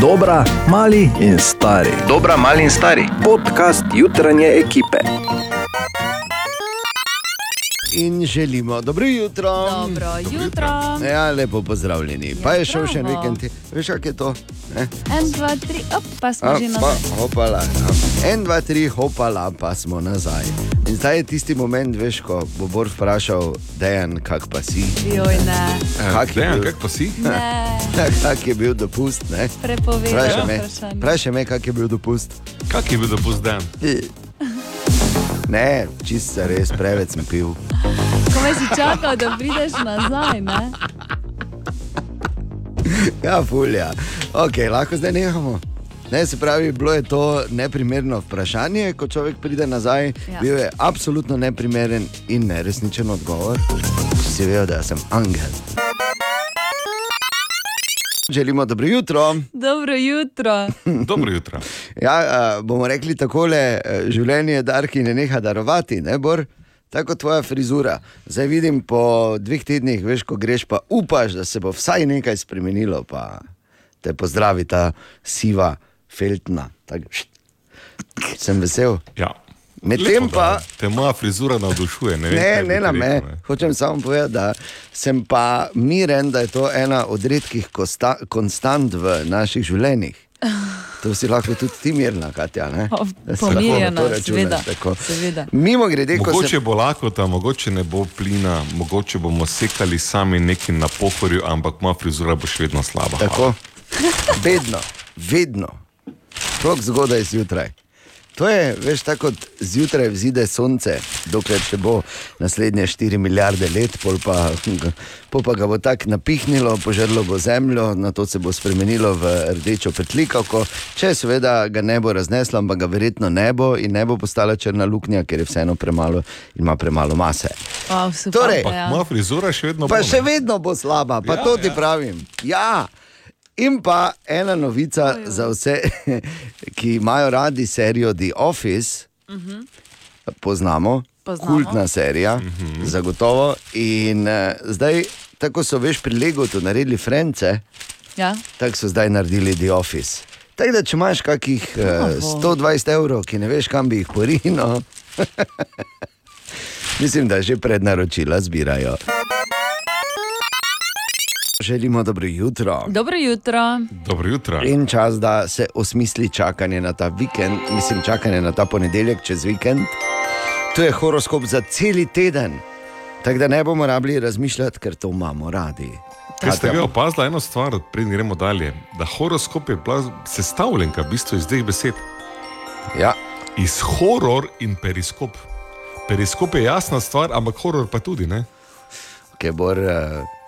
Dobra, mali in stari. Dobra, mali in stari. Podcast jutranje ekipe. In želimo dobro jutro. Dobro jutro. Ja, lepo pozdravljeni. Pa je šel še en vikend. Veš, kak je to? Ne? En, dva, tri, op, pa smo že pa, nazaj. hopala. ja. En, dva, tri, hopala, pa smo nazaj. In zdaj je tisti moment, veš, ko bo Bor vprašal, dejan, kak pa si. Joj, ne, Kak je Dejan, bil, kak pa si? ne, kak je bil dopust? ne? prepovedano Vprašaj me, vprašanje. vprašaj me, kak je bil dopust. Kak je bil dopust dan? Ne, čist se res, preveč sem pil. Komaj si čakal, da prideš nazaj, ne? Ja, fulja. Ok, lahko zdaj nehamo. Ne, se pravi, bilo je to neprimerno vprašanje, ko človek pride nazaj. Ja. Bil je absolutno neprimeren in neresničen odgovor. Si vedel, da sem angel. Želimo dobro jutro. Dobro jutro. Dobro jutro. Ja, bomo rekli takole, eh, življenje darki ne neha darovati, ne bor. Tako tvoja frizura. Zdaj vidim po dveh tednih, veš, ko greš, pa upaš, da se bo vsaj nekaj spremenilo. Pa te pozdravi ta siva feltna. Tak, št. Sem vesel. Ja. Medtem pa- da Te moja frizura navdušuje. Ne, vem, Ne, ne na me. rekel. Hočem samo povedati, da sem pa miren, da je to ena od redkih kosta, konstant v naših življenjih. To si lahko tudi ti mirna, Katja. Da lahko pomirjena, seveda, seveda. Mimo grede, ko Mogoče se bo lakota, mogoče ne bo plina, mogoče bomo sekali sami neki na pohorju, ampak moja frizura bo še vedno slaba. tako, vedno, vedno, sploh zgodaj zjutraj. To je, veš, tako kot zjutraj vzide sonce, dokler še bo naslednje 4 milijarde let, pol pa, pol pa ga bo tako napihnilo, požrlo bo zemljo, na to se bo spremenilo v rdečo petlikavko, če seveda ga ne bo razneslo, ampak ga verjetno ne bo in ne bo postala črna luknja, ker je vseeno premalo in ima premalo mase. Wow, super, Torej, Ampak ja. moja frizura še vedno Pa bo. še ne. vedno bo slaba, pa Ja, to ti ja. pravim. Ja. In pa ena novica Ojoj. za vse, ki imajo radi serijo The Office, uh -huh. poznamo, Poznamo. kultna serija, uh -huh. zagotovo. In uh, zdaj, tako so veš pri Legotu naredili Frence, Ja? tako so zdaj naredili The Office. Tako da, če imaš kakih uh, Bravo. 120 evrov, ki ne veš, kam bi jih porino, mislim, da že prednaročila zbirajo. Želimo dobro jutro. Dobro jutro. Dobro jutro. In čas, da se osmisli čakanje na ta vikend, mislim, čakanje na ta ponedeljek čez vikend. To je horoskop za cel teden. Tako da ne bomo rabili razmišljati, ker to imamo radi. Ker ste vi opazili eno stvar, preden gremo dalje, da horoskop je bila sestavljenka v bistvu iz dveh besed. Ja, Iz horor in periskop. Periskop je jasna stvar, ampak horor pa tudi. Ne? ki bor. Uh,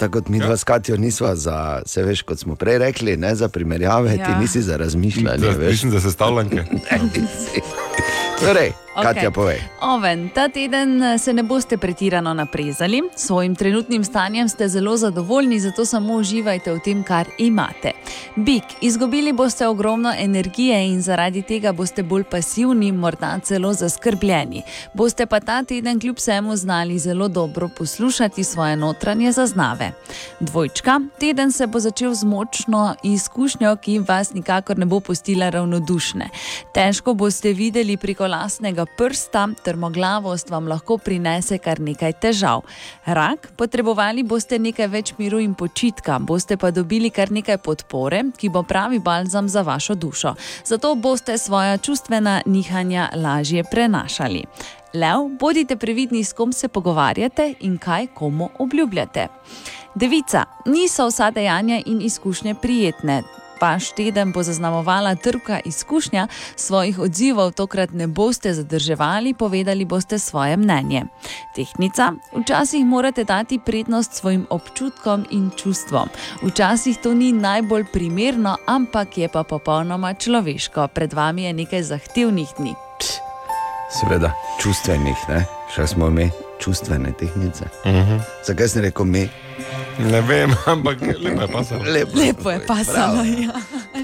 Tako kot mi dva Ja. s Katijo nisva za, se veš, kot smo prej rekli, ne za primerjave, ja. ti nisi za razmišljanje. Za, veš. mislim, za sestavljanke. Torej, Okej. Katja, povej. Oven, ta teden eh, se ne boste pretirano naprezali, s svojim trenutnim stanjem ste zelo zadovoljni, zato samo uživajte v tem, kar imate. Bik, izgubili boste ogromno energije in zaradi tega boste bolj pasivni, morda celo zaskrbljeni. Boste pa ta teden kljub vsemu znali zelo dobro poslušati svoje notranje zaznave. Dvojčka, teden se bo začel z močno izkušnjo, ki vas nikakor ne bo pustila ravnodušne. Težko boste videli preko lastnega prsta, trmoglavost vam lahko prinese kar nekaj težav. Rak, potrebovali boste nekaj več miru in počitka, boste pa dobili kar nekaj podpore, ki bo pravi balzam za vašo dušo. Zato boste svoja čustvena nihanja lažje prenašali. Lev, bodite previdni, s kom se pogovarjate in kaj komu obljubljate. Devica, niso vsa dejanja in izkušnje prijetne. Vaš teden bo zaznamovala trka izkušnja, svojih odzivov tokrat ne boste zadrževali, povedali boste svoje mnenje. Tehnica, včasih morate dati prednost svojim občutkom in čustvom. Včasih to ni najbolj primerno, ampak je pa popolnoma človeško. Pred vami je nekaj zahtevnih dni. Seveda, čustvenih, ne? še smo mi, čustvene tehnice. Uh Mhm. -huh. Zakaj sem rekel mi? Ne vem, ampak lepo je pasalo. Lepo, Lepo je pasalo. Ja.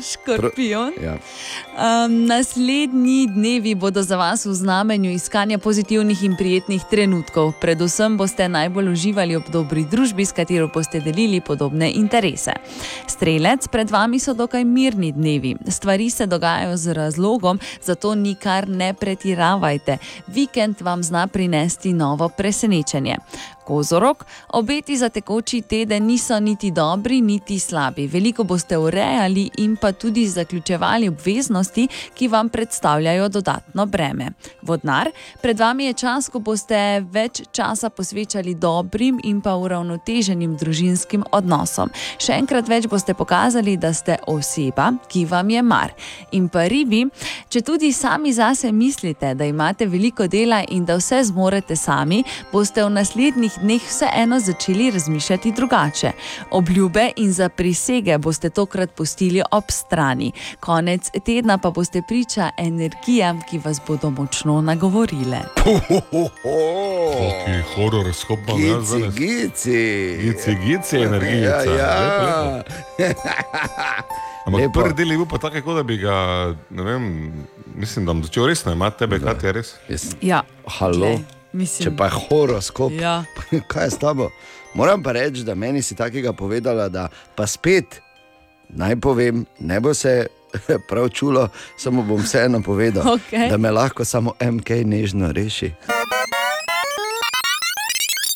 Škorpion. Ja. Um, naslednji dnevi bodo za vas v znamenju iskanja pozitivnih in prijetnih trenutkov. Predvsem boste najbolj uživali ob dobri družbi, s katero boste delili podobne interese. Strelec, pred vami so dokaj mirni dnevi. Stvari se dogajajo z razlogom, zato nikar ne pretiravajte. Vikend vam zna prinesti novo presenečenje. Kozorok, obeti za tekoči teden niso niti dobri, niti slabi. Veliko boste urejali in pa tudi zaključevali obveznosti, ki vam predstavljajo dodatno breme. Vodnar, pred vami je čas, ko boste več časa posvečali dobrim in pa uravnoteženim družinskim odnosom. Še enkrat več boste pokazali, da ste oseba, ki vam je mar. In pa ribi, če tudi sami zase mislite, da imate veliko dela in da vse zmorete sami, boste v naslednjih dneh vseeno začeli razmišljati drugače. Obljube in zaprisege boste tokrat pustili ob strani. Konec tedna pa boste priča energijam, ki vas bodo močno nagovorile. Ki horoskop ima Gici, danes. gici. Gici, gici, energija. Ja, ja. Ampak Lepo. prvi del je bil pa tako, da bi ga, ne vem, mislim, da bom začel resno imati tebe, kaj ti je res. Ja, Halo. glej, mislim, Če pa je horoskop, Ja. kaj je s tabo? Moram pa reči, da meni si takega povedala, da pa spet naj povem, ne bo se prav čulo, samo bom vseeno povedal, Okej. da me lahko samo MK nežno reši.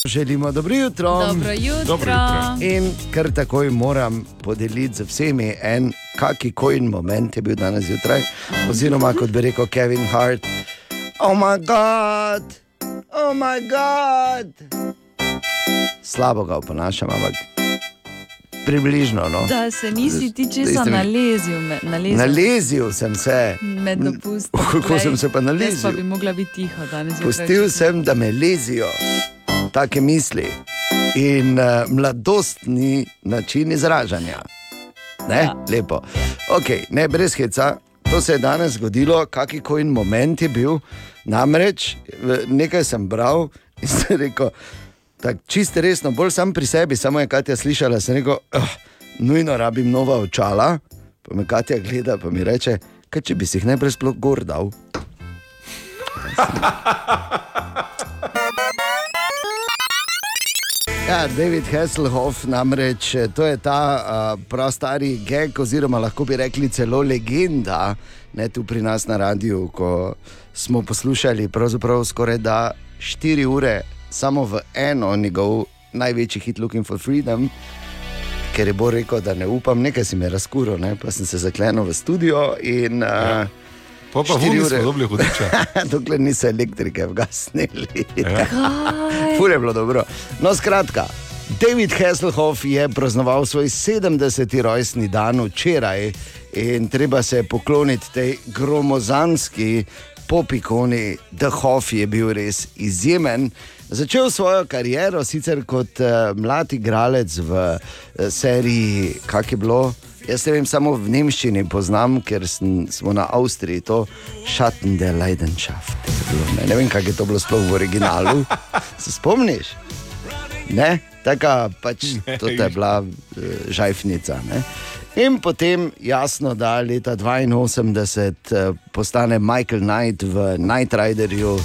Želimo dobro jutro. Dobro jutro. Dobro jutro. In kar takoj moram podeliti z vsemi en, kaki kojn moment je bil danes zjutraj, oziroma kot bi rekel Kevin Hart. Oh, moj bog, oh, moj bog. Slabo ga oponašam, ampak približno. No. Da se nisi ti česa mi- nalezil, me- nalezil Nalezil sem se, med dopustom. Kako sem se pa Jaz pa nalezil? bi mogla biti tiho danes. pustil sem, da me lezijo take misli in uh, mladostni način izražanja. Ne, ja. Ja. lepo. Okay, ne, brez heca. To se je danes zgodilo, kakšen moment je bil. Namreč nekaj sem bral in sem rekel, tako čisto resno, bolj sam pri sebi, samo je Katja slišala, sem rekel, oh, nujno rabim nova očala. Pa me Katja gleda, pa mi reče, kaj če bi si jih najprej sploh gor dal. Ja, David Hasselhoff, namreč eh, to je ta uh, prastari geg, oziroma lahko bi rekli celo legenda, ne tu pri nas na radiju, ko smo poslušali pravzaprav skoraj da 4 ure samo v eno njegov največji hit Looking for Freedom. Ker je bo rekel, da ne upam, nekaj si me razkuril, ne? pa sem se zaklenil v studio in uh, Pa pa vuni ure. smo dobili hudiča. dokler niso elektrike vgasnili. Ja. Fur je bilo dobro. No, skratka, David Hasselhoff je praznoval svoj 70. rojstni dan včeraj in treba se je pokloniti tej gromozanski popikoni. The Hoff je bil res izjemen. Začel svojo kariero sicer kot uh, mlad igralec v uh, seriji, kak je bilo. Jaz ne vem, samo v nemščini poznam, ker sem, smo na Avstriji to Schatten der Leidenschaft. Ne, ne vem, kako je to bilo sploh v originalu. Se spomniš? Ne, taka pač to je bila uh, žajfnica. Ne? In potem jasno, da leta 82 uh, postane Michael Knight v Knight Riderju.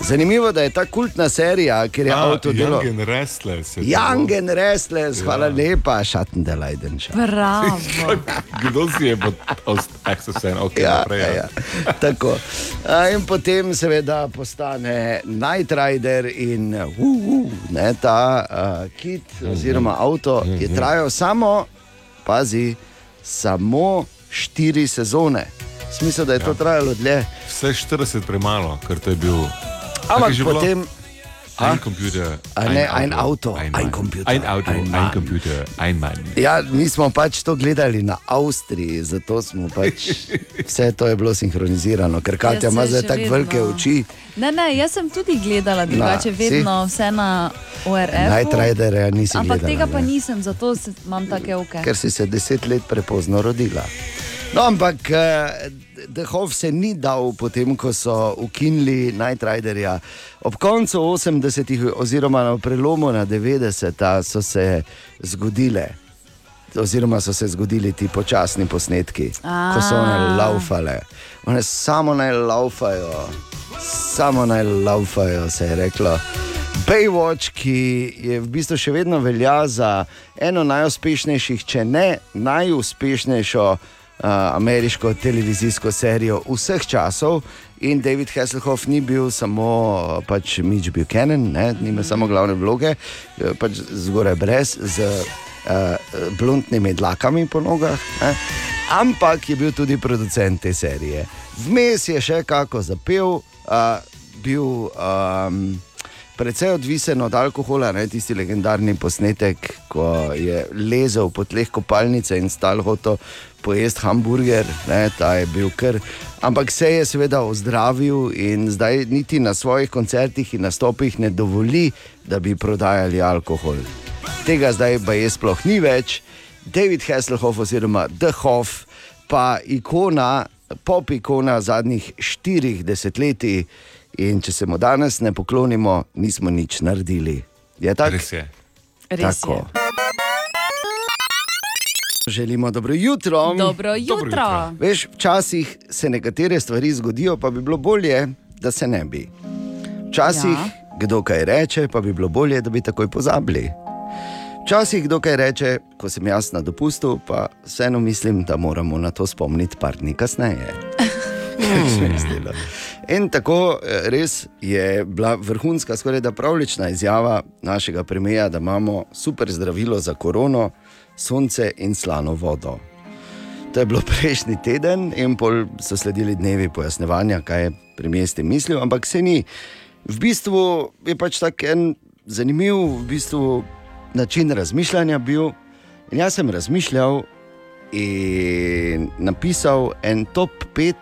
Zanimivo, da je ta kultna serija, ker je Ah, avto delo. Young and Restless. je Young and Restless, hvala Ja. lepa, Schatten der Leidenschaft. Bravo. Kdo si je pod Accesen? Ok, Ja, naprej. ja, ja. Tako. A, In potem seveda postane Night Rider in uh, uh, ne, ta uh, kit oziroma avto je trajal samo, pazi, samo štiri sezone. Smisel, da je to trajalo dlje. Vse 40 premalo, ker to je bil. Ampak že bilo? Ein Computer, A ne, ein Auto, ein, ein. Computer, ein Auto, ein ein. Computer, ein Mann. Ja, mi smo pač to gledali na Avstriji, zato smo pač vse to je bilo sinhronizirano, ker Katja Jaz ima zdaj tako velike oči. Ne, ne, jaz sem tudi gledala drugače, si? vedno vse na ORF. Night Riderja nisi Ampak gledala. tega pa ne? nisem, zato imam take oke. ker si se deset let prepozno rodila. No, ampak uh, Dehov se ni dal, potem ko so ukinili Night Riderja. Ob koncu 80-ih, oziroma na prelomu na 90-ta, so se zgodile oziroma so se zgodili ti počasni posnetki, ko so one laufale. One samo naj laufajo, samo naj laufajo, se je reklo. Baywatch, ki je v bistvu še vedno velja za eno najuspešnejših, če ne najuspešnejšo ameriško televizijsko serijo vseh časov. In David Hasselhoff ni bil samo pač Mitch Buchanan, ne, ni imel samo glavne vloge, eh, pač zgoraj brez, z uh, bluntnimi dlakami po nogah, ne, ampak je bil tudi producent te serije. Vmes je še kako zapel, uh, bil. Um, Predvsej odvisen od alkohola, ne tisti legendarni posnetek, ko je lezel po tleh kopalnice in stal hotel pojesti hamburger, ne, ta je bil kar. Ampak se je seveda ozdravil in zdaj niti na svojih koncertih in nastopih ne dovoli, da bi prodajali alkohol. Tega zdaj pa je sploh ni več. David Hasselhoff oziroma The Hoff, pa ikona, pop ikona zadnjih štirih desetletij. In če se mu danes ne poklonimo, nismo nič naredili. Je tako? Res je. Res Tako. je. Želimo dobro jutro. Dobro jutro. jutro. Veš, včasih se nekatere stvari zgodijo, pa bi bilo bolje, da se ne bi. Včasih ja. Kdo kaj reče, pa bi bilo bolje, da bi takoj pozabili. Včasih kdo kaj reče, ko sem jaz na dopustu, pa vseeno mislim, da moramo na to spomniti par dni kasneje. Se mi zdelo. In tako eh, res je bila vrhunska, skoraj da pravlična izjava našega premija, da imamo super zdravilo za korono, sonce in slano vodo. To je bilo prejšnji teden, in pol so sledili dnevi pojasnevanja, kaj je premijer s tem mislil, ampak se ni. V bistvu je pač tak en zanimiv v bistvu, način razmišljanja bil. In jaz sem razmišljal in napisal en top 5,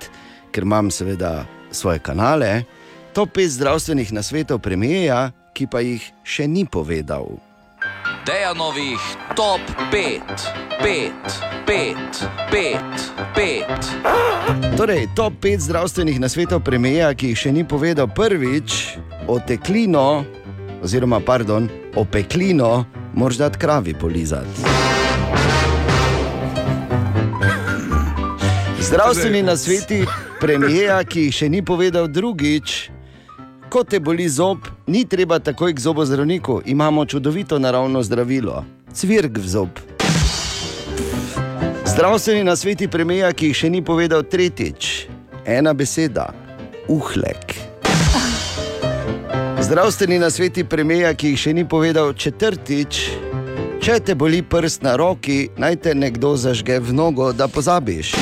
ker imam seveda svoje kanale, top 5 zdravstvenih nasvetov premijeja, ki pa jih še ni povedal. Dejanovih top 5, 5, 5, 5, 5. Torej, top 5 zdravstvenih nasvetov premijeja, ki jih še ni povedal prvič, oteklino, oziroma pardon, opeklino, moraš dati kravi polizati. Zdravstveni nasveti premijeja, ki jih še ni povedal drugič. Ko te boli zob, ni treba takoj k zobozdravniku, imamo čudovito naravno zdravilo, cvirk v zob. Zdravstveni nasveti premijeja, ki jih še ni povedal tretjič, ena beseda, uhlek. Zdravstveni nasveti premijeja, ki jih še ni povedal četrtič, če te boli prst na roki, naj te nekdo zažge v nogo, da pozabiš.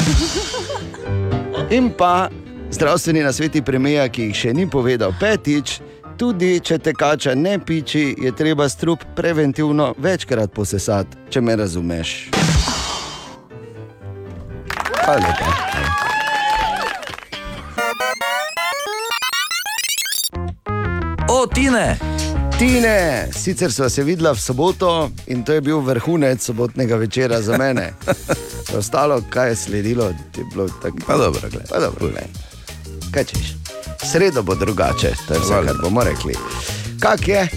In pa zdravstveni nasveti premijeja, ki jih še ni povedal petič, tudi če te kača ne piči, je treba strup preventivno večkrat posesati, če me razumeš. Hvala. O, Tine! Tine, sicer sva se videla v soboto in to je bil vrhunec sobotnega večera za mene. Ostalo, kaj je sledilo, je bilo tako. Pa dobro, gled. Pa dobro, gled. Kaj češ? Sredo bo drugače, to je vse, kar bomo rekli. Kak je?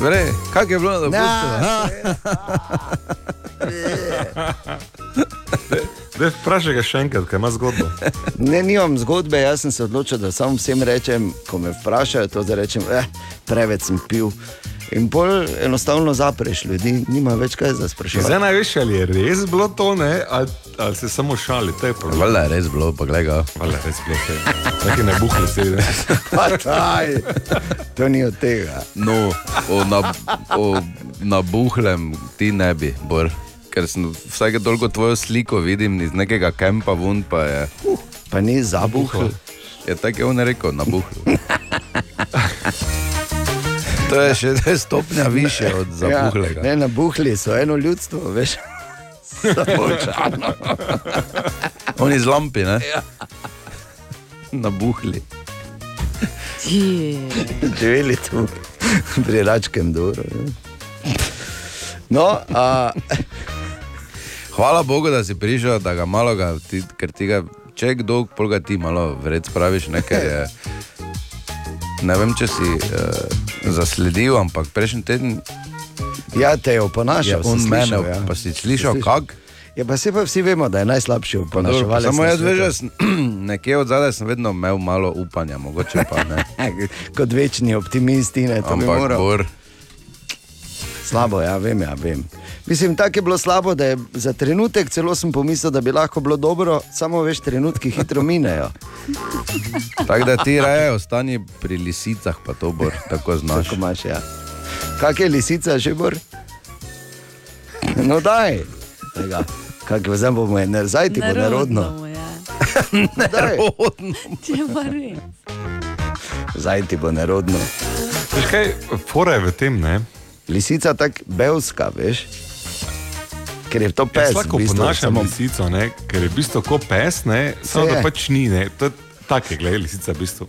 Vre, kak je bilo na dopustu? Dej, Vprašaj ga še enkrat, kaj ima zgodbo. Ne, nimam zgodbe, jaz sem se odločil, da samo vsem rečem, ko me vprašajo, to da rečem, eh, preveč sem pil. In bolj enostavno zapreš ljudi, nima več kaj za spraševati. Zdaj najveš, ali je res bilo to, ne, ali, ali se samo šali, to je problem. Valjda je res bilo, pa glej ga. Valjda, res bilo to. Taki ne buhli se vidi. Pa daj, to ni od tega. No, o, na, o nabuhlem ti ne bi, bor. Ker sem vsake toliko tvojo sliko vidim iz nekega kempa vun, pa je, Pa ni zabuhal. je tako je on rekel, nabuhl. To je še to je stopnja više od zabuhlega. Ja, ne, nabuhli so eno ljudstvo, veš. Zabočano. Oni z lampi, ne? Nabuhli. Je. Živeli tu pri Račkem ne. No, a, Hvala Bogu, da si prišel, da ga malo, ga, ti, ker ti ga, če kdo, pol ga ti malo vred spraviš, ne, ker je. Ne vem, če si uh, zasledil, ampak prejšnji teden Ja, te je oponašal, Ja, on mene, ja. pa si slišal, Si kak? Ja, pa se pa vsi vemo, da je najslabši oponaševalec. Samo jaz veš, nekje od zadaj sem vedno imel malo upanja, mogoče pa ne. Kot večni optimisti, ne, to bi Ampak moral. bor, Slabo, ja, vem, ja, vem. Mislim, tako je bilo slabo, da je za trenutek celo sem pomislil, da bi lahko bilo dobro, samo veš, trenutki hitro minejo. tako da ti raje ostani pri lisicah, pa to bor, tako znaš. Tako imaš, ja. Kak je lisica, že bor? No, daj. Tega. Kak zdaj bomo ene, zdaj ti bo nerodno. je. Daj, Če pa res. Zdaj ti bo nerodno. Veš kaj, fora je v tem, ne? Lisica tako belska, veš. Ker je to pes. Jaz lahko v bistvu, ponašam samo- lisico, ne? ker je v bistvu kot pes, ne? samo da pač ni. Ne? To je tako, je, gledaj, lisica v bistvu.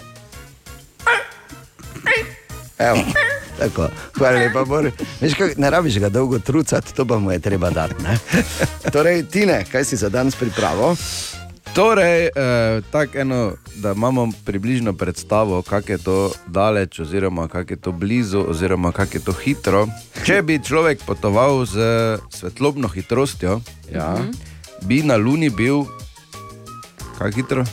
Evo, tako, hvala lepa, Bor. Veš, kaj, ne rabiš ga dolgo trucati, to pa mu je treba dati. ne? Torej, Tine, kaj si za danes pripravo? Torej, eh, tako eno, da imamo približno predstavo, kako je to daleč, oziroma kako je to blizu, oziroma kako je to hitro. Če bi človek potoval z svetlobno hitrostjo, Ja. bi na Luni bil, kako hitro?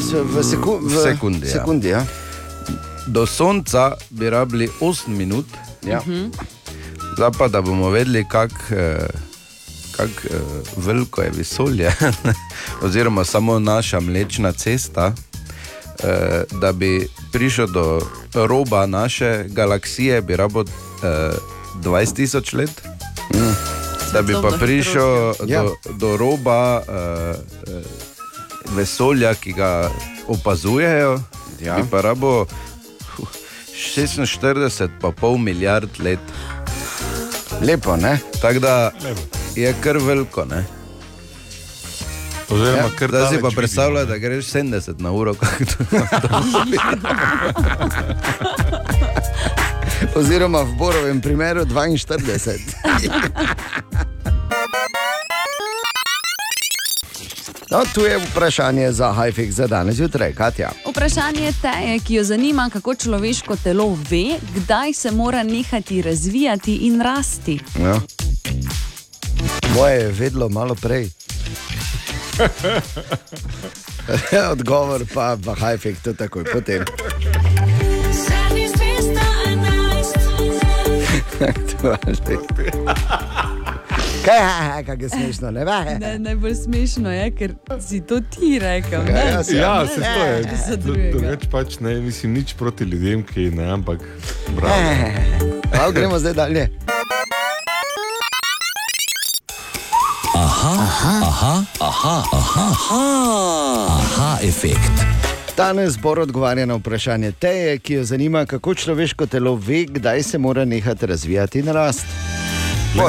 Se- V, seku, v Sekundi, ja. sekundi ja. Do Sonca bi rabili 8 minut, Ja. zdaj pa da bomo vedeli, kako eh, kak, eh, veliko je vesolje, oziroma samo naša mlečna cesta. Eh, da bi prišel do roba naše galaksije, bi rabo eh, 20 tisoč let. Da bi pa prišel Ja. do, do roba eh, vesolja, ki ga opazujejo, Ja. bi pa rabo 46,5 milijard let. Lepo, ne? Tako da je kar veliko. Ne? Oziroma, Ja, Zdaj si pa predstavljaj, da greš 70 na uro. kako to- Oziroma v Borovem primeru 42. No, tu je vprašanje za Hajfik za danes zjutraj, Katja. Vprašanje te, ki jo zanima, kako človeško telo ve, kdaj se mora nehati razvijati in rasti. Ja. Moje je vedlo malo prej. Odgovor pa v Hajfik, to takoj potem. Kaj, ha, kaj je smešno, ne ve? Ne, najbolj smešno je, ker si to ti rekel. Ja, Ne? ja, Ja, se to je. Za Do- drugega. Drugače pač ne, mislim, nič proti ljudem, ki ne, ampak bravo. Prav, gremo zdaj dalje. Aha, efekt. Danes Bor odgovarja na vprašanje teje, ki jo zanima, kako človeško telo ve, kdaj se mora nehati razvijati in rasti.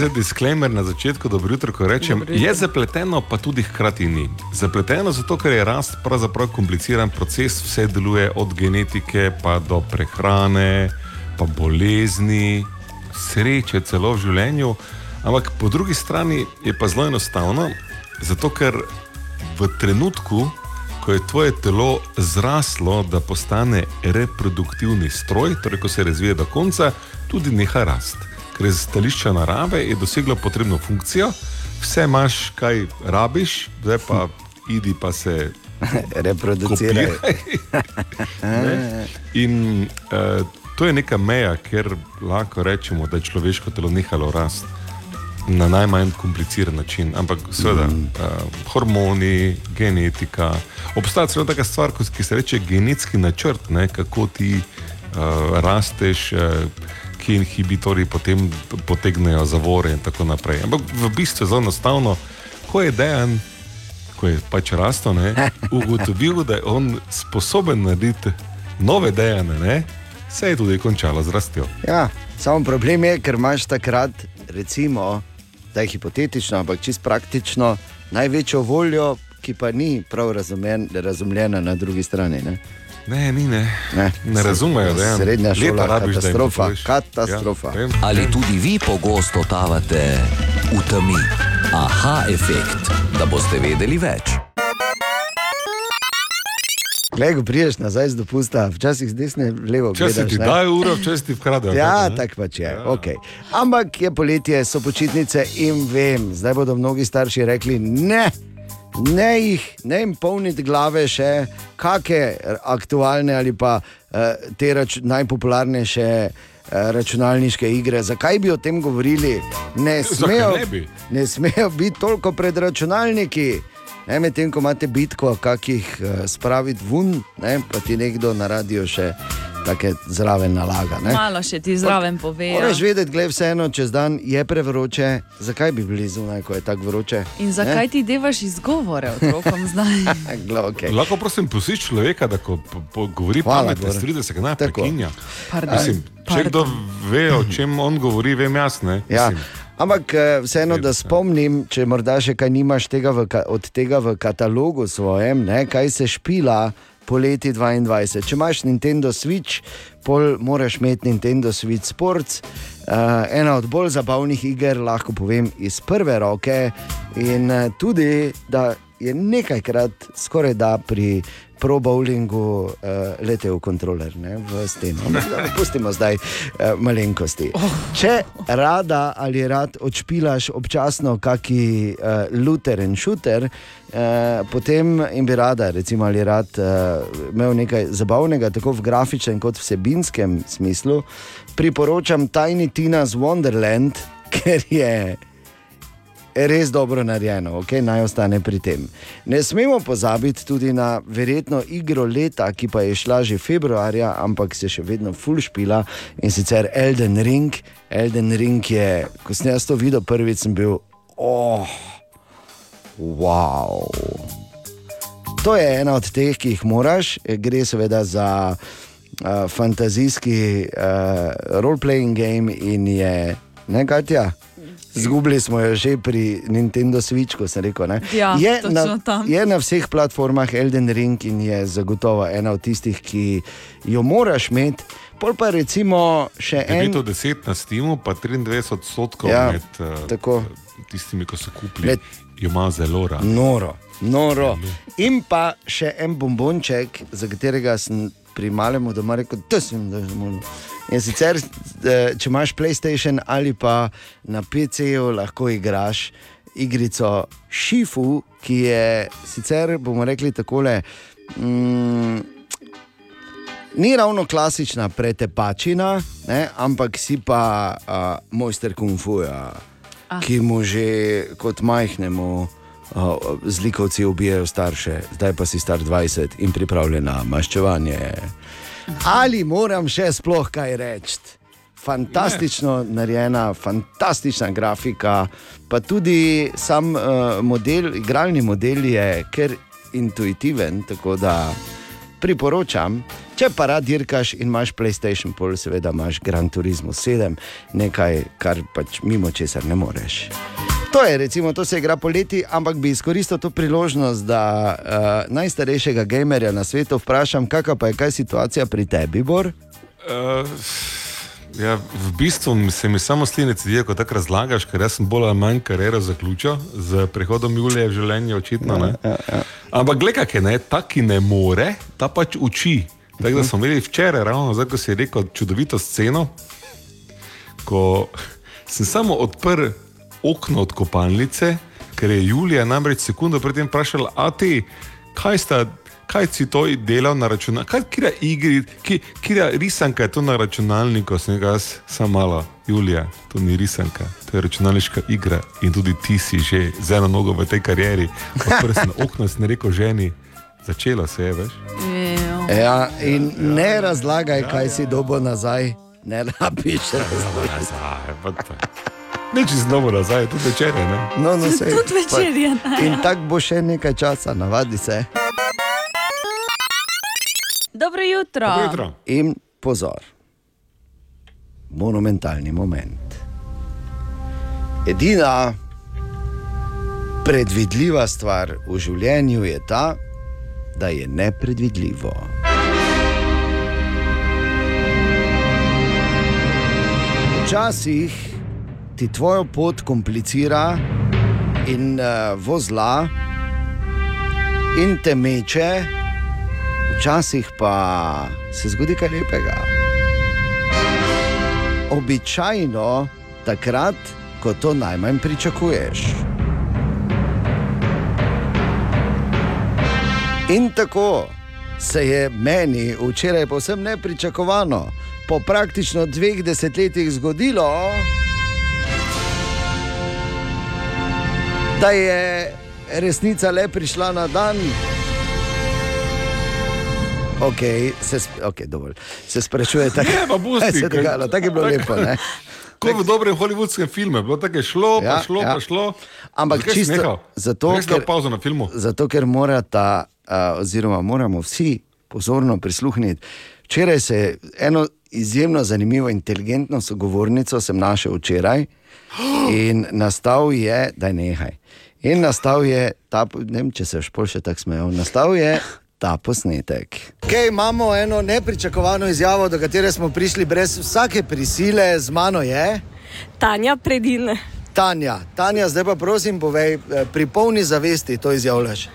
Za disclaimer na začetku, dobro jutro, ko rečem, je zapleteno, pa tudi hkrati ni. Zapleteno zato, ker je rast pravzaprav kompliciran proces, vse deluje od genetike pa do prehrane, pa bolezni, sreče celo v življenju. Ampak po drugi strani je pa zelo enostavno, zato ker v trenutku, ko je tvoje telo zraslo, da postane reproduktivni stroj, torej ko se razvije do konca, tudi neha rast. Ker iz stališča narave je doseglo potrebno funkcijo, vse imaš, kaj rabiš, zdaj pa idi pa se Reproduciraj. In uh, to je neka meja, kjer lahko rečemo, da je človeško telo nehalo rasti na najmanj kompliciran način. Ampak, seveda, mm. uh, hormoni, genetika. Obstaja celo taka stvar, ki se reče genetski načrt, ne? kako ti uh, rasteš. Uh, Ki inhibitorji potem potegnejo zavore, in tako naprej. Ampak v bistvu je zelo enostavno, ko je dejan, ko je pač rastel, ne, ugotovil, da je on sposoben narediti nove dejanja, ne, se je tudi končalo z rastjo. Ja, samo problem je, ker imaš takrat, recimo, da je hipotetično, ampak čist praktično, največjo voljo, ki pa ni prav razumen, razumljena na drugi strani. Ne? Ne, ni ne. Ne. Ne razumejo, da je Srednja šola, rabiš, katastrofa, poveš. katastrofa. Ja, vem. Ali tudi vi pogosto totavate v temi? Aha, efekt, da boste vedeli več. Glej, ko priješ nazaj z dopusta, včasih z desne, levo. Če se gledaš, ti ne. dajo uro, če si ti vkradejo. Ja, tako pač je. Ja. Okay. Ampak je poletje, so počitnice in vem, zdaj bodo mnogi starši rekli: ne, ne jih, ne jim polniti glave še, kakšne aktualne ali pa uh, te rač, najpopularnejše. eh, Računalniške igre, zakaj bi o tem govorili? Ne smejo, ne ne smejo biti toliko pred računalniki. Ne, medtem ko imate bitko, kakih uh, spraviti ven, ne, pa ti nekdo na radio še tako zraven nalaga. Ne. Malo še ti zraven pove. Moraš vedeti, gled, vseeno, čez dan je prevroče, zakaj bi bili zunaj, ko je tako vroče. In zakaj ti devaš izgovore otrokom zdaj? Ne? Glo, okay. Lahko prosim pusti človeka, da ko po, po, govori Hvala, pametne Bore. stvari, da se ga ne Tako. prekinja. Mislim, če kdo ve, o čem on govori, vem. Ne? Ja. Mislim, Ampak eh, vseeno, da spomnim, če morda še kaj nimaš tega v, od tega v katalogu svojem, ne, kaj se špila poleti 22. Če imaš Nintendo Switch, pol moraš imeti Nintendo Switch Sports. Uh, ena od bolj zabavnih iger, lahko povem, iz prve roke. In uh, tudi, da je nekajkrat, skoraj da pri pro bowlingu uh, letel kontroler ne, v steno. No, Pustimo zdaj uh, malenkosti. Če rada ali rad odšpilaš občasno kaki uh, luter in šuter, uh, potem in bi rada, recimo, ali rad uh, imel nekaj zabavnega, tako v grafičnem kot vsebinskem smislu, priporočam Tiny Tina's Wonderland, ker je res dobro narejeno, ok, naj ostane pri tem. Ne smemo pozabiti tudi na verjetno igro leta, ki pa je šla že februarja, ampak se še vedno full špila in sicer Elden Ring. Elden Ring je, ko sem jaz to videl prvič, sem bil, oh, wow. To je ena od teh, ki jih moraš, gre seveda za uh, fantazijski uh, role-playing game in je nekaj tja. Zgubili smo jo že pri Nintendo Switch, ko sem rekel. ne. Ja, je, na, tam. je na vseh platformah Elden Ring in je zagotovo ena od tistih, ki jo moraš imeti. Pol pa recimo še en. 910 na Steamu, pa 23 odstotkov Ja, med uh, tako. tistimi, ki so kupili, Med- jo ima zelo rad. Noro, noro. In pa še en bombonček, za katerega sem pri malemu doma rekel, da sem da sem. In sicer, eh, če imaš PlayStation ali pa na PC-ju, lahko igraš igrico Shifu, ki je sicer, bomo rekli takole. Mm, Ni ravno klasična pretepačina, ne, ampak si pa uh, mojster kung fuja, ah. ki mu že kot majhnemu uh, zlikovci ubijajo starše, zdaj pa si star 20 in pripravljen na maščevanje. Ali moram še sploh kaj reči? Fantastično ne. narejena, fantastična grafika, pa tudi sam uh, model, igralni model je kar intuitiven, tako da priporočam. Če pa rad dirkaš in imaš PlayStation, pol seveda imaš Gran Turismo 7, nekaj, kar pač mimo česar ne moreš. To je, recimo, to se igra poleti, ampak bi izkoristil to priložnost, da uh, najstarejšega gamerja na svetu vprašam, kakšna pa je kaj situacija pri tebi, Bor? Uh, ja, v bistvu se mi samo slinec zdi, ko tako razlagaš, ker jaz sem bolj ali manj kariero zaključil z prihodom Julije v življenje, očitno. Ja, ja, ja. Ampak gledaj, kaj ne, ta, ki ne more, ta pač uči. Tako da smo imeli včeraj, ravno zdaj, ko si rekel, čudovito sceno, ko sem samo odprl okno od kopalnice, ker je Julija namreč sekundo predtem vprašala, a ti, kaj sta. Kaj si to delal na računalniku? Kaj kira igri, ki, kira risanka je to na računalniku, sem jaz samo malo, Julija, to ni risanka, to je računalniška igra in tudi ti si že z eno nogo v tej karieri. Odprl sem okno, sem rekel ženi, začela se je, veš. Ja, in ne razlagaj, kaj si dobo nazaj, ne rabiš razlagati. Nazaj, pa to. Nič iz novo nazaj, tudi večer, ne? No, no, sej, Tudi večer je, pa- ne. In tako bo še nekaj časa, navadi se. Dobro jutro. Dobro jutro. In pozor, monumentalni moment. Edina predvidljiva stvar v življenju je ta, da je nepredvidljivo. Včasih ti tvojo pot komplicira in uh, vozla in te meče včasih pa se zgodi kaj lepega. Običajno takrat, ko to najmanj pričakuješ. In tako se je meni včeraj povsem nepričakovano, po praktično dveh desetletjih zgodilo, da je resnica le prišla na dan. Ok, se, okay, dovolj. se sprašuje tako. Pa se je kaj- dogajalo, tako je bilo lepo. Ne? Kot v dobrem hollywoodskem filmu, bilo tako je šlo, pa Ja, šlo, ja. pa šlo. Ampak Zakaj čisto zato, ker- pauzo na filmu. Zato, ker morata, uh, oziroma moramo vsi pozorno prisluhniti. Včeraj se je eno izjemno zanimivo, inteligentno sogovornico sem našel včeraj in nastal je, da je nehaj. In nastal je ta, ne vem, če se špol še tako smejal, nastal je ta posnetek. Okay, imamo eno nepričakovano izjavo, do katere smo prišli brez vsake prisile, z mano je. Tanja Predine. Tanja, Tanja, zdaj pa prosim, povej, eh, pri polni zavesti to izjavljaš.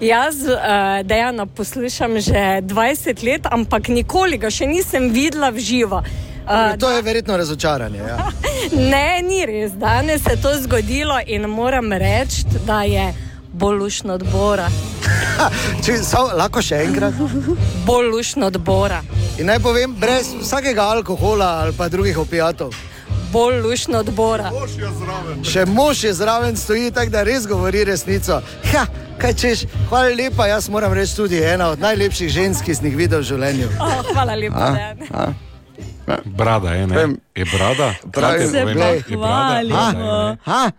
Jaz uh, dejano poslušam že 20 let, ampak nikoli ga še nisem videla v živo. Uh, To je verjetno razočaranje. Ja. ne, ni res. Danes se je to zgodilo in moram reči, da je bolj lušno odbora. Če, so, lahko še enkrat. Bolj lušno odbora. In naj povem, brez vsakega alkohola ali pa drugih opijatov. Bolj lušno odbora. Še mož je zraven stoji, tako da res govori resnico. Ha, kaj češ, hvala lepa, jaz moram reči tudi ena od najlepših žensk, ki sem jih videl v življenju. Oh, hvala lepa. Dejan. A? Brada je, ne? Vem. Je brada? Pravi, se povem? pa Je hvalimo. Brada? Ha,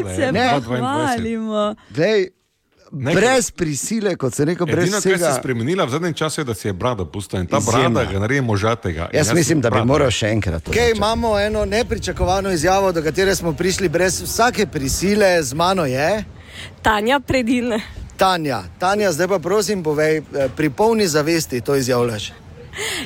je. se Ne, pa 22. hvalimo? Glej, Nekaj- brez prisile, kot se reče, brez Edino, kar se je vsega. spremenila v zadnjem času, je, da si je brada pustila in ta Izjemna. brada ga naredi možatega. In Jaz mislim, da bi brada. moral še enkrat. Okay, imamo eno nepričakovano izjavo, do katere smo prišli brez vsake prisile, z mano je. Tanja Predine. Tanja, Tanja, zdaj pa prosim, povej, eh, pri polni zavesti to izjavljaš.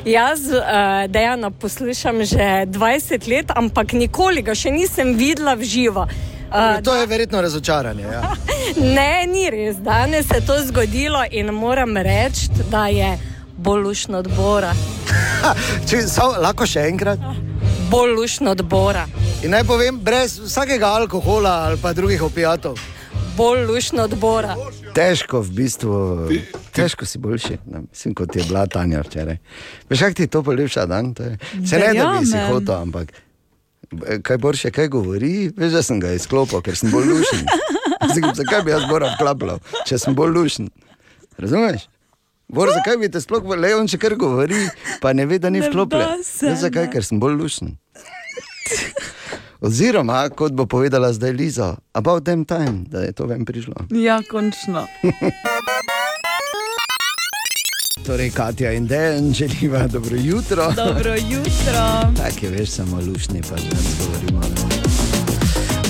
Jaz uh, dejano poslušam že 20 let, ampak nikoli ga še nisem videla v živo. Uh, To je verjetno razočaranje. Ja. ne, ni res. Danes se je to zgodilo in moram reči, da je bolj lušno odbora. Če, so, lahko še enkrat. Bolj lušno odbora. In naj povem, brez vsakega alkohola ali pa drugih opijatov. Bolj lušno odbora. Težko v bistvu, težko si boljši, ne, mislim, kot je bila Tanja včeraj. Veš, kaj ti je to polepša dan? To je, se ne da bi si hotel, ampak eh, kaj boljše, kaj govori, veš, da sem ga izklopil, ker sem bolj lušen. Mislim, Zakaj bi jaz moral klapljal, če sem bolj lušen? Razumeš? Bor, zakaj bi te sploh, le on če kar govori, pa ne ve, da ni vklopljen. zakaj, ker sem bolj lušen. Oziroma, kot bo povedala zdaj Liza, about them time, da je to vem prišlo. Ja, končno. Torej, Katja in Dejan, želiva dobro jutro. Dobro jutro. Tako je, veš, samo lušni, pa že govorimo. ne.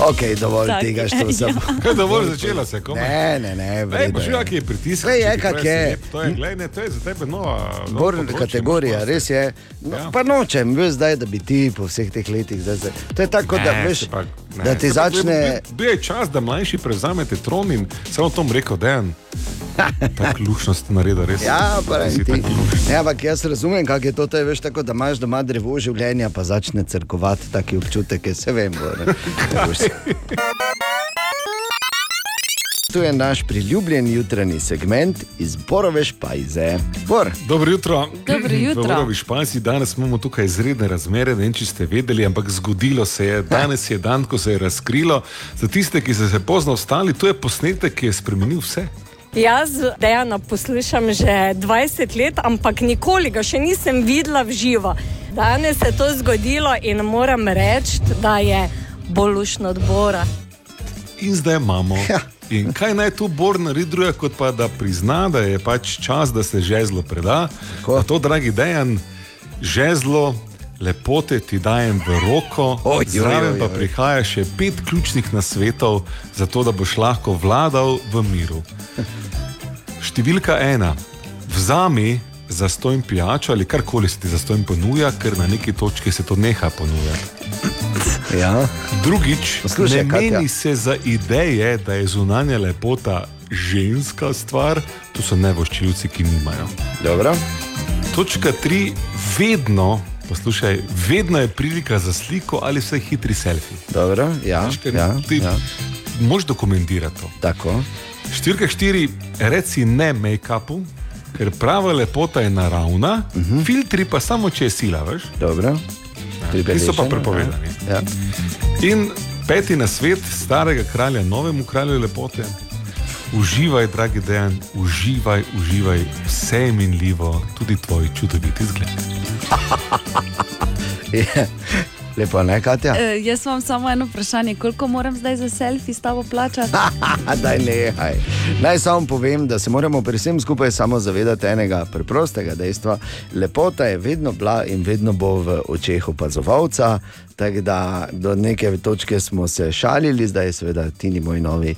Ok, dovolj Tak, tega, što sem. Kaj dovolj začela se, komaj. Ne, ne, ne, Ej, vredno pa je. kak je pritisk. Glej, je, kak pravi, je. To je, glej, ne, to je za tebe nova. področje, kategorija, moš res je. No, Ja. Pa nočem, veš, zdaj, da bi ti po vseh teh letih, zdaj, zdaj. to je tako, da, Ne, veš, se pa- ne, da ti začne. Bil je čas, da mlajši prevzamete tron in samo to mu rekel, da je tako lušnost naredil res. Ja, res ti. Ne, ampak jaz razumem, kako je to, to je, veš, tako, da imaš doma drevo življenja, pa začne crkovati taki občutek, je, se vem. Bo, ne. Ne boš Tu je naš priljubljen jutranji segment iz Borove špajze. Bor, Dobro jutro. Dobro jutro. V Vrovi Španci danes imamo tukaj izredne razmere, ne vem, če ste vedeli, ampak zgodilo se je. Danes je dan, ko se je razkrilo. Za tiste, ki ste se pozno vstali, to je posnetek, ki je spremenil vse. Jaz dejano poslušam že 20 let, ampak nikoli ga še nisem videla v živo. Danes se je to zgodilo in moram reči, da je bolj lušno odbora. In zdaj imamo. Ja. In kaj naj tu Bor naredi druga, kot pa da prizna, da je pač čas, da se žezlo preda. Tako. Pa To, dragi Dejan, žezlo, lepote ti dajem v roko, Oj, zraven oj, pa oj. prihaja še pet ključnih nasvetov, zato da boš lahko vladal v miru. Številka ena, vzami za stojn pijačo ali karkoli se ti za stojn ponuja, ker na neki točki se to neha ponujati. Ja. Drugič, Poslušaj, ne Katja. meni se za ideje, da je zunanja lepota ženska stvar, to so nevoščilci, ki nimajo. Dobro. Točka tri, vedno, poslušaj, vedno je prilika za sliko ali vse hitri selfie. Dobro, ja, Ker ja, ti ja. Moš dokumentirati to. Tako. Številka štiri, reci ne make-upu, ker prava lepota je naravna, uh -huh. filtri pa samo če je sila, veš? Dobro. Ti so pa prepovedani. Ja. In peti na svet starega kralja, novemu kralju lepote. Uživaj, dragi dejan, uživaj, uživaj, vse minljivo, tudi tvoj čudoviti izgled. Je. Lepo, ne, Katja? E, jaz imam samo eno vprašanje, koliko moram zdaj za selfie s tabo plačati? Daj, nehaj. Naj samo povem, da se moramo pri vsem skupaj samo zavedati enega preprostega dejstva. Lepota je vedno bila in vedno bo v očeh opazovalca. Tako da do neke točke smo se šalili, zdaj je seveda ti ni moj novi.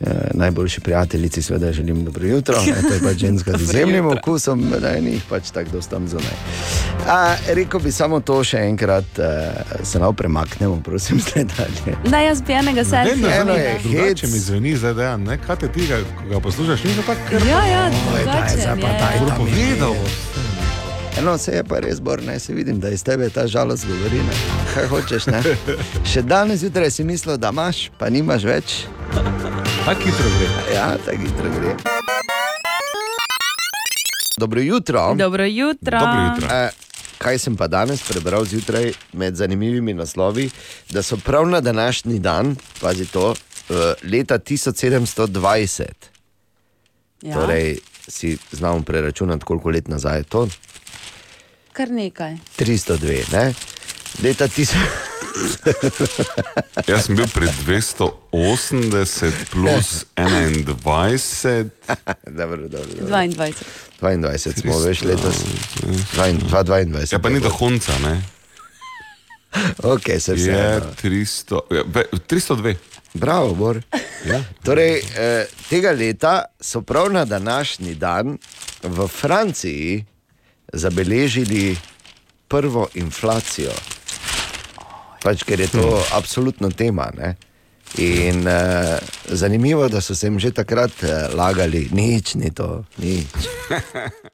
Eh, najboljši prijateljici, seveda želim dobro jutro, ne, to je pač ženska z izjemnim okusom, da je njih pač tako dostam zunaj. A, rekel bi samo to še enkrat, eh, se nam premaknemo, prosim, zdaj dalje. Da, jaz bi enega da Eno je drugače hec. mi zveni zdaj dejan, ne? Kaj te tega, ko ga poslušaš, ni to tako Ja, ja, Oj, daj, zdaj pa daj, drugačen je. tam je. Eno se je pa res bor, ne se vidim, da iz tebe ta žalost govori. Ne? Kaj hočeš? Ne? Še danes zjutraj si mislil, da imaš, pa nimaš več. Tako hitro gre. Ja, tako hitro gre. Dobro jutro. Dobro jutro. Dobro jutro. Eh, kaj sem pa danes prebral zjutraj med zanimivimi naslovi, da so prav na današnji dan, pazi to, eh, leta 1720, Ja, torej si znamo preračunati, koliko let nazaj je to. Kar nekaj. 302, ne? Leta 1000. Jaz sem bil pri 280 plus 21, dobro, dobro, dobro. 22. 22 smo veš letos, 2022. ja pa ni do konca, ne? Ok, se vse. Je 300, ja, ve- 302. Bravo, Bor. Ja. Torej, eh, tega leta so prav na današnji dan v Franciji zabeležili prvo inflacijo. Pač, ker je to absolutno tema. Ne? In uh, zanimivo, da so se jim že takrat uh, lagali, nič ni to, nič.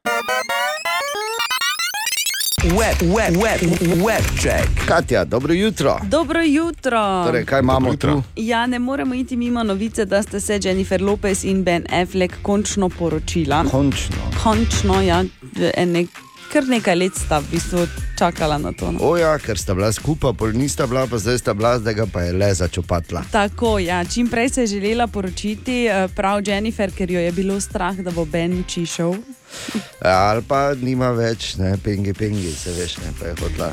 Web, web, web, web check. Katja, dobro jutro. Dobro jutro. Torej, kaj imamo jutro. tu? Ja, ne moremo iti mimo novice, da sta se Jennifer Lopez in Ben Affleck končno poročila. Končno. Končno, ja, ene, kar nekaj let sta v bistvu čakala na to. No. Oja, ker sta bila skupaj, pol nista bila, pa zdaj sta bila, zdaj pa je le začopatla. Tako, ja, čim prej se je želela poročiti, eh, prav Jennifer, ker jo je bilo strah, da bo Ben čišel. Ali pa nima več, ne, pengi, pengi, se veš, ne, pa je hotla.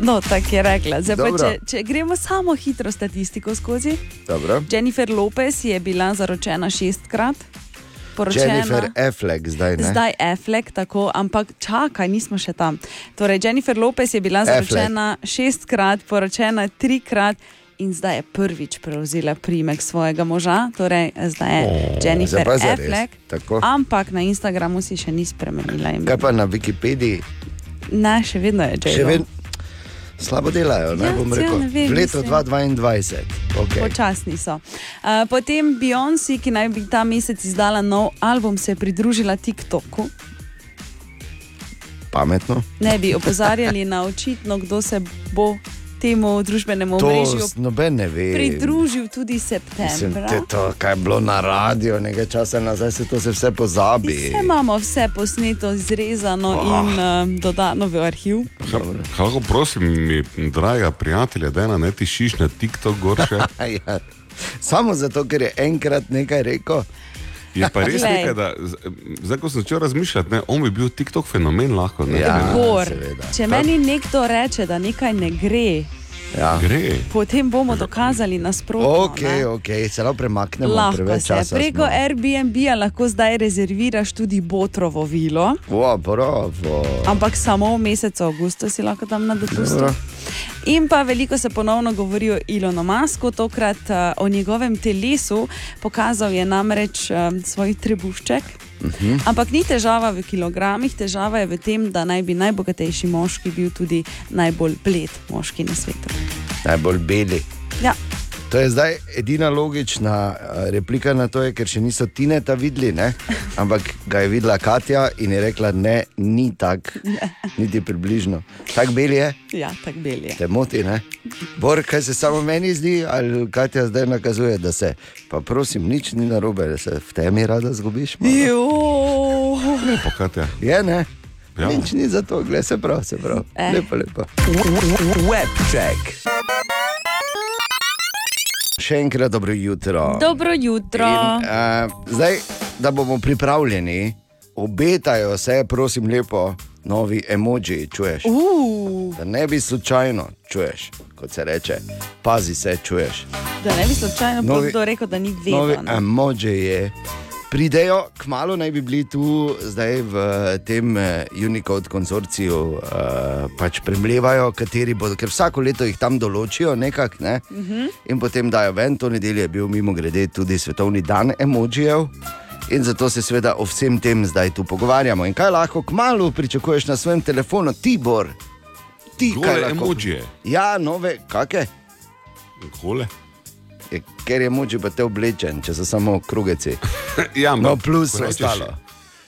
No, tako je rekla. Zdaj, pa, če, če gremo samo hitro statistiko skozi. Dobro. Jennifer Lopez je bila zaročena šestkrat. Poročena. Jennifer Affleck zdaj ne. Zdaj Affleck, tako, ampak čakaj, nismo še tam. Torej, Jennifer Lopez je bila Affleck. zaročena šestkrat, poročena trikrat. In zdaj je prvič prevzela primek svojega moža, torej zdaj je oh, Jennifer Affleck. Ampak na Instagramu si še ni spremenila ime. Kaj pa na Wikipediji? Ne, še vedno je J. Slabo delajo, ne Ja, bom rekel. ne vem, v letu mislim. 2022. Okay. Počasni so. Uh, potem Beyoncé, ki naj bi ta mesec izdala nov album, se je pridružila TikToku. Pametno. Ne bi opozarjali na očitno, kdo se bo temu družbenemu omrežju noben ne ve. pridružil tudi Mislim, septembra. te to, kaj je bilo na radiju, nekaj časa nazaj se to se vse pozabi. Vse imamo vse posneto, izrezano oh. in um, dodano v arhiv. Kako prosim, mi, draga prijatelja, da ne tišiš na TikTok gor še. ja. Samo zato, ker je enkrat nekaj rekel. Je pa res nekaj, da zdaj, ko sem začel razmišljati, ne, on bi bil TikTok fenomen lahko. Ne, Ja. Ne, Gor. seveda. Če meni nekdo reče, da nekaj ne gre, Ja. Gre. potem bomo dokazali nasprotno. Ok, ne. ok, se lahko premaknemo. Lahko se. Preko smo. Airbnb-ja lahko zdaj rezerviraš tudi Botrovo vilo, Wow, bravo. ampak samo v mesecu avgustu si lahko tam na dopustu. Dobro. In pa veliko se ponovno govori o Ilonu Masku, tokrat uh, o njegovem telesu. Pokazal je namreč um, svoj trebušček. Uh Mhm. -huh. Ampak ni težava v kilogramih, težava je v tem, da naj bi najbogatejši moški bil tudi najbolj bled moški na svetu. Najbolj beli. Ja, To je zdaj edina logična eh, replika na to, je, ker še niso Tineta videli, ne? ampak ga je videla Katja in je rekla, ne, ni tako, niti približno. Tako bel je, Ja, tako bel je. te moti. Ne? Bor, kaj se samo meni zdi, ali Katja zdaj nakazuje, da se, pa prosim, nič ni narobe, da se v temi rada zgubiš. malo. Pokatja. Je, ne? Ja. Nič ni za to, gledaj se prav, se prav. Eh. Lepo, lepo. Webček. Še enkrat dobro jutro. Dobro jutro. In, uh, zdaj, da bomo pripravljeni, obetajo se, prosim, lepo, novi emoji, čuješ. Uh, Da ne bi slučajno, čuješ, kot se reče, pazi se, čuješ. da ne bi slučajno Novi- Novi, rekel, da ni Novi vedno. ne. emoji je. Pridejo, kmalo naj bi bili tu, zdaj v tem eh, Unicode konzorciju, uh, pač premlevajo, kateri bodo, ker vsako leto jih tam določijo, nekako, ne? uh Mhm. -huh. in potem dajo ven. To nedeljo je bil mimo grede tudi svetovni dan emojijev. In zato se seveda o vsem tem zdaj tu pogovarjamo. In kaj lahko kmalo pričakuješ na svojem telefonu, Tibor? Ti, kaj lahko- emojije. Ja, nove, kakšne? Gole. Ker je moč pa te oblečen, če so samo krugeci. Ja, No, plus ko rečeš- ostalo.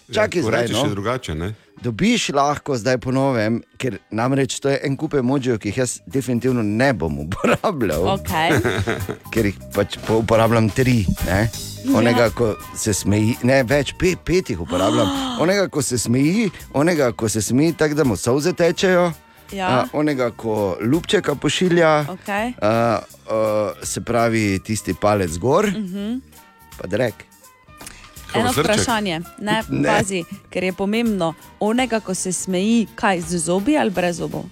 Ja, Čakaj ko zdaj, rečeš no. drugače, ne? Dobiš lahko zdaj po novem, ker namreč to je en kup emojijev, ki jih jaz definitivno ne bom uporabljal, Okay. ker jih pač po- uporabljam tri. Ne? Onega, ko se smeji, ne več, pet, pet jih uporabljam. Onega, ko se smeji, onega, ko se smeji, tako da mu solze tečejo. Ja. A, onega, ko lupčeka pošilja, Okay. a, a, se pravi tisti palec gor, uh -huh. pa drek. Eno Kao srček. vprašanje, ne, Ne. ne pazi, ker je pomembno, onega, ko se smeji, kaj z zobi ali brez zobov.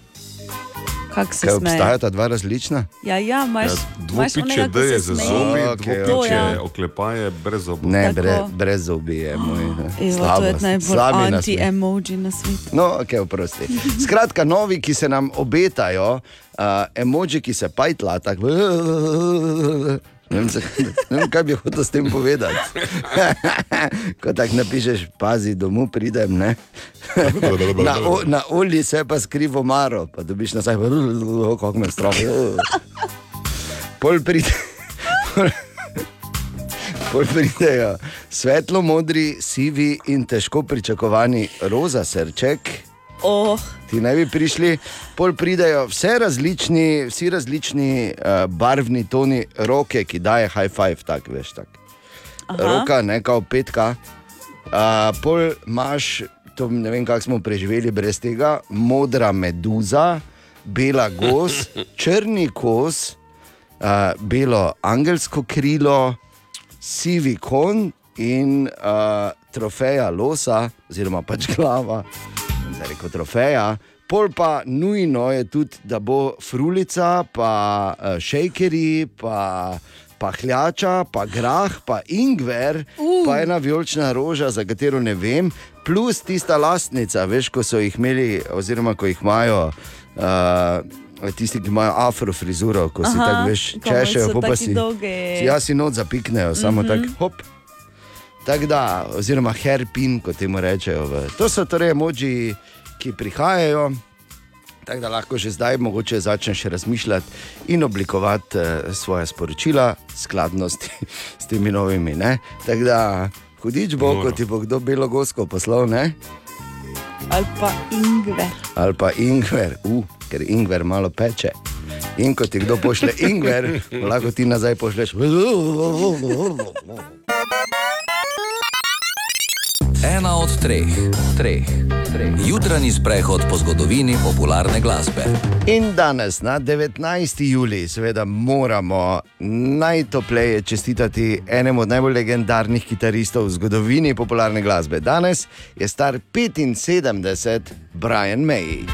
Kako se Kaj smeji? obstajata dva različna? Ja, ja, imaš, Ja, Dvopiče D je za smeji. zobi, Okej, dvopiče ja. oklepaje brez zobov. Ne, bre, brez zobi je moj. ne. Evo, to je Slabo, najbolj anti-emoji na svetu. No, ok, oprosti. Skratka, novi, ki se nam obetajo, uh, emoji, ki se pajtla, tako. Ne vem, ne vem, kaj bi hotel s tem povedati. Ko tako napišeš, pazi, domov pridem. ne. Na, o, na olji se pa skrivo maro, pa dobiš nazaj, kako me strah. Pol pride. Pol pridejo svetlo modri, sivi in težko pričakovani roza srček. Oh, Ti naj bi prišli, pol pridejo vse različni, vsi različni uh, barvni toni roke, ki daje high five, tako veš. Tak. Roka, ne kao petka. Uh, pol imaš, to ne vem, kako smo preživeli brez tega, modra meduza, bela gos, črni kos, uh, belo angelsko krilo, sivi kon in uh, trofeja losa, oziroma pač glava zdaj rekel trofeja. Pol pa nujno je tudi, da bo frulica, pa uh, šejkeri, pa pahljača, pa grah, pa ingver, uh. pa ena vijolična roža, za katero ne vem, plus tista lastnica, veš, ko so jih imeli, oziroma ko jih imajo. Uh, Tisti, ki imajo afrofrizuro, ko si Aha, tako veš, češejo, pa, pa si. dolgi. Ja, si not zapiknejo, samo mm -hmm. tako, hop. Tako da, oziroma herpin, kot temu rečejo. v- To so torej emoji, ki prihajajo. Tako da lahko že zdaj mogoče začneš razmišljati in oblikovati uh, svoje sporočila skladno s, ti, s temi novimi. ne. Tako da, hudič bo, Noro. ko ti bo kdo belo gosko poslal, ne? ali pa ingve. ali pa ingver, uh, ker ingver malo peče. In ko ti kdo pošle ingver, lahko ti nazaj pošleš. Treh, treh, treh. Jutranji sprehod po zgodovini popularne glasbe. In danes, na 19. juli, seveda moramo najtopleje čestitati enemu od najbolj legendarnih kitaristov v zgodovini popularne glasbe. Danes je star 75, Brian May.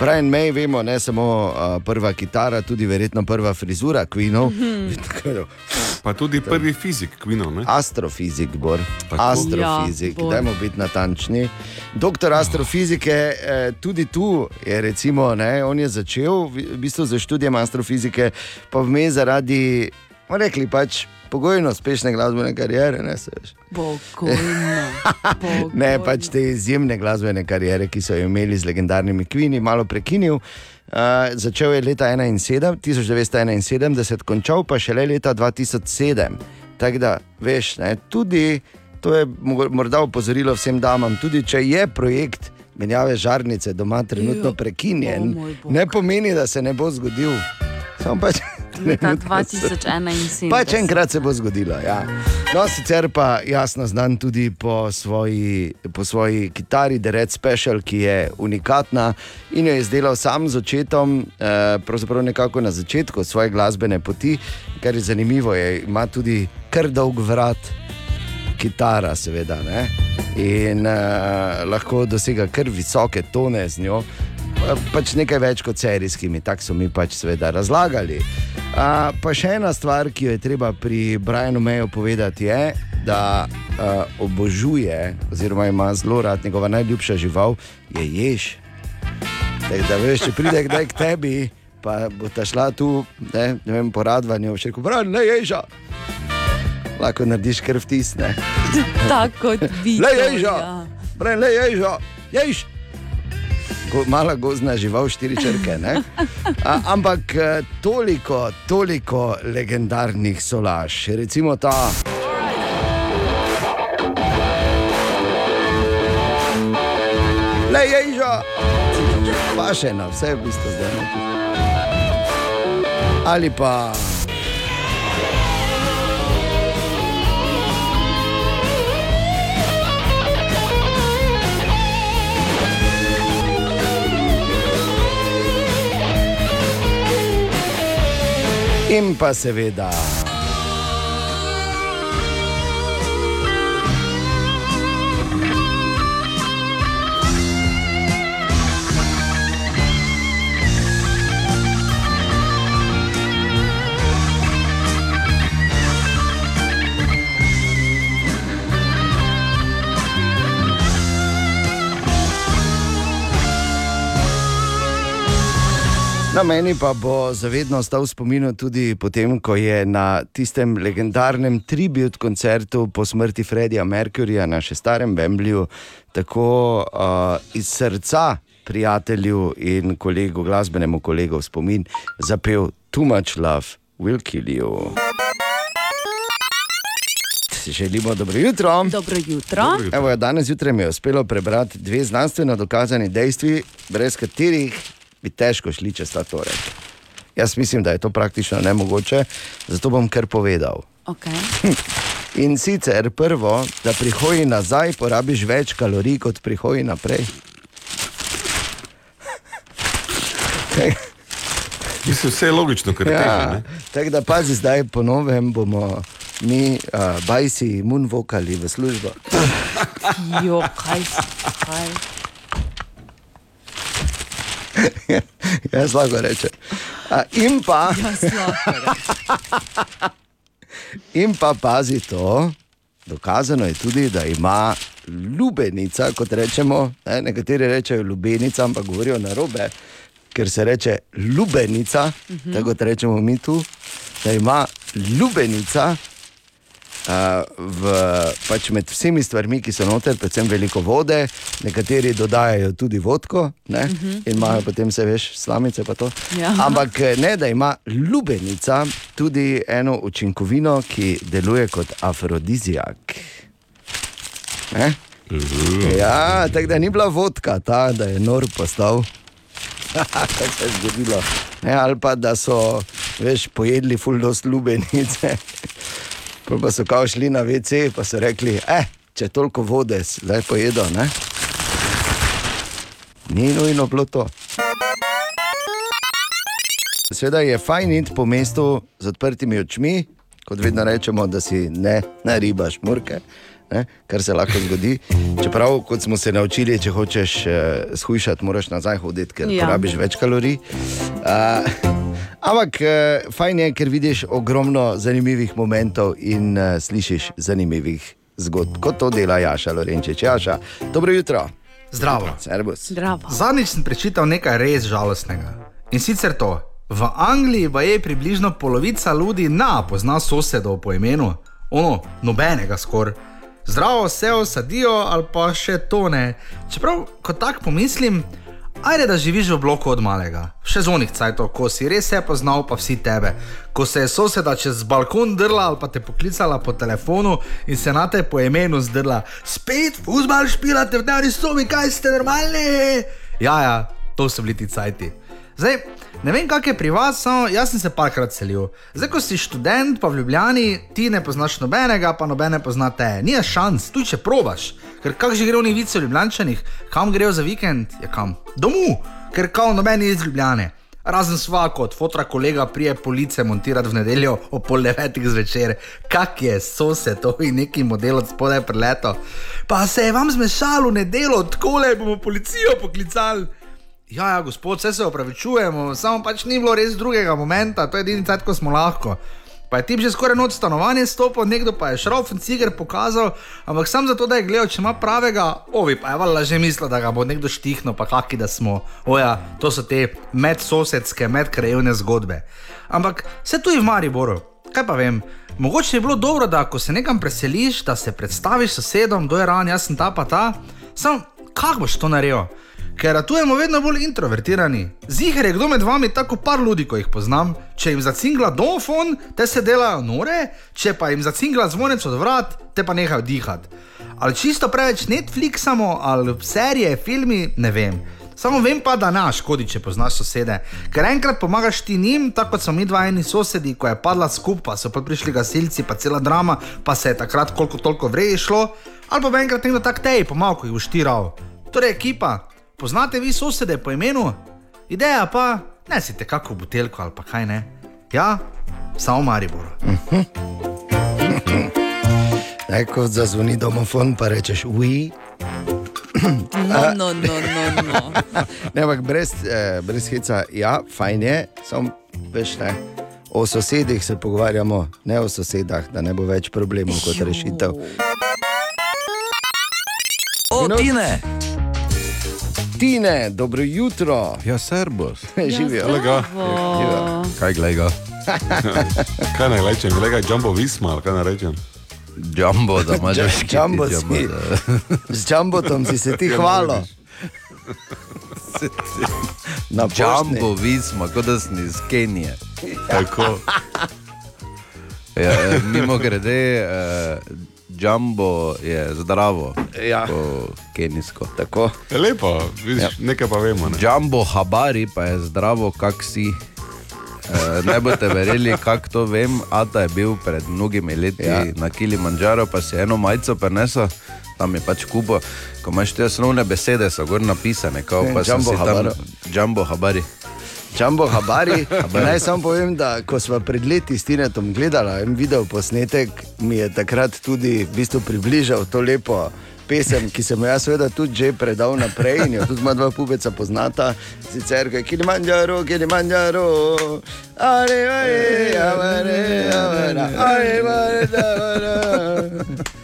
Brian May, vemo, ne samo uh, prva kitara, tudi verjetno prva frizura Queenov. Pa tudi prvi fizik, Queenov. ne? Astrofizik, Bor. Tako. Astrofizik, Ja, dajmo biti natančni. Doktor astrofizike, eh, tudi tu je, recimo, ne, on je začel v v bistvu z študijem astrofizike, pa vmes zaradi, bomo rekli, pač pogojno uspešne glasbene kariere. Ne, se veš. Pokojno. Ne, pač te izjemne glasbene kariere, ki so jo imeli z legendarnimi Queeni, malo prekinil. Uh, začel je leta 17, 1971, končal pa šele leta 2007. Tako da, veš, ne, tudi to je morda opozorilo vsem damam, tudi če je projekt menjave žarnice doma trenutno prekinjen, ne pomeni, da se ne bo zgodil. Samo pač. Leta trenutno se- 2071. Pač enkrat se bo zgodilo. Ja. No, sicer pa jasno znan tudi po svoji, po svoji kitari, The Red Special, ki je unikatna in jo je izdelal sam z očetom, eh, pravzaprav nekako na začetku svoje glasbene poti, kar je zanimivo, je, ima tudi kar dolg vrat, kitara, seveda. Ne? In uh, lahko dosega kar visoke tone z njo, pa- pač nekaj več kot serijskimi, tako so mi pač seveda razlagali. Uh, pa še ena stvar, ki jo je treba pri Brianu Mayu povedati, je, da uh, obožuje, oziroma ima zelo rad njegova najljubša žival, je jež. Tako da veš, če pride kdaj k tebi, pa bo ta šla tu, ne, ne vem, po radvanju, še rekel, pravi, ne ježa. Lahko narediš krv tisne. Tako kot vi. Le ježa, pravi, le ježa, jež. Go, mala gozna žival, štiri črke. ne? A, ampak eh, toliko, toliko legendarnih solaž, recimo ta. Le ježa, pa še na vse v bistvu zdaj. Ali pa. In Na meni pa bo zavedno ostal v spominu tudi potem, ko je na tistem legendarnem tribut koncertu po smrti Fredija Mercuryja na še starem Wembleyju tako uh, iz srca prijatelju in kolegu, glasbenemu kolegu v spomin zapel Too Much Love Will Kill You. Želimo dobro jutro. Dobro jutro. Evo, ja, danes zjutraj mi je uspelo prebrati dve znanstveno dokazani dejstvi, brez katerih bi težko šli čez ta torek. Jaz mislim, da je to praktično nemogoče, zato bom kar povedal. Okay. In sicer prvo, da pri hoji nazaj porabiš več kalorij kot pri hoji naprej. Mislim, vse je logično, kar Ja, teže. tako da pazi, zdaj po novem bomo mi, uh, bajsi, munvokali v službo. Jo, kaj si, kaj. Jaz lahko rečem. In pa. Lahko In pa pazi to, dokazano je tudi, da ima lubenica, kot rečemo, ne, nekateri rečejo lubenica, ampak govorijo na robe, ker se reče lubenica, uh -huh. tako rečemo mi tu, da ima lubenica. Uh, v, pač med vsemi stvarmi, ki so noter, predvsem veliko vode, nekateri dodajajo tudi vodko, ne, uh -huh. in imajo potem, se veš, slamice. pa to. Ja. Ampak eh, ne, da ima lubenica tudi eno učinkovino, ki deluje kot afrodizijak. Ne? Ja, tako da ni bila vodka ta, da je nor postal. Kaj se je zgodilo? Ne, ali pa da so, veš, pojedli fuldos lubenice. Pa so kao šli na WC, pa so rekli, eh, če toliko vode zdaj pojedo, ne? Ni nujno bilo to. Sveda je fajn iti po mestu z odprtimi očmi, kot vedno rečemo, da si ne naribaš murke, ne, kar se lahko zgodi. Čeprav, kot smo se naučili, če hočeš eh, shujšati, moraš nazaj hoditi, ker ja. porabiš več kalorij. Uh, ampak eh, fajn je, ker vidiš ogromno zanimivih momentov in uh, slišiš zanimivih zgodb, kot to dela Jaša Lorenčič. Jaša, dobro jutro. Zdravo. Zdravo. Zadnjič sem prečital nekaj res žalostnega. In sicer to. V Angliji pa je približno polovica ljudi na pozna sosedov po imenu, ono, nobenega skoraj. Zdravo se osadijo ali pa še to ne. Čeprav, ko tako pomislim, Ajde, da živiš v bloku od malega, še zonih cajtov, ko si res vse poznal, pa vsi tebe. Ko se je soseda čez balkon drla ali pa te poklicala po telefonu in se na te po imenu zdrla, spet fuzbal špilate v dnevni sobi, kaj ste normalni. Ja, ja, to so bili ti cajti. Zdaj, ne vem, kak je pri vas, samo jaz sem se parkrat selil. Zdaj, ko si študent, pa v Ljubljani, ti ne poznaš nobenega, pa nobene poznate. Nije šans, tu če probaš. Ker kak že gre v Nivice v Ljubljančanih, kam grejo za vikend, je kam? Domu, ker kao noben je iz Ljubljane. Razen svako od fotra kolega prije police montirati v nedeljo o pol devetih zvečer, kak je sosed, to je neki model od spodaj preleto. Pa se je vam zmešalo v nedeljo, tako le bomo policijo poklicali. Ja, ja, gospod, vse se opravičujemo, samo pač ni bilo res drugega momenta, to je edini cajt, ko smo lahko. Pa je tip že skoraj noč stanovanje stopil, nekdo pa je šrauf in cigar pokazal, ampak sam zato, da je gledal, če ima pravega, ovi pa je valjda že mislil, da ga bo nekdo štihnil, pa kaki da smo. Oja, to so te medsosedske, medkrajevne zgodbe. Ampak vse tu je v Mariboru, kaj pa vem. Mogoče je bilo dobro, da ko se nekam preseliš, da se predstaviš sosedom, kdo je ran, jaz sem ta pa ta. Sam, kako boš to naredil? Ker ratujemo vedno bolj introvertirani. Ziger je kdo med vami tako par ljudi, ko jih poznam. Če jim zacingla domofon, te se delajo nore, če pa jim zacingla zvonec od vrat, te pa nehajo dihati. Ali čisto preveč Netflixamo, ali serije, filmi, ne vem. Samo vem pa, da naš škodi, če poznaš sosede. Ker enkrat pomagaš ti njim, tako kot so mi dva eni sosedi, ko je padla skupaj, so pa prišli gasilci, pa cela drama, pa se je takrat koliko toliko vreje šlo, ali pa enkrat nekdo tak tej pomagal, ko jih uštiral. Torej, ekipa, poznate vi sosede po imenu? Ideja pa, ne si te kako buteljko ali pa kaj ne. Ja, samo Maribor. Naj ko zazvoni domofon, pa rečeš, uji. No, no, no, no, no. Ne, ampak brez, eh, brez heca, ja, fajn je, samo veš ne. O sosedih se pogovarjamo, ne o sosedah, da ne bo več problemov kot rešitev. O, Tine! Dobro jutro, Ja, servus. živijo. Kolega, O, Kaj gleda? kaj naj rečem, kolega Jumbo Visma, kaj naj rečem? Jumbo, da imaš Dž- škiti, Jumbo jumbo, si. Z džambotom si se ti hvalo. Na Jumbo, visma, kot da si iz Kenije. Tako. Ja, eh, mimo grede, uh, Jumbo je zdravo, Ja. kenijsko. Tako. Je lepo, vidiš, Ja. nekaj pa vemo. Ne? Jumbo Habari pa je zdravo, kak si. Uh, ne boste verjeli, kako to vem. Ata je bil pred mnogimi leti Ja. na Kilimanjaro, pa si eno majico prenesel, tam je pač kupo. Ko imaš te osnovne besede, so gor napisane, Ne, pa Jumbo si tam. Jumbo Habari. Džambo Habari. Naj samo povem, da ko smo pred leti s Tinetom gledali en video posnetek, mi je takrat tudi v bistvu približal to lepo pesem, ki sem jo jaz seveda tudi že predal naprej in jo tudi moja dva pubeca poznata. Sicer je Kilimanjaro, Kilimanjaro, ale, ale, ale, ale, ale, ale, ale.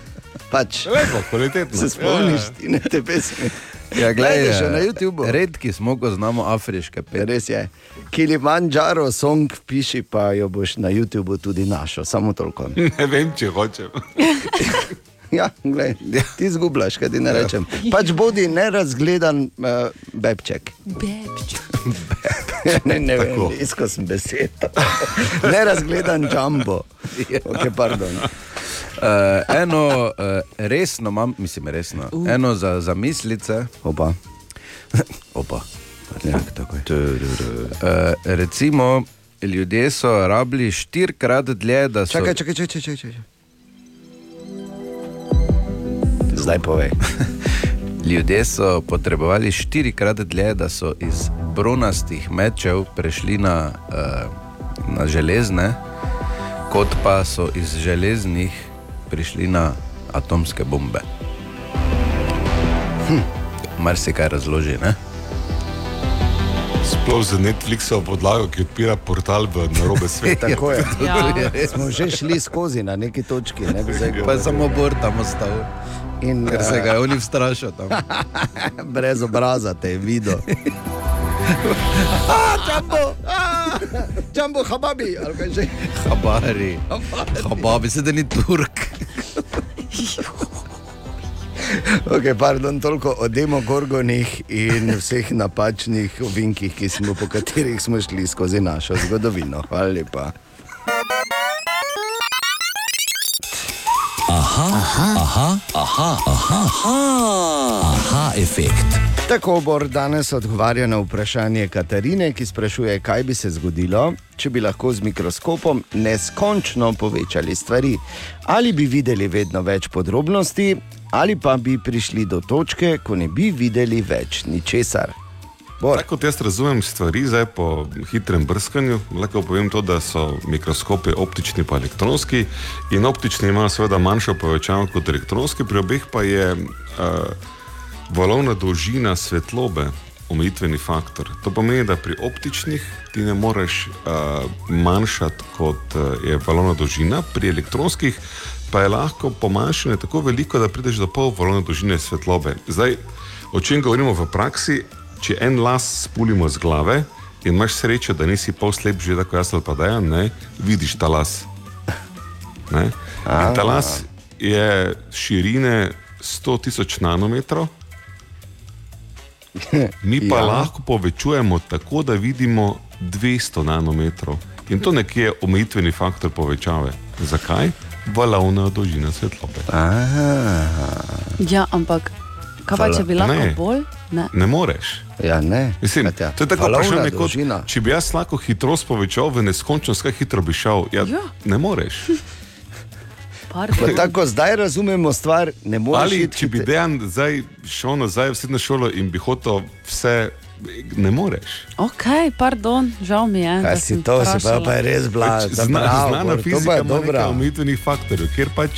Pač, Lepo, kvalitetno. se spomniš, Ja, Tine, te pesmi. Ja, glej, Najdeš jo eh, na YouTubu. Redki smo, ko znamo afriške pesmi. Res je. Kilimanjaro song piši, pa jo boš na YouTubu tudi našel, samo toliko. Ne vem, če hočem. Ja, glej, ti zgubljaš, kaj ti ne rečem. Pač bodi nerazgledan uh, bebček. bebček. ne, ne vem, iskal sem besed. nerazgledan jumbo. Okay, pardon. Uh, eno uh, resno, imam, mislim, resno. Uh. Eno za, za mislice. Opa. Opa. Ja, tako je. Uh, recimo, ljudje so rabili štirikrat dlje, da so. Čakaj, čakaj, čakaj, čakaj. čakaj. Zdaj povej. Ljudje so potrebovali štirikrat dlje, da so iz bronastih mečev prešli na, na železne, kot pa so iz železnih prišli na atomske bombe. Hm. Mar se kaj razloži, ne? Sploh za Netflixovo podlago, ki odpira portal v narobe svet. Tako je. Ja. Smo že šli skozi na neki točki. Ne, bi zdaj Pa samo bor tam ostal, In, ker se ga je oni vstrašil tam. brez obraza te je videl. Ah, Jumbo, ah, Jumbo, hababi, ali kaj že. Habari. Hababi, se da ni Turk. Okay, pardon, toliko o demogorgonih in vseh napačnih ovinkih, smo, po katerih smo šli skozi našo zgodovino. Hvala lepa. Aha, aha, aha, aha, aha, aha, aha efekt. Tako Bor danes odgovarja na vprašanje Katarine, ki sprašuje, kaj bi se zgodilo, če bi lahko z mikroskopom neskončno povečali stvari. Ali bi videli vedno več podrobnosti, ali pa bi prišli do točke, ko ne bi videli več ničesar. Bor. Tako kot jaz razumem stvari, zdaj po hitrem brskanju, lahko povem to, da so mikroskopi optični in elektronski. In optični imajo seveda manjšo povečavo kot elektronski, pri obeh pa je uh, valovna dolžina svetlobe omejitveni faktor. To pomeni, da pri optičnih ti ne moreš uh, manjšati kot uh, je valovna dolžina, pri elektronskih pa je lahko pomanjšanje tako veliko, da prideš do pol valovne dolžine svetlobe. Zdaj, o čem govorimo v praksi? Če en las spulimo z glave in imaš srečo, da nisi pol slep, že tako jaz ali pa da ne, vidiš ta las. Ne? In ta las je širine 100 tisoč nanometrov, mi pa Ja. lahko povečujemo tako, da vidimo 200 nanometrov. In to nekje je omejitveni faktor povečave. Zakaj? Valovna dolžina svetlobe. Ja, ampak kaj pa, če bi lahko bolj? Ne. Ne moreš. Ja, ne. Mislim, Katja, to je tako vprašanje, kot dolžina. če bi jaz lahko hitrost povečal v neskončnost, kaj hitro bi šel. Ja, Ja. Ne moreš. Tako zdaj razumemo stvar, ne moreš Ali iti če bi hite- dejan zdaj šel nazaj v srednjo šolo in bi hotel vse, ne moreš. Ok, pardon, žal mi je. Kaj si to, se pa, pa je res Pač Zna, znana fizika je ima nekaj dobra. omejitvenih faktorjev, kjer pač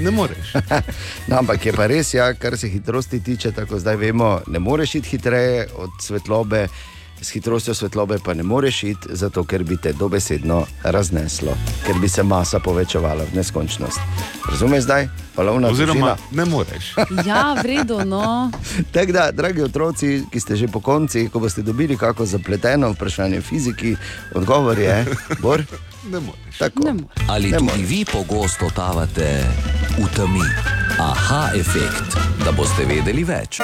ne moreš. No, ampak je pa res, ja, kar se hitrosti tiče, tako zdaj vemo, ne moreš iti hitreje od svetlobe, s hitrostjo svetlobe pa ne moreš iti, zato ker bi te dobesedno razneslo, ker bi se masa povečevala v neskončnost. Razumeš zdaj? Valovna Oziroma, dolžina. ne moreš. Ja, v redu, no. Tako da, dragi otroci, ki ste že po konci, ko boste dobili kako zapleteno vprašanje fiziki, odgovor je, bor, Ne moreš. tako. Ne more. Ali Ne tudi moreš. vi pogosto tavate v temi? Aha efekt, da boste vedeli več.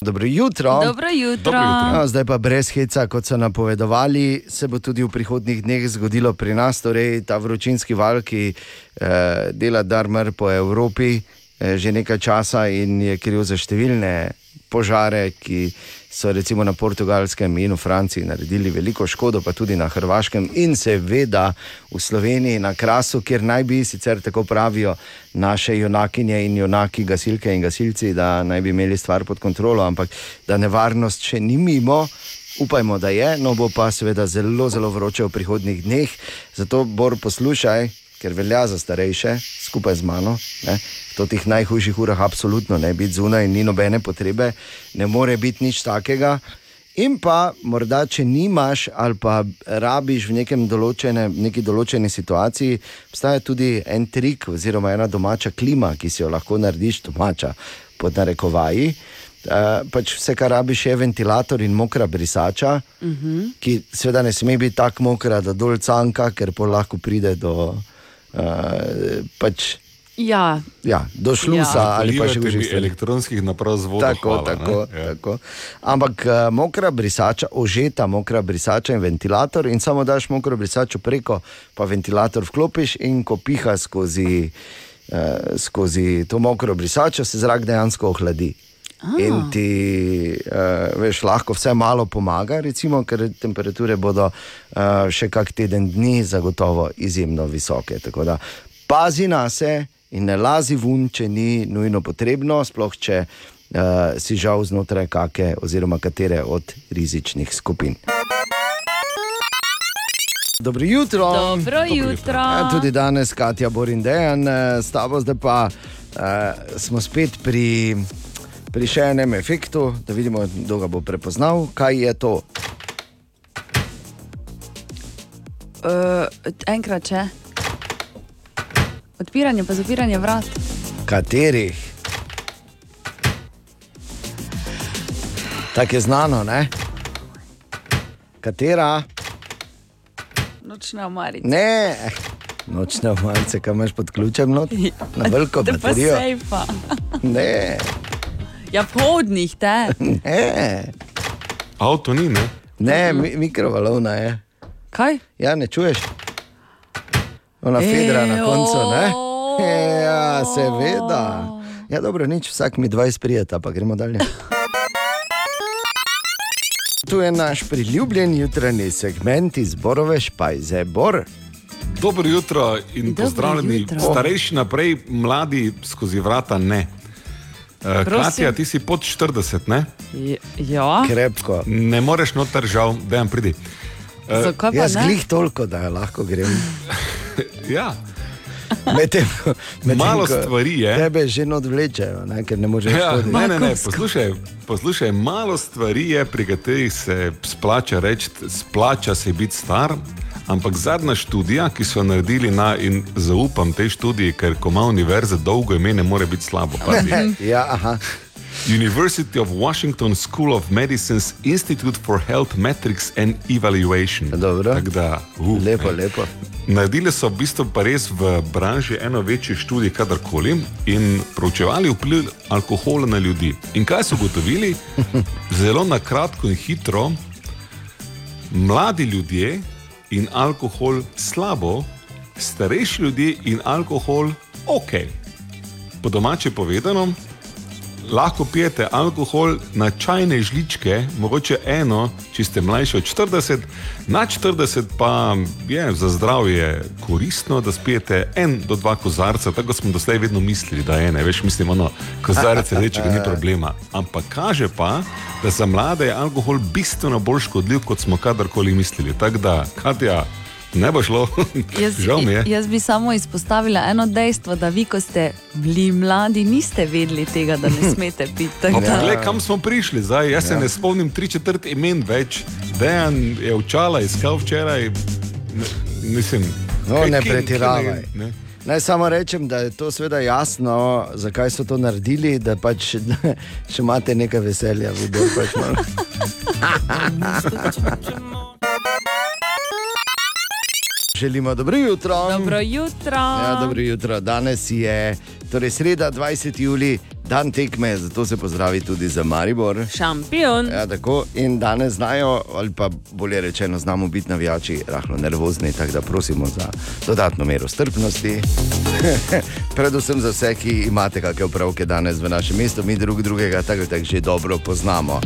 Dobro jutro. Dobro jutro. Dobro jutro. No, zdaj pa brez heca, kot so napovedovali, se bo tudi v prihodnih dneh zgodilo pri nas, torej ta vročinski val, ki eh, dela darmar po Evropi eh, že nekaj časa in je kriv za številne požare, ki so recimo na Portugalskem in v Franciji naredili veliko škodo, pa tudi na Hrvaškem in seveda v Sloveniji na Krasu, kjer naj bi sicer tako pravijo naše junakinje in junaki, gasilke in gasilci, da naj bi imeli stvar pod kontrolo, ampak da nevarnost še ni mimo. Upajmo, da je, no bo pa seveda zelo, zelo vroče v prihodnih dneh. Zato bor poslušaj, ker velja za starejše, skupaj z mano. Ne? V teh najhujših urah absolutno ne biti zunaj, ni nobene potrebe, ne more biti nič takega. In pa morda, če nimaš ali pa rabiš v določene, neki določeni situaciji, obstaja tudi en trik oziroma ena domača klima, ki si jo lahko narediš domača pod narekovaji. Uh, pač vse, kar rabiš, je ventilator in mokra brisača, uh -huh. ki seveda ne sme biti tako mokra, da dol canka, ker pa lahko pride do, uh, pač, Ja, ja, do šlusa ja. ali pa še stvari. elektronskih naprav z vodo. Tako, hvala, tako, ne? Ja. tako. Ampak uh, mokra brisača, ožeta mokra brisača in ventilator, in samo daš mokro brisačo preko, pa ventilator vklopiš in ko piha skozi, uh, skozi to mokro brisačo, se zrak dejansko ohladi. In ti, uh, veš, lahko vse malo pomaga, recimo, ker temperature bodo uh, še kak teden dni zagotovo izjemno visoke. Tako da pazi na se in ne lazi ven, če ni nujno potrebno, sploh če uh, si žal znotraj kake oziroma katere od rizičnih skupin. Dobro jutro. dobro jutro. Ja, tudi danes, Katja Borindejan, s tabo zdaj pa uh, smo spet pri, pri še enem efektu, da vidimo, kdo ga bo prepoznal. Kaj je to? Uh, enkrat če. Odpiranje pa zapiranje vrat. Katerih? Tako je znano, ne? Katera? Nočna omarica. Ne, Nočne omarice, kam imaš pod ključem, not? na veliko Te pa baterijo. sejfa. Ne, Ja, vhodnih, te. ne, Avto ni, ne? ne mi, mikrovalovna je. Kaj? Ja, ne čuješ? Ona fedra na koncu, ne? Ja, seveda. Ja, dobro, nič, vsak mi 20 prijeta, pa gremo dalje. Tu je naš priljubljen jutranji segment iz Borove špajze. Bor, Dobro jutro in Dobro pozdravljeni, jutro. starejši naprej, mladi skozi vrata ne. Uh. Katja, ti si pod 40, ne? J- Ja, krepko. Ne moreš noter, žal, da jim pridi. zakaj pa Jaz ne? glih toliko, da lahko grem. Ja, Medtem, medtem, Malo stvari je. Tebe že odvlečejo, ne, ker ne moreš ja hoditi. ne, ne, ne, poslušaj, poslušaj, malo stvari je, pri katerih se splača reči, splača se biti star. Ampak zadnja študija, ki so jo naredili na, in zaupam tej študiji, ker ko ima univerza dolgo ime, ne more biti slabo. Ja, aha. University of Washington School of Medicine's Institute for Health Metrics and Evaluation. Dobro. Tako Da, uh, Lepo, ne. lepo. Naredili so v bistvu pa res v branži eno večji študij, kadarkoli, in proučevali vpliv alkohola na ljudi. In kaj so ugotovili? Zelo na kratko in hitro, mladi ljudje in alkohol slabo, starejši ljudje in alkohol ok. Po domače povedano, lahko pijete alkohol na čajne žličke, mogoče eno, če ste mlajši od 40, na 40 pa je za zdravje koristno, da spijete en do dva kozarca, tako smo doslej vedno mislili, da je ene, veš, mislim, ono, kozarec rdečega ni problema. Ampak kaže pa, da za mlade je alkohol bistveno bolj škodljiv, kot smo kadarkoli mislili. Tako da, Katja, ne bo šlo, Jaz, žal mi je. jaz bi samo izpostavila eno dejstvo, da vi, ko ste bili mladi, niste vedeli tega, da ne smete piti. tako da- Poglej, kam smo prišli zdaj. Jaz ja. se ne spomnim tri četrt imen več. Dejan je očala iskal včeraj. Mislim, No, kaj- ne pretiravaj. ne-. Naj samo rečem, da je to seveda jasno, zakaj so to naredili, da pač še imate nekaj veselja, videl pač malo. Želimo dobro jutro. Dobro jutro. Ja, dobro jutro. Danes je torej sreda, 20. juli, dan tekme, zato se pozdravi tudi za Maribor. Šampion. Ja, tako. In danes znajo, ali pa bolje rečeno, znamo biti navijači, rahlo nervozni, tako da prosimo za dodatno mero strpnosti. Predvsem za vse, ki imate kakšne opravke danes v našem mestu, mi drug drugega tako tako že dobro poznamo.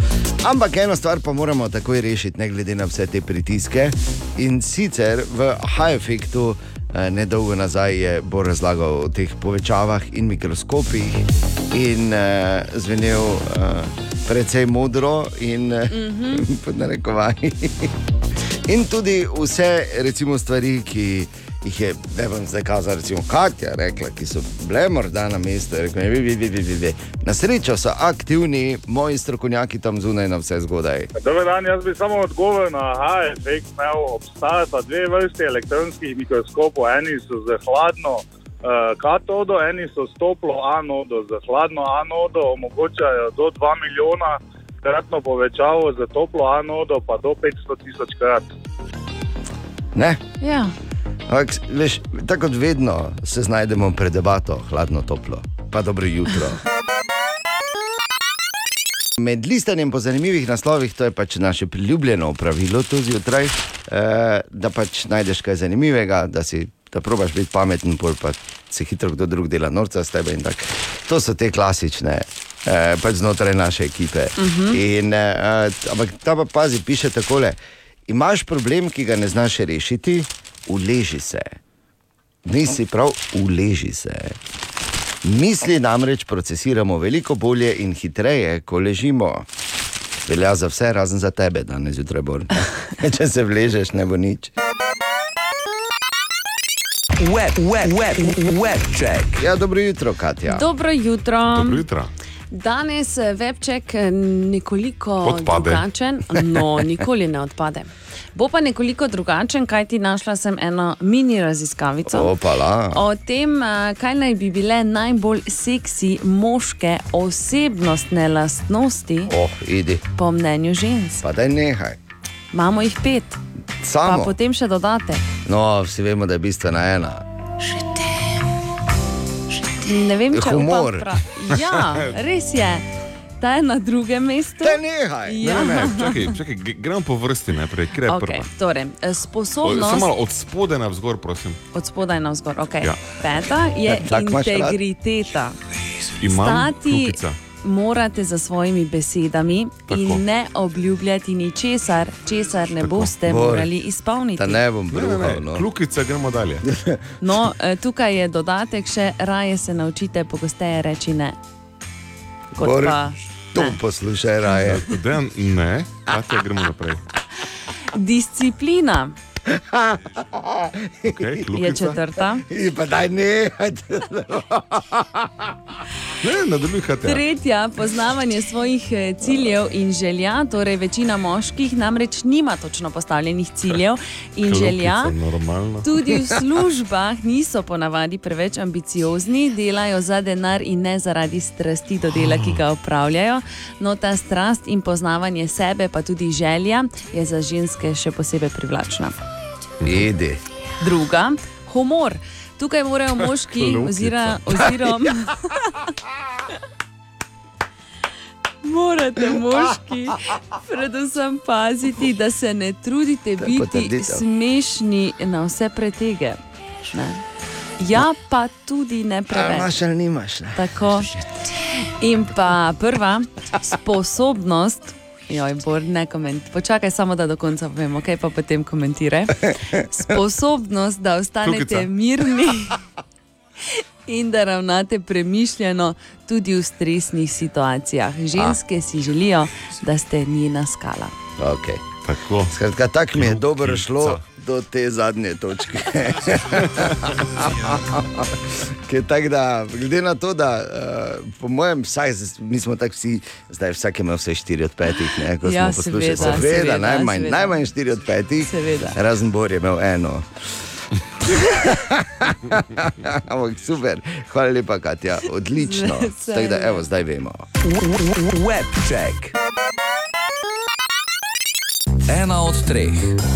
Ampak eno stvar pa moramo takoj rešiti, ne glede na vse te pritiske. In sicer v high effectu. Nedolgo nazaj je Bor razlagal o teh povečavah in mikroskopih, in uh, zvenel uh, precej modro, in uh, mm -hmm. pod narekovanji. in tudi vse recimo, stvari, ki jih je, ne bom zdaj kazal, recimo Katja rekla, ki so bile morda na mestu, je rekla, vi, vi, vi, vi, vi, vi. Na srečo so aktivni moji strokovnjaki tam zunaj na vse zgodaj. Dober dan, jaz bi samo odgovoril na HFX. Obstajata dve vrsti elektronskih mikroskopov. Eni so z hladno uh, katodo, eni so s toplo anodo. Z hladno anodo omogočajo do 2 milijona kratno povečavo, z toplo anodo pa do 500 tisoč krat. Ne? Ja. Ampak, veš, tako kot vedno se znajdemo pred debato, hladno, toplo, pa dobro jutro. Med listanjem po zanimivih naslovih, to je pač naše priljubljeno pravilo tu zjutraj, eh, da pač najdeš kaj zanimivega, da si da probaš biti pameten, pol pa se hitro kdo drug dela norca s tebe. To so te klasične, eh, pač znotraj naše ekipe. Uh -huh. in, eh, ampak ta pa pazi, piše takole. Imaš problem, ki ga ne znaš rešiti, uleži se. Nisi prav, uleži se. Misli namreč procesiramo veliko bolje in hitreje, ko ležimo. Velja za vse, razen za tebe, danes zjutraj bolj. Če se vležeš, ne bo nič. Web, web, web, web check. Ja, dobro jutro, Katja. Dobro jutro. Dobro jutro. Danes je webček eh, nekoliko Odpade. drugačen, no, nikoli ne odpade. Bo pa nekoliko drugačen, kaj ti našla sem eno mini raziskavico. Opala. O tem, eh, kaj naj bi bile najbolj seksi moške osebnostne lastnosti, Oh, idi, po mnenju žensk. pa daj nehaj. Imamo jih pet, pa Samo. potem še dodate. No, vsi vemo, da je bistvena ena. Ne vem, če Humor. upam pra- Ja, res je. Ta je na drugem mestu. Te nehaj. Ja. Ne, ne, čakaj, čakaj, g- gremo po vrsti najprej, kje je Okay, prva. torej, eh, O, sposobnost Samo malo od spodaj na vzgor, prosim. od spodaj na vzgor. Okay. Ja. Peta je Ja, integriteta. Imam Stati kljukica. morate za svojimi besedami Tako. in ne obljubljati ničesar, česar ne boste Bor, morali izpolniti. Da ne bom Ne, ne, bruhal. ne, No. kljukica, gremo dalje. No, eh, tukaj je dodatek še, raje se naučite pogosteje reči ne. Kot Bor, pa To ne. poslušaj raje. Dejan, ne, Katja, gremo naprej. Disciplina Okay, je kljukica. četrta. In pa daj nehaj. Ne, nadaljuj, Katja. Tretja, poznavanje svojih eh, ciljev in želja. Torej, večina moških namreč nima točno postavljenih ciljev in želja. Normalno. Tudi v službah niso ponavadi preveč ambiciozni, delajo za denar in ne zaradi strasti do dela, ki ga upravljajo. No, ta strast in poznavanje sebe, pa tudi želja, je za ženske še posebej privlačna. Idi. Druga, humor. Tukaj morajo moški oziroma. Morate moški predvsem paziti, da se ne trudite biti smešni na vse pretege. Ne. Ja, pa tudi ne preveč. imaš ali nimaš? Ne? Tako. In pa prva sposobnost. Joj, Bor, ne komentiraj. Počakaj samo, da do konca povem, kaj pa potem komentiraj. Sposobnost, da ostanete Kljukica. mirni in da ravnate premišljeno tudi v stresnih situacijah. Ženske si želijo, da ste njena skala. Okay. Tako. Skratka, tako mi je dobro šlo do te zadnje točke. Tako da, glede na to, da uh, po mojem, vsaj, mi smo tako vsi, zdaj vsak ima vse 4 od 5, ne, ko Ja, smo poslušali, seveda, seveda, seveda, najmanj, seveda. najmanj 4 od 5, Seveda. razen Bor je imel eno. Ampak super, hvala lepa, Katja, odlično. Tako da, evo, zdaj vemo. Webcheck. Ena od treh,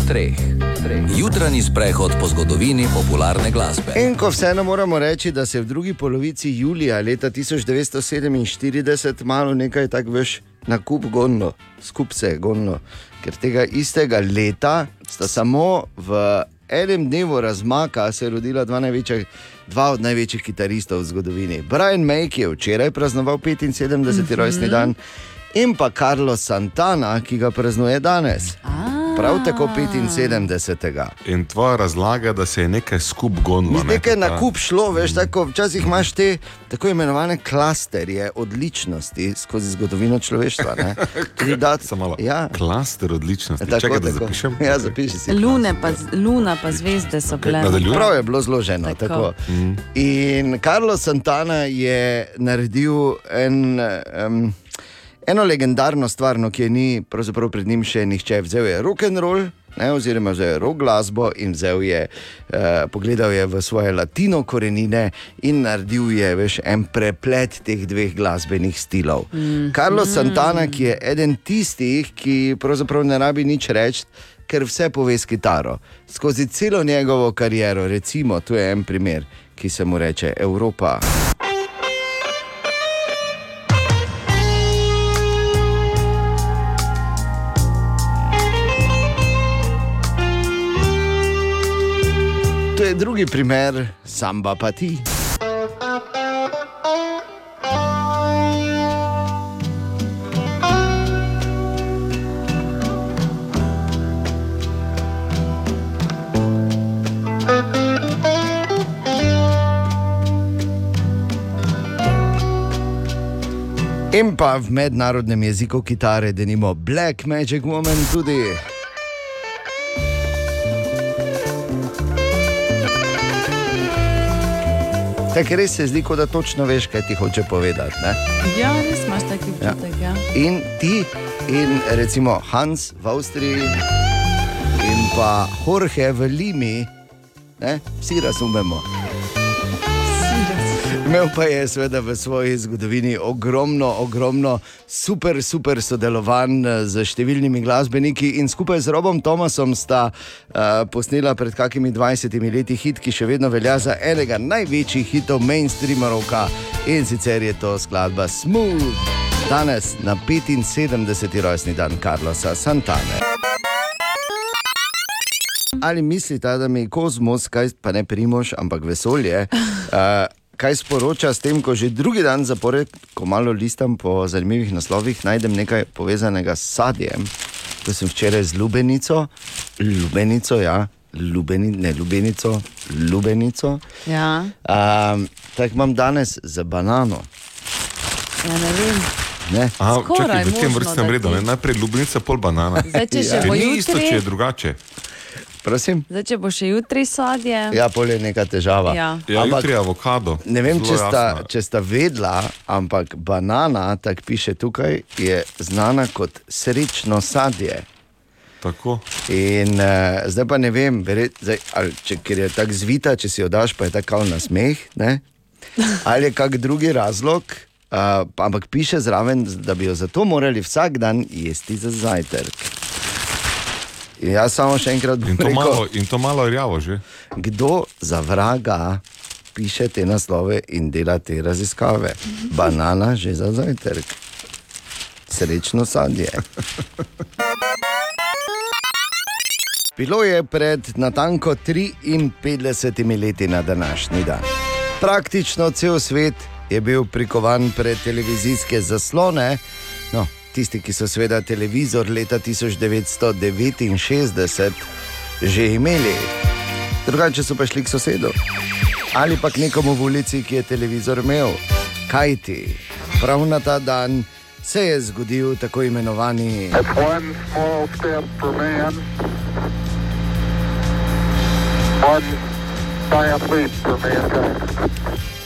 treh, treh. Jutranji sprehod po zgodovini popularne glasbe. In ko vseeno moramo reči, da se je v drugi polovici julija leta 1947 malo nekaj tako veš na kup gonilo, skup se je gonilo, ker tega istega leta sta samo v enem dnevu razmaka se rodila dva, največja, dva od največjih kitaristov v zgodovini. Brian May, ki je včeraj praznoval 75. rojstni dan, in pa Carlos Santana, ki ga praznuje danes. Prav tako 75. In tvoja razlaga, da se je nekaj skup gonilo. Mi nekaj na kup šlo, veš, tako včasih imaš te tako imenovane klasterje odličnosti skozi zgodovino človeštva. ne. Dat-. Ja, Klaster odličnosti. tako, Čakaj, da tako. zapišem. Ja, zapiši si. Lune pa, luna pa zvezde so bile. nadaljuj. Prav je bilo zloženo. Tako. Tako. In Carlos Santana je naredil en, um, eno legendarno stvar, no, ki je ni pred njim še nihče. Vzel je rock and roll. Ne, oziroma, vzel je rock glasbo in vzel je, uh, pogledal je v svoje latino korenine in naredil je veš, en preplet teh dveh glasbenih stilov. Mm. Carlos Santana, ki je eden tistih, ki pravzaprav ne rabi nič reči, ker vse pove s kitaro. Skozi celo njegovo kariero, recimo, tu je en primer, ki se mu reče Evropa. Je drugi primer, samba pa ti. In pa v mednarodnem jeziku kitare, da nimo Black Magic Woman tudi. Tako res se zdi, da točno veš, kaj ti hoče povedati. Ne? Ja, res imaš taki občutek. Ja. In ti, in recimo Hans v Avstriji, in pa Jorge v Limi, ne? vsi razumemo. Imel pa je seveda v svoji zgodovini ogromno, ogromno super, super sodelovanj eh, z številnimi glasbeniki in skupaj z Robom Thomasom sta uh, posnela pred kakimi 20 leti hit, ki še vedno velja za enega največjih hitov mainstreama roka in sicer je to skladba Smooth. Danes na 75. rojstni dan Karlosa Santane. Ali mislite, da mi kozmos, kaj, pa ne primož, ampak vesolje, uh, kaj sporoča s tem, ko že drugi dan zapored, ko malo listam po zanimivih naslovih, najdem nekaj povezanega s sadjem. To sem včeraj z lubenico, lubenico, ja, lubeni, ne lubenico, lubenico. Ja, Um, Tako imam danes za banano. ja ne vem. Ne? Aha, Skoraj čakaj, v tem vrstnem redu, ti- ne? najprej ljubljenica, pol banana. Zdaj, če še Če bo ni isto, jutri, če je drugače. Prosim? zdaj, če bo še jutri sadje. Ja, pol je neka težava. Ja. Ja, Ampak- jutri je avokado. Ne vem, Zelo če sta, jasna. če sta vedla, ampak banana, tako piše tukaj, je znana kot srečno sadje. Tako. In uh, zdaj pa ne vem, veret, zdaj, ali, če, ker je tako zvita, če si jo daš, pa je tako na smeh. Ne? Ali je kak drugi razlog, uh, ampak piše zraven, da bi jo zato morali vsak dan jesti za zajtrk. In jaz samo še enkrat bom In to, rekel, malo, in to malo rjavo že. kdo za vraga piše te naslove in dela te raziskave. Banana že za zajtrk. Srečno sadje. Bilo je pred natanko 53 leti na današnji dan. Praktično cel svet je bil prikovan pred televizijske zaslone. No, tisti, ki so seveda televizor leta 1969 že imeli, drugače so pa šli k sosedu ali pa k nekomu v ulici, ki je televizor imel. Kaj ti? Prav na ta dan se je zgodil tako imenovani One small step for man,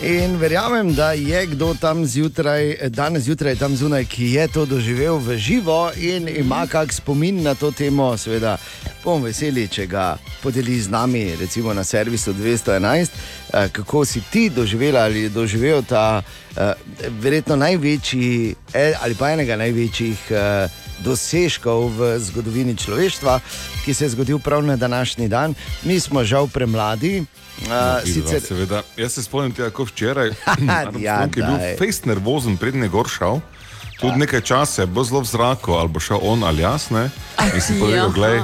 In verjamem, da je kdo tam zjutraj, danes zjutraj tam zunaj, ki je to doživel v živo in ima kak spomin na to temo. Seveda bom veseli, če ga podeli z nami, recimo na servisu 211, eh, kako si ti doživel ali doživel ta eh, verjetno največji eh, ali pa enega največjih. Dosežkov v zgodovini človeštva, ki se je zgodil prav na današnji dan. Mi smo žal premladi. Uh, Vidva, sicer Seveda, jaz se spomnim tega, kako včeraj. Ja, Armstrong je bil fejst nervozen, prednje gor šel. Tudi nekaj časa je bil zelo v zraku, ali bo šel on ali jaz. Ne? In si povedal, gledaj.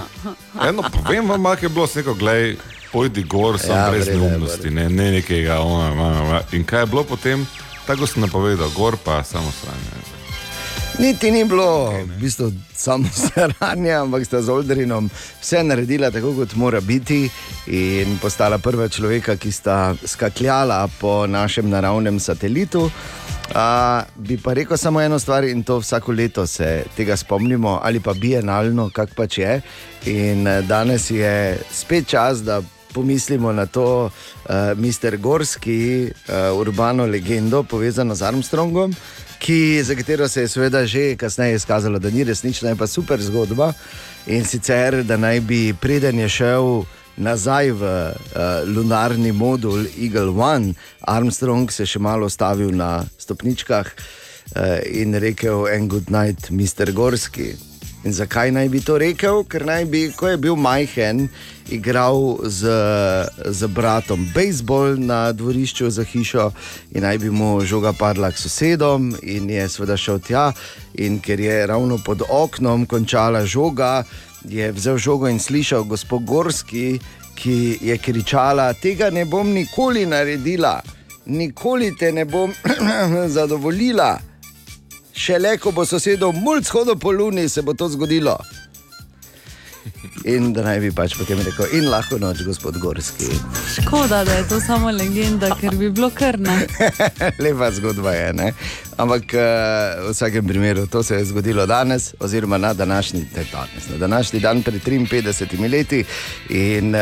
Eno, povem vam, kak je bilo, sem rekel, gledaj, pojdi gor, sem Ja, brez neumnosti, ne, ne nekega. Ona, ona, ona. In kaj je bilo potem? Tako sem napovedal, gor pa samo stranje. Niti ni bilo v bistvu samo saranje, ampak sta z Oldrinom vse naredila tako, kot mora biti, in postala prva človeka, ki sta skakljala po našem naravnem satelitu. A, bi pa rekel samo eno stvar, in to vsako leto se tega spomnimo, ali pa bienalno, kak pač je. In eh, danes je spet čas, da pomislimo na to, uh, Mister Gorski, uh, urbano legendo, povezano z Armstrongom, ki, za katero se je seveda že kasneje izkazalo, da ni resnična, je pa super zgodba. In sicer, da naj bi preden je šel nazaj v uh, lunarni modul Eagle One, Armstrong se še malo stavil na stopničkah uh, in rekel: En good night, Mister Gorski. In zakaj naj bi to rekel? Ker naj bi, ko je bil majhen, igral z, z bratom bejzbol na dvorišču za hišo in naj bi mu žoga padla k sosedom, in je seveda šel tja. In ker je ravno pod oknom končala žoga, je vzel žogo in slišal gospod Gorski, ki je kričala: Tega ne bom nikoli naredila, nikoli te ne bom zadovoljila. Šele ko bo sosedov mulj shodil po luni, se bo to zgodilo. In da naj bi pač potem rekel, in lahko noč, gospod Gorski. Škoda, da je to samo legenda, ker bi bilo krne. Lepa zgodba je. Ne? Ampak uh, v vsakem primeru to se je zgodilo danes, oziroma na današnji, ne, danes, na današnji dan pred 53 leti. In uh,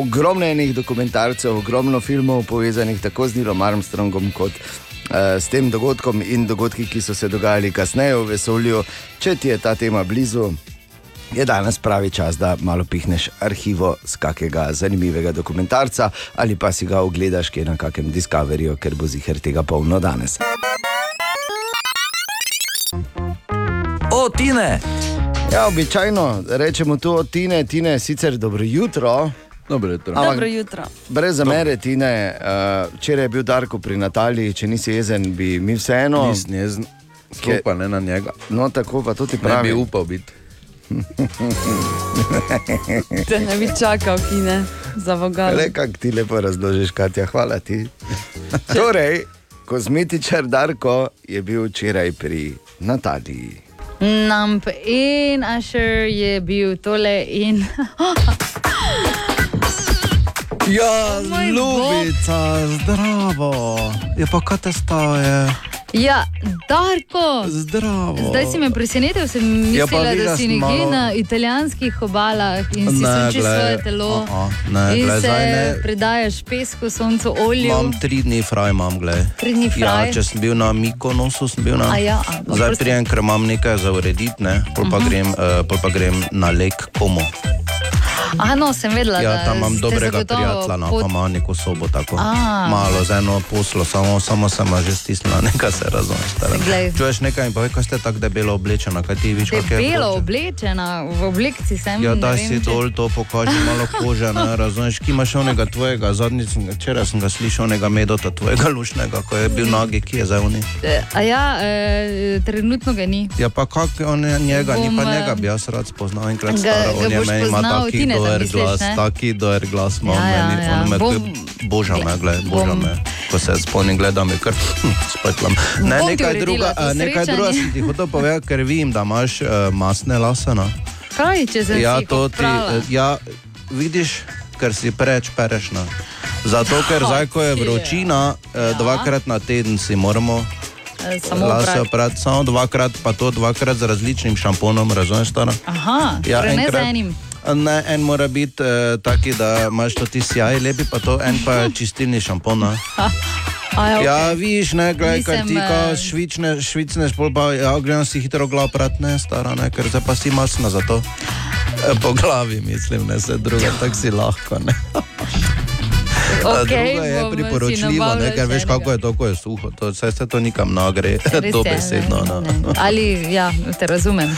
ogromno enih dokumentarcev, ogromno filmov povezanih tako z Nilom Armstrongom kot. Eh, S tem dogodkom in dogodki, ki so se dogajali kasneje v vesolju, če ti je ta tema blizu, je danes pravi čas, da malo pihneš arhivo z kakega zanimivega dokumentarca ali pa si ga ogledaš kje na kakem Discoveryju, ker bo ziger tega polno danes. O, Tine! Ja, običajno rečemo tu Tine, Tine sicer dobro jutro. Dobro jutro. Ampak Dobro jutro. Brez zamere, Tine, uh, včeraj je bil Darko pri Nataliji, če nisi jezen, bi mi vseeno. Nisem jezen, sploh pa ne na njega. No, tako pa to ti Ne pravi. bi upal biti. Te ne bi čakal, kine, za vogal. Le kako ti lepo razložiš, Katja, hvala ti. torej, kozmetičar Darko je bil včeraj pri Nataliji. Namp in Asher je bil tole in. Ja, moj ljubica, zdravo. Je pa kaj te staje? Ja, Darko! Zdravo. Zdaj si me presenetil, sem Ja, mislila, videla da si nekje malo- na italijanskih obalah in si Ne, sučiš glej, svoje telo. a-a, ne, in glej, se ne. predajaš pesku, soncu, olju. Imam tri dni fraj, imam gled. Tri dni Ja, fraj? če sem bil na Mikonosu, sem bil na. A ja, a, Zdaj prijem, ker imam nekaj za urediti, ne? pol, pa Mhm. grem, uh, pol pa grem na lek komo. Aha, no, sem vedela, Ja, tam imam dobrega zagotovo prijatelja, no, pot- pa ima neko sobo tako. A. Malo z eno poslo, samo, samo sem že stisnila, nekaj se razumeš. Čuješ nekaj in povej, kaj ste tako debelo oblečena, kaj ti vidiš, kako je. Debelo vroče? oblečena, v oblekci sem. Ja, ne daj vem, si če- dol to pokaži, malo kože, ne razumeš, ki imaš onega tvojega, zadnjič, sem ga- včeraj sem ga slišal, onega medota tvojega lušnega, ko je bil nagi, ki je zdaj oni. Eh, A ja, e, trenutno ga ni. Ja, pa kak on je njega, ni pa Bom, eh, njega bi jaz rad spoznal enkrat ga- ga boš meni ima poznal, taki Tineta dober misliš, glas, ne? taki dober glas ima Ja, ja, ja. on me Bom- boža me, gled, boža bom- me, ko se spomnim, gledam je kar hm, spetlam. Ne, Bom nekaj druga, nekaj druga sem ti hotel povedati, ker vidim, da imaš uh, masne lase, no. Kaj, če sem Ja, to ti, eh, ja, vidiš, ker si preveč pereš. No. Zato, ker zdaj, ko je vročina, ja. dvakrat na teden si moramo Eh, Samo lase oprati. samo dvakrat, pa to dvakrat z različnim šamponom, razumeš? Stara? Aha, Ja, torej ne z enkrat- enim. Ne, en mora biti uh, taki, da imaš to ti sjaj, lepi pa to, en pa čistilni šampon. no. A, ja, Ja, okay. vidiš, ne, gledaj, kaj ti, ko eh, švičneš, švicneš, pol pa, ja, grem si hitro glav prat, ne, stara, ne, ker zdaj pa si masna za to. E, po glavi, mislim, ne, se druga, tako si lahko, ne. Okej, drugo je si priporočljivo, ne, ker veš, kako je to, ko je suho, to, vse se to nikam ne gre, Res to je, besedno. ne, No. ne. Ali, ja, te razumem.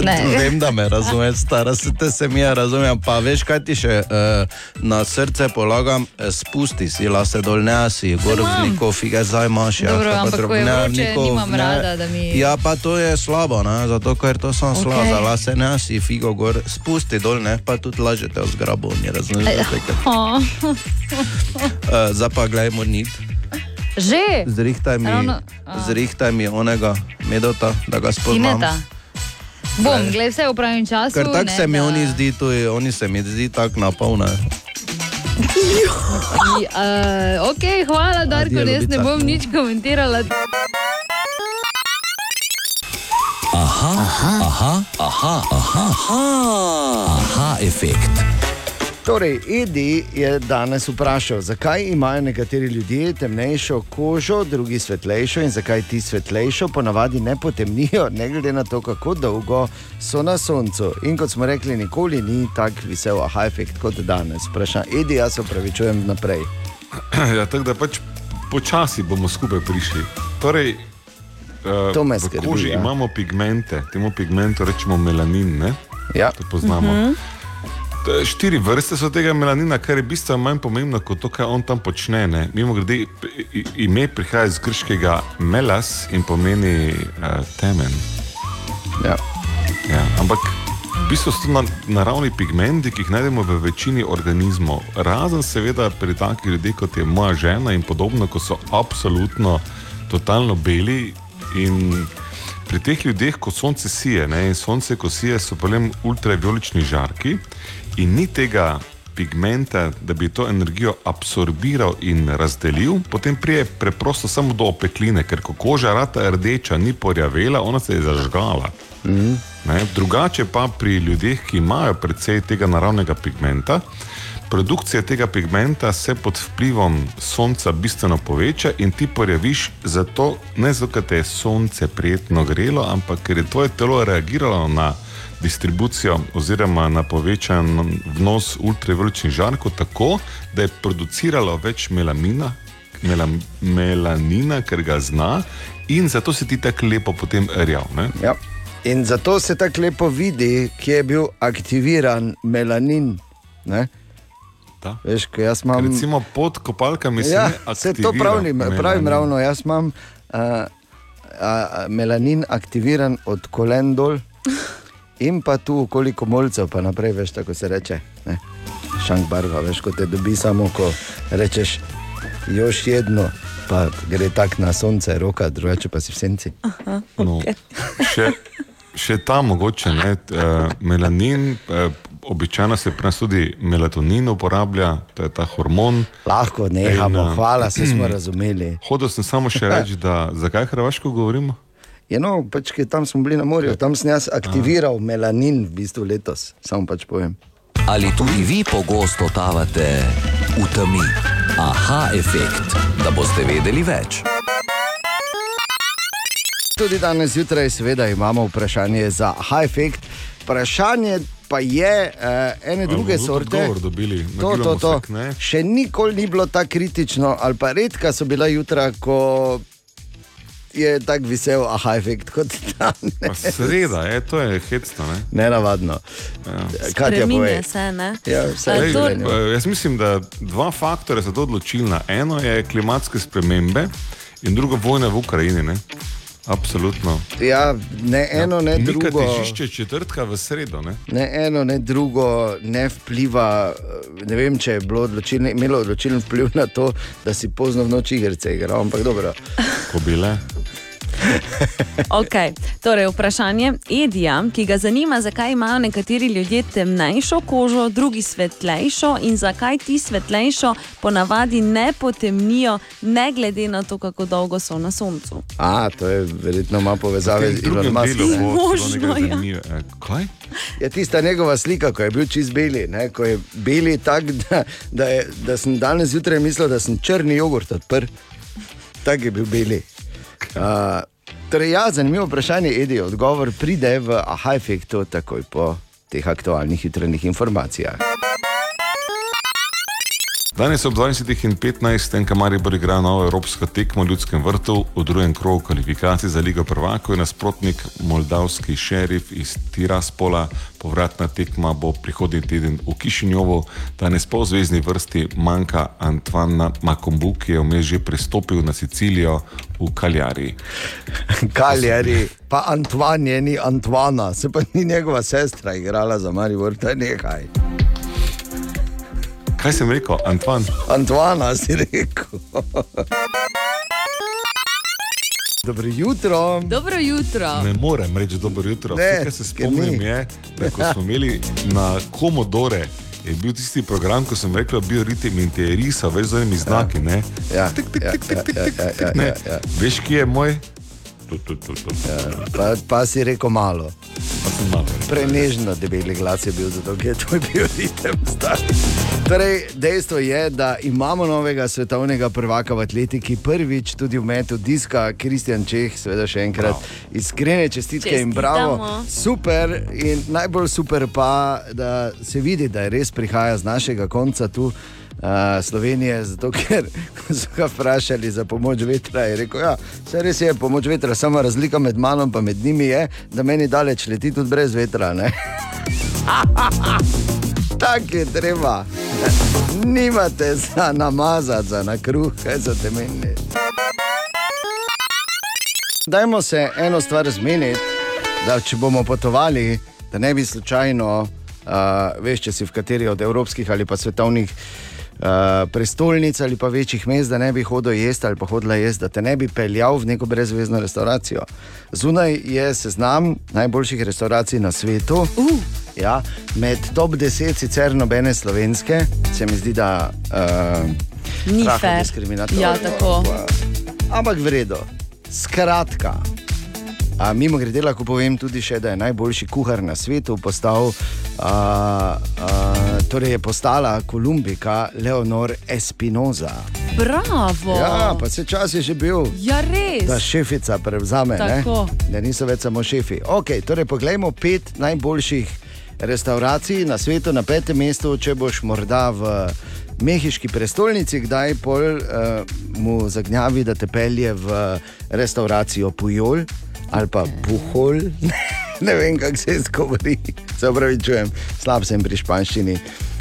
Ne. Vem, da me razumeš, stara se te se mi je razumem. Pa veš, kaj ti še uh, na srce polagam, eh, spusti si lase dol, ne si, gor v neko fige zdaj imaš. Dobro, pa ampak drb- ko je ne, vroče, neko- nimam rada, da mi- Ja, pa to je slabo, ne, zato ker to sem slabo, Okej. za lase ne si, figo gor, spusti dol, ne, pa tudi lažete v zgrabu, ne razumeš. ker- Oh. Uh, zdaj pa gledaj, mornit. Že, Zrihtaj mi, Ravno- zrihtaj mi onega medota, da ga spoznam. Tineta. Bom, gledaj vse v pravem času. Ker tako se mi da- oni zdi, tudi oni se mi zdi tako napolne. Uh, ok, hvala, Darko, Adijo, jaz ne bom nič komentirala. Aha, aha, aha, aha, aha, aha, aha efekt. Torej, Edi je danes vprašal, zakaj imajo nekateri ljudje temnejšo kožo, drugi svetlejšo in zakaj ti svetlejšo ponavadi ne potemnijo, ne glede na to, kako dolgo so na soncu. In kot smo rekli, nikoli ni tako vesel aha efekt kot danes. Vprašam, Edi, jaz se upravičujem naprej. Ja, tako da pač počasi bomo skupaj prišli. Torej, uh, To me v skrbi, koži ja. imamo pigmente, temu pigmentu rečemo melanin. Ne? Ja. To poznamo. Mhm. To je Štiri vrste so tega melanina, kar je bistveno manj pomembno kot to, kaj on tam počne. Ne? Mimo grede, ime prihaja iz grškega melas in pomeni uh, temen. Ja. Ja, ampak v bistvu so to na, naravni pigmenti, ki jih najdemo v večini organizmov. Razen seveda pri takih ljudeh, kot je moja žena in podobno, ko so absolutno totalno beli. In pri teh ljudeh, ko sonce sije, ne, in sonce, ko sije, so potem ultravijolični žarki in ni tega. Pigmenta, da bi to energijo absorbiral in razdelil, potem prije preprosto samo do opekline, ker ko koža rata rdeča, ni porjavela, ona se je zažgala. Mm. Ne? Drugače pa pri ljudeh, ki imajo precej tega naravnega pigmenta, produkcija tega pigmenta se pod vplivom sonca bistveno poveča in ti porjaviš zato, ne zato, ker te je sonce prijetno grelo, ampak ker je tvoje telo reagiralo na distribucijo oziroma na povečan vnos ultravioletnih žarkov tako, da je produciralo več melamina, melam, melanina, ker ga zna in zato se ti tako lepo potem rjav. ne. Ja. In zato se tako lepo vidi, kje je bil aktiviran melanin. Ne? Da. Veš, jaz imam. Recimo pod kopalkami se ja, se to pravim, pravim melanin. ravno. Jaz imam uh, uh, melanin aktiviran od kolen dol in pa tu koliko molcev, pa naprej, veš, tako se reče. Ne? Šank barva, veš, ko te dobi samo, ko rečeš, još jedno, pa gre tak na sonce, roka, drugače pa si v senci. No, še, še ta mogoče, ne, uh, melanin, uh, običajno se pri nas tudi melatonin uporablja, to je ta hormon. Lahko nehamo, In, eh, hvala, se smo razumeli. Hodil sem samo še reči, da zakaj Hrvaško govorimo? Ja, no, pač, tam smo bili na morju, tam sem jaz aktiviral melanin v bistvu letos, samo pač povem. Ali tudi vi pogosto totavate v temi? Aha, efekt, da boste vedeli več. Tudi danes zjutraj, seveda, imamo vprašanje za Hi-Effect. Vprašanje pa je uh, ene druge bomo sorte. dobili, to, to, to. se k ne. Še nikoli ni bilo tako kritično, ali pa redka so bila jutra, ko je tako visel aha-efekt kot danes. Sreda, je, to je hecno. Ne? Nenavadno. Ja. Katja, se, ne? Ja, vse A je to- življenju. eh, Jaz mislim, da dva faktorja so to odločilna. Eno je klimatske spremembe in drugo vojna v Ukrajini. Ne? Absolutno. Ja, ne eno, ne Mika drugo. težišče četrtka v sredo. Ne? Ne eno, ne drugo ne vpliva. eh, Ne vem, če je bilo odločilno, imelo odločilen vpliv na to, da si pozno v noči igrice igral, ampak dobro. Ko bile. Okay. Torej, vprašanje Edija, ki ga zanima, zakaj imajo nekateri ljudje temnejšo kožo, drugi svetlejšo in zakaj ti svetlejšo ponavadi ne potemnijo, ne glede na to, kako dolgo so na soncu. A, to je verjetno ima povezave z bo celo Možno, nekaj ja. zanimivo. Eh, Kaj? Je tista njegova slika, ko je bil čist beli, ne? ko je beli tak, da, da, je, da sem danes zjutraj mislil, da sem črni jogurt odprl. Tak je bil beli. Uh, torej, ja, zanimivo vprašanje, Edi, odgovor pride v aha-efektu takoj po teh aktualnih jutranjih informacijah. Danes ob 20.15 NK Maribor igra novo evropsko tekmo v Ljudskem vrtu v drugem krogu kvalifikacij za Ligo prvakov je nasprotnik moldavski šerif iz Tiraspola. Povratna tekma bo prihodnji teden v Kišinjovu. Danes po zvezdni vrsti manjka Antoana Makombu, ki je vmes že prestopil na Sicilijo v Kaljari. Kaljari, pa Antoine je ni Antoana, se pa ni njegova sestra igrala za Maribor, to je nekaj. Kaj sem rekel, Antoine? Antoana si rekel. Dobro jutro. Dobro jutro. Ne morem reči dobro jutro. Ne, Vse, kar se spomnim, ni. je, da ko smo imeli na Komodore, je bil tisti program, ko sem rekel, bil ritem in te risal, veš, z onimi znaki. ne. Ja, Tik, tik, ja, tik, tik, ja, tik, tik, ja, tik, ja, ne. Veš, kje je moj? Tu, tu, tu, tu. Pa, pa si rekel malo. Malo. Prenežno debeli glas je bil, zato ker je to bil ritem stari. Torej, dejstvo je, da imamo novega svetovnega prvaka v atletiki, prvič tudi v metu diska, Kristjan Čeh, seveda še enkrat iskrene čestitke in bravo. Čestitamo. Super in najbolj super pa, da se vidi, da je res prihaja z našega konca tu. Uh, Slovenije, zato ker so ga vprašali za pomoč vetra. Je rekel, ja, res je pomoč vetra, samo razlika med mano in med njimi je, da meni daleč leti tudi brez vetra. Tako je treba. Nimate za namazati, za na kruh, kaj za te meni. Dajmo se eno stvar zmeniti, da če bomo potovali, da ne bi slučajno, uh, veš, če si v kateri od evropskih ali pa svetovnih uh, prestolnic ali pa večjih mest, da ne bi hodil jesti ali pa hodila jesti, da te ne bi peljal v neko brezvezno restauracijo. Zunaj je seznam najboljših restauracij na svetu. Uh. Ja, med top 10 sicer nobene slovenske, se mi zdi, da uh, Ni fair. Ja, tako. Ampak vredno. Skratka, a, mimo grede lahko povem tudi še, da je najboljši kuhar na svetu postal a, a, torej je postala Kolumbika Leonor Espinoza. Bravo! Ja, pa se čas je že bil. Ja, res. Da šefica prevzame, ne? Da niso več samo šefi. Okay, torej, poglejmo pet najboljših restauracij na svetu, na petem mestu, če boš morda v mehiški prestolnici, kdaj pol uh, mu zagnjavi, da te pelje v restauracijo Pujol ali pa Puhol. ne vem, kako se izgovori, se upravičujem, slab sem pri španščini.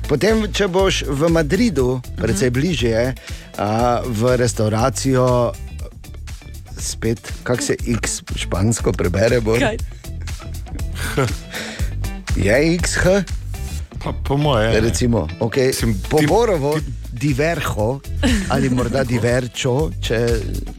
Potem, če boš v Madridu, precej bližje, uh, v restauracijo, spet, kako se X špansko prebere, bo. Je XH? Pa, po moje. Recimo, okay. Poborovo, diverho ali morda diverčo, če,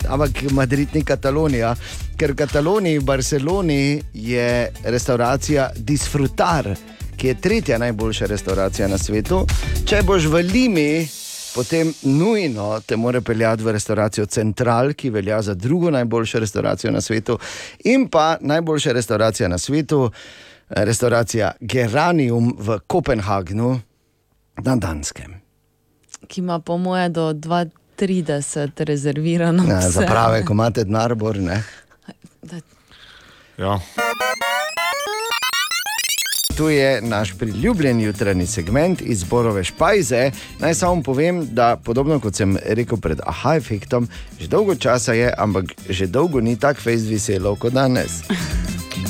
ampak Madrid ni Katalonija, ker v Kataloniji, v Barceloni je restauracija Disfrutar, ki je tretja najboljša restauracija na svetu. Če boš v Limi, potem nujno te mora peljati v restauracijo Central, ki velja za drugo najboljšo restauracijo na svetu, in pa najboljša restauracija na svetu, restauracija Geranium v Kopenhagnu na Danskem. Ki ima po moje do 2,30 rezervirano. Ja, vse. za prave, ko imate denar, bor Ja. Tu je naš priljubljen jutranji segment iz Borove Špajze. Naj samo povem, da podobno kot sem rekel pred aha efektom, že dolgo časa je, ampak že dolgo ni tako fejst veselo kot danes.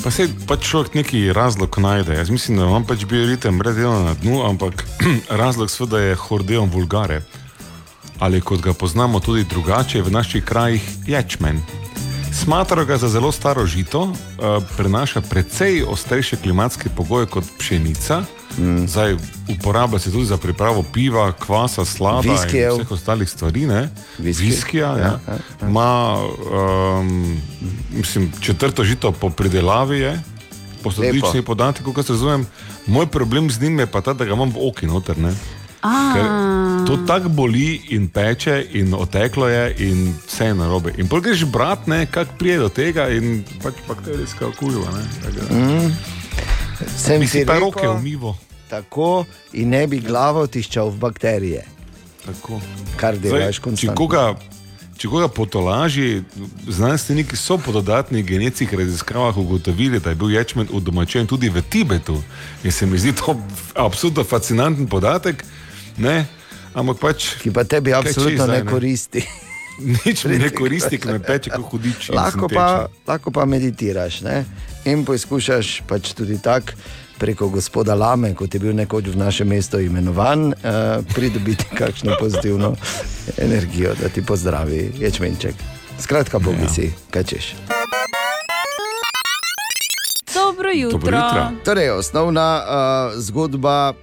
Pa se pač človek neki razlog najde. Jaz mislim, da vam pač bil ritem brez dela na dnu, ampak razlog seveda je hordeon vulgare. Ali kot ga poznamo tudi drugače v naših krajih, ječmen. Smatrajo ga za zelo staro žito, eh, prenaša precej ostrejše klimatske pogoje kot pšenica. Mm. Zdaj, uporablja se tudi za pripravo piva, kvasa, slada Viskijev. in vseh ostalih stvari. Viski. Viskija, ja. Ja, Ja, ima um, mislim, četrto žito po pridelavi, je, po statističnih podatkih, kot razumem. Moj problem z njim je pa ta, da ga imam v oki noter. Ne. Ker to tako boli in peče, in oteklo je, in vse je narobe. In pol greš brat, ne, kako prije do tega, in pač bakterijska okužba. Mm. Sem Bi si pa rekel, roke umivo. Tako in ne bi glavo tiščal v bakterije. Tako. Kar delaš Če konstantno. koga, če koga potolaži, znanstveniki so po dodatnih genetskih raziskavah ugotovili, da je bil ječmen udomačen tudi v Tibetu. In se mi zdi to absolutno fascinanten podatek. Ne? Ampak pač. Ki pa tebi absolutno zdaj, ne koristi. Nič mi ne koristi, ki me peče kot hudič. Lahko pa, lahko pa meditiraš ne? in poskušaš pač tudi tako. Preko gospoda Lame, kot je bil nekoč v našem mestu imenovan, uh, pridobiti kakšno pozitivno energijo, da ti pozdravi, ječmenček. Skratka, bogi si, kaj češ. Dobro jutro. Torej, osnovna uh, zgodba,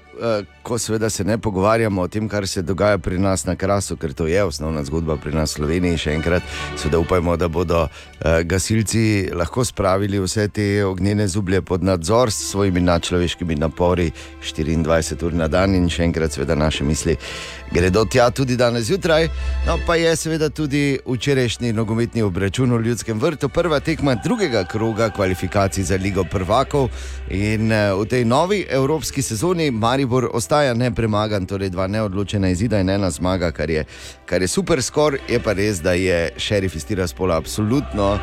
ko seveda se ne pogovarjamo o tem, kar se dogaja pri nas na Krasu, ker to je osnovna zgodba pri nas v Sloveniji. Še enkrat, seveda upajmo, da bodo uh, gasilci lahko spravili vse te ognjene zublje pod nadzor s svojimi nadčloveškimi napori 24 ur na dan in še enkrat, seveda, naše misli gredo tja tudi danes zjutraj. No, pa je seveda tudi včerajšnji nogometni obračun v Ljudskem vrtu, prva tekma drugega kroga kvalifikacij za Ligo prvakov. In eh, v tej novi evropski sezoni Maribor ostaja nepremagan, torej dva neodločena izida in ena zmaga, kar je, kar je super skor. Je pa res, da je šerif iz Tiraspola absolutno.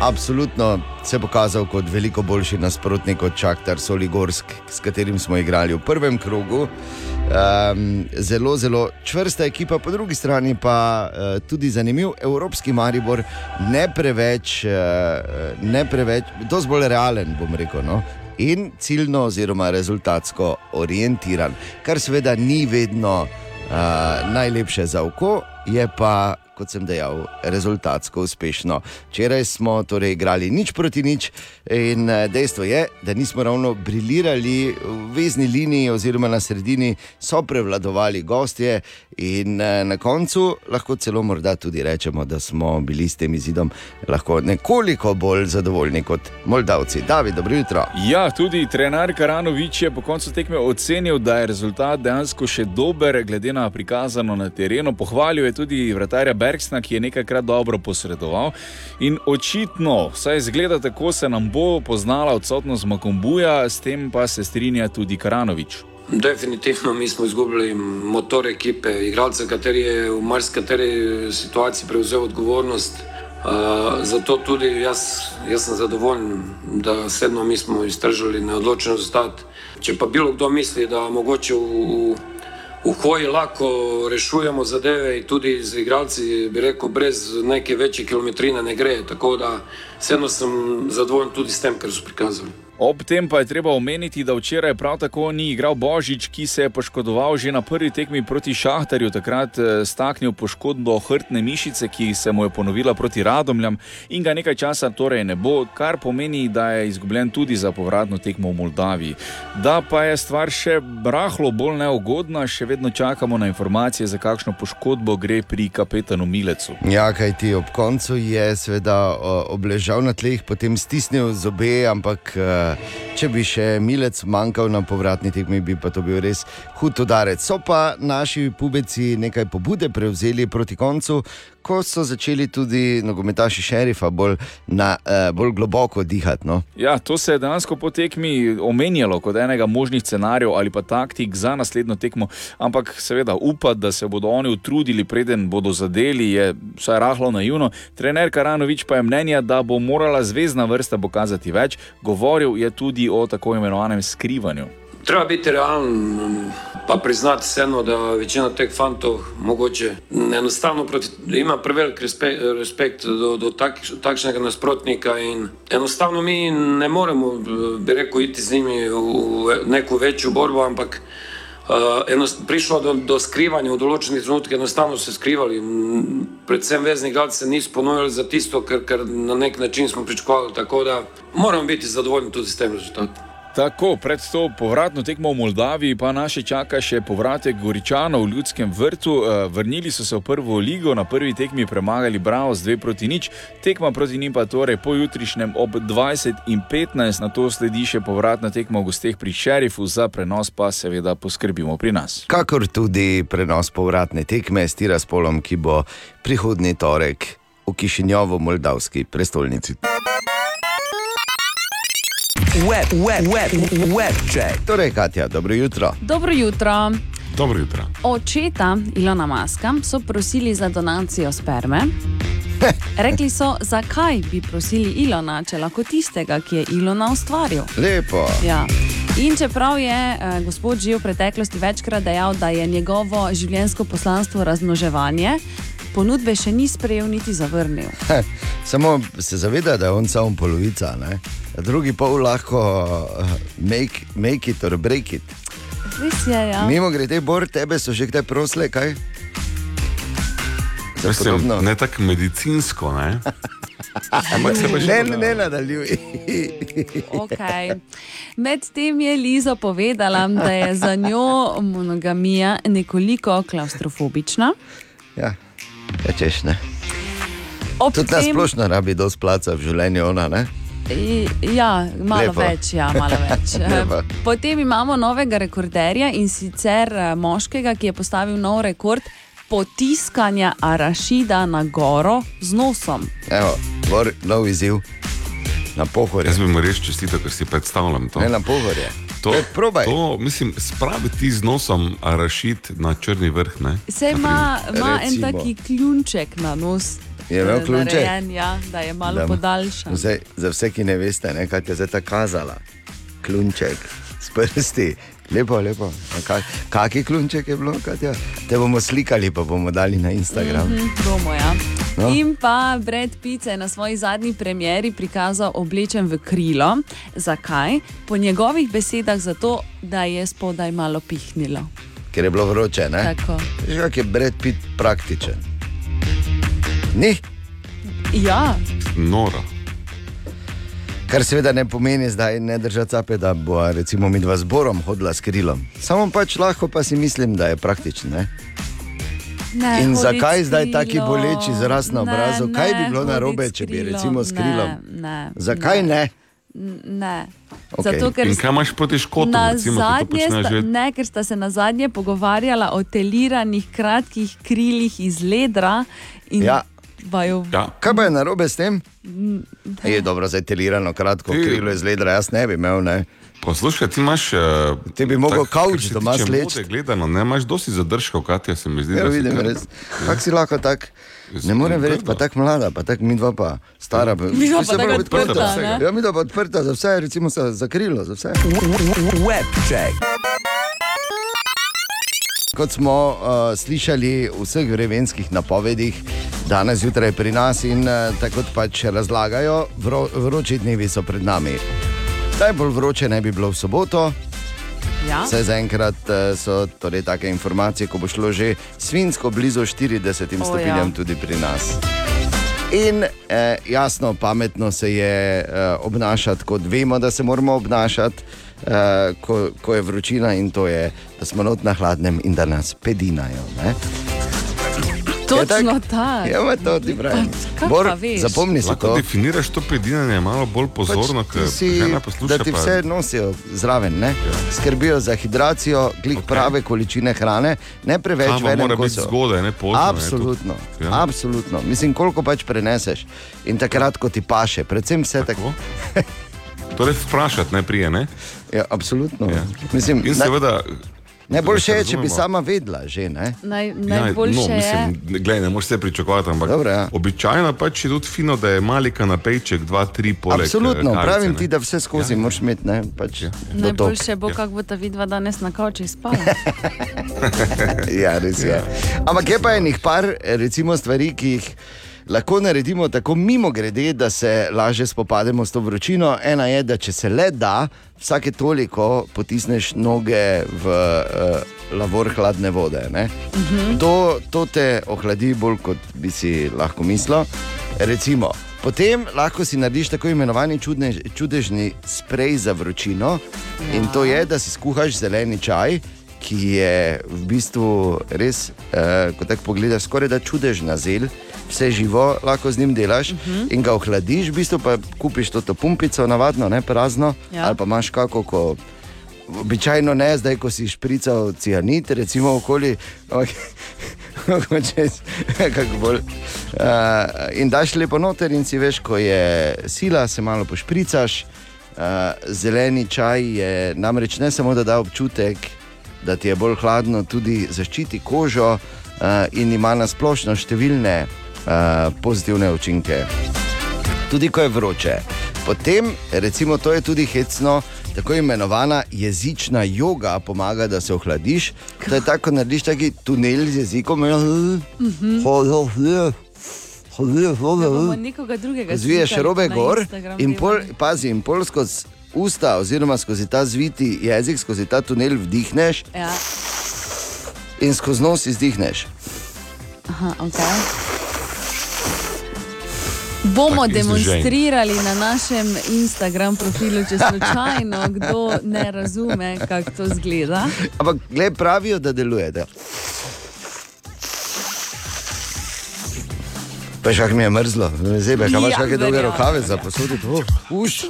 Absolutno se pokazal kot veliko boljši nasprotnik kot Čaktar Soligorsk, s katerim smo igrali v prvem krogu. Um, zelo, zelo čvrsta ekipa, po drugi strani pa uh, tudi zanimiv evropski Maribor, ne preveč, uh, ne preveč, dosti bolj realen, bom rekel. No? In ciljno, oziroma rezultatsko orientiran, kar seveda ni vedno uh, najlepše za oko, je pa, kot sem dejal, rezultatsko uspešno. Včeraj smo torej igrali nič proti nič, in eh, dejstvo je, da nismo ravno briljirali v vezni liniji, oziroma na sredini so prevladovali gostje, in eh, na koncu lahko celo morda tudi rečemo, da smo bili s tem izidom lahko nekoliko bolj zadovoljni kot Moldavci. David, dobro jutro. Ja, tudi trener Karanovič je po koncu tekme ocenil, da je rezultat dejansko še dober, glede na prikazano na terenu. Pohvalil je tudi vratarja Bergsna, ki je nekajkrat dobro posredoval. In očitno, saj zgleda tako, se nam bo poznala odsotnost Makombuja, s tem pa se strinja tudi Karanovič. Definitivno mi smo izgubili motor ekipe, igralca, kateri je v marsikateri situaciji prevzel odgovornost. Uh, zato tudi jaz, jaz sem zadovoljen, da sedmo mi smo iztržili neodločen rezultat. Če pa bilo kdo misli, da mogoče v, v, v hoji lahko rešujemo zadeve in tudi z igralci, bi rekel, brez neke večje kilometrine ne gre. Tako da sedno sem zadovoljen tudi s tem, kar so prikazali. Ob tem pa je treba omeniti, da včeraj prav tako ni igral Božič, ki se je poškodoval že na prvi tekmi proti Šahtarju, takrat eh, staknil poškodbo hrbtne mišice, ki se mu je ponovila proti Radomljam in ga nekaj časa torej ne bo, kar pomeni, da je izgubljen tudi za povratno tekmo v Moldaviji. Da pa je stvar še rahlo bolj neugodna, še vedno čakamo na informacije, za kakšno poškodbo gre pri kapetanu Milecu. Ja, kaj ti ob koncu je seveda o, obležal na tleh, potem stisnil zobe, ampak eh, če bi še milec manjkal na povratni tekmi, bi pa to bil res hud udarec. So pa naši pubeci nekaj pobude prevzeli proti koncu, ko so začeli tudi nogometaši šerifa bolj, na, eh, bolj globoko dihati. No? Ja, to se je dejansko po tekmi omenjalo kot enega možnih scenarijev ali pa taktik za naslednjo tekmo, ampak seveda upati, da se bodo oni utrudili, preden bodo zadeli, je vsaj rahlo naivno. Trener Karanovič pa je mnenja, da bo morala zvezdna vrsta pokazati več, govoril je tudi o tako imenovanem skrivanju. Treba biti realen, pa priznati vseeno, da večina teh fantov mogoče enostavno proti, ima prevelik respekt, respekt do, do tak, takšnega nasprotnika in enostavno mi ne moremo, bi rekel, iti z njimi v neko večjo borbo, ampak uh, enost, prišlo do, do skrivanja v določenih trenutkih, enostavno se skrivali. Predvsem vezni igralci se niso ponujali za tisto, kar, kar na nek način smo pričakovali, tako da moramo biti zadovoljni tudi s tem rezultatom. Tako, pred to povratno tekmo v Moldaviji pa naše čaka še povratek Goričanov v ljudskem vrtu. Eh, Vrnili so se v prvo ligo, na prvi tekmi premagali Bravo z 2 proti nič, tekma proti njim pa torej pojutrišnjem ob 20 in 15, na to sledi še povratna tekma v gosteh pri šerifu, za prenos pa seveda poskrbimo pri nas. Kakor tudi prenos povratne tekme s Tiraspolom, ki bo prihodnji torek v Kišinjovu, Moldavski prestolnici. Web, web, web, web check. Torej, Katja, dobro jutro. Dobro jutro. Dobro jutro. Očeta Ilona Maska so prosili za donacijo sperme. Rekli so, zakaj bi prosili Ilona, če lahko tistega, ki je Ilona ustvaril. Lepo. Ja. In čeprav je eh, gospod že v preteklosti večkrat dejal, da je njegovo življenjsko poslanstvo razmnoževanje, ponudbe še ni sprejel niti zavrnil. Heh, Samo se zaveda, da je on samo polovica, ne? drugi pol lahko uh, make, make it or break it. Res je, ja. Mimo grede, Bor, tebe so že kdaj prosle, kaj? Mislim, ne tako medicinsko, ne? Ne, ne, ne, nadaljuj. Okay. Medtem je Liza povedala, da je za njo monogamija nekoliko klaustrofobična. Ja, rečeš ne. Ob Tudi na splošno rabi dosti placa v življenju, ona ne. Ja, malo Lepo. več, ja, malo več. Lepo. Potem imamo novega rekorderja in sicer eh, moškega, ki je postavil nov rekord potiskanja arašida na goro z nosom. Evo, Bor, nov izziv. Na pohorje. Jaz bi mu res čestital, ker si predstavljam to. Ne na pohorje. To, E, probaj. to, mislim, spraviti z nosom arašit na črni vrh. Ne? Se ima, en taki kljunček na nos. Je imel eh, narejen, Ja, da je malo Da- podaljšan. Zdaj, za vse, ki ne veste, ne, kaj je zdaj ta kazala. Klunček s prsti. Lepo, lepo. Kak, kaki klunček je bilo, Katja? Te bomo slikali, pa bomo dali na Instagram. Mhm, bomo, ja. No. In pa Brad Pitt se je na svoji zadnji premjeri prikazal oblečen v krilo. Zakaj? Po njegovih besedah zato, da je spodaj malo pihnilo. Ker je bilo vroče. Ne? Tako. Veš, kak je Brad Pitt praktičen. Ni, Ja, Nora. kar seveda ne pomeni zdaj ne držati cape, da bo recimo mi dva zborom hodila s krilom. Samo pač lahko pa si mislim, da je praktičen. Ne? Ne, In zakaj zdaj taki krilom. boleč izraz na Ne, obrazu? Kaj bi ne, bilo narobe, če bi recimo s krilom? Ne, ne, Zakaj ne? Ne. Okej. Zato, ker In kaj imaš proti škotom, na recimo, sta, že? ne, ker sta se na zadnje pogovarjala o teliranih kratkih krilih iz ledra. in Ja. vaju- Ja. Kaj pa je narobe s tem? Je dobro, zdaj telirano, kratko krilo iz ledra, jaz ne bi imel. Ne? Poslušaj, ti imaš. Uh, ti bi mogel kavč doma sleči. Gledano, ne imaš dosti zadržkov, Katja, se mi zdi. Ja, da vidim, kar- res. Kako si lahko tak? Ne morem verjeti, pa tako mlada, pa tako mi dva pa stara. Mi dva pa se tako prav odprta? Ja, mi dva pa odprta za vse, recimo za, za krilo, za vse. Web check. Kot smo uh, slišali v vseh vremenskih napovedih, danes zjutraj pri nas in uh, tako pač razlagajo, vro, vroči dnevi so pred nami. Najbolj vroče ne bi bilo v soboto. Ja. Vse zaenkrat uh, so torej take informacije, ko bo šlo že svinsko blizu 40 O, stopinjam ja. tudi pri nas. In eh, jasno, pametno se je eh, obnašati, kot vemo, da se moramo obnašati, eh, ko, ko je vročina in to je, da smo not na hladnem in da nas pedinajo. Ne? Točno tako. Ja, ma to ti pravim. Bor, pa? Zapomni si Lahko to. definiraš to pedinanje malo bolj pozorno, Pač ker si, posluša. da ti pa- vse nosijo zraven, ne? skrbijo za hidracijo, glih okay. prave količine hrane, ne preveč Kava v enem mora biti kosu. zgodaj, ne pozno, ne, Absolutno, to- ja. absolutno. Mislim, koliko pač preneseš in takrat, ko ti paše, predvsem vse tako. Torej, vprašati ne prije, ne? Ja, absolutno. Ja. Mislim, In seveda. Najboljše je, če bi sama vedela, že ne. Naj, Ja, najboljše no, je. mislim, glej, ne moreš se pričakovati, ampak Dobro, ja. običajno pač je tudi fino, da je mali kanapejček, dva, tri poleg. Absolutno, eh, karice, pravim ne. ti, da vse skozi ja. moraš imeti, ne, pač ja. Najboljše bo, kako bo ta vidva danes na kavčih spala. ja, res je. Ampak je pa enih par, recimo, stvari, ki jih lahko naredimo tako mimo grede, da se lažje spopademo s to vročino. Ena je, da če se le da, vsake toliko potisneš noge v uh, lavor hladne vode. ne. Mhm. To, to te ohladi bolj, kot bi si lahko mislil. Recimo, potem lahko si narediš tako imenovani čudne, čudežni sprej za vročino. Ja. In to je, da si skuhaš zeleni čaj, ki je v bistvu res, eh, ko tako pogledaš, skoraj da čudežna zel. Vse živo lahko z njim delaš uh -huh. in ga ohladiš, v bistvu pa kupiš to, to pumpico, navadno, ne prazno, Ja. ali pa imaš kako, ko običajno ne, zdaj ko si šprical cianit, recimo okoli, mogoče kako bolj. Uh, in daš lepo noter in si veš, ko je sila, se malo pošpricaš. Uh, zeleni čaj je namreč ne samo, da da občutek, da ti je bolj hladno, tudi zaščiti kožo uh, in ima na splošno številne uh, pozitivne učinke tudi ko je vroče. Potem, recimo, to je tudi hecno, tako imenovana jezična yoga pomaga, da se ohladiš. To je tako, narediš taki tunel z jezikom. Mhm. Da bomo nekoga drugega Zviješ slikali robe na gor Instagram in pol, pazi, in pol skozi usta, oziroma skozi ta zviti jezik, skozi ta tunel vdihneš Ja. in skozi nos izdihneš. Aha, okay. Bomo demonstrirali na našem Instagram profilu, če slučajno kdo ne razume, kako to zgleda. Ampak, gled, pravijo, da deluje. Da. Pa še kako mi je mrzlo, zebe, kaj imaš Ja, kakšne dolge verjamem. rokave za posoditi? Oh, uš.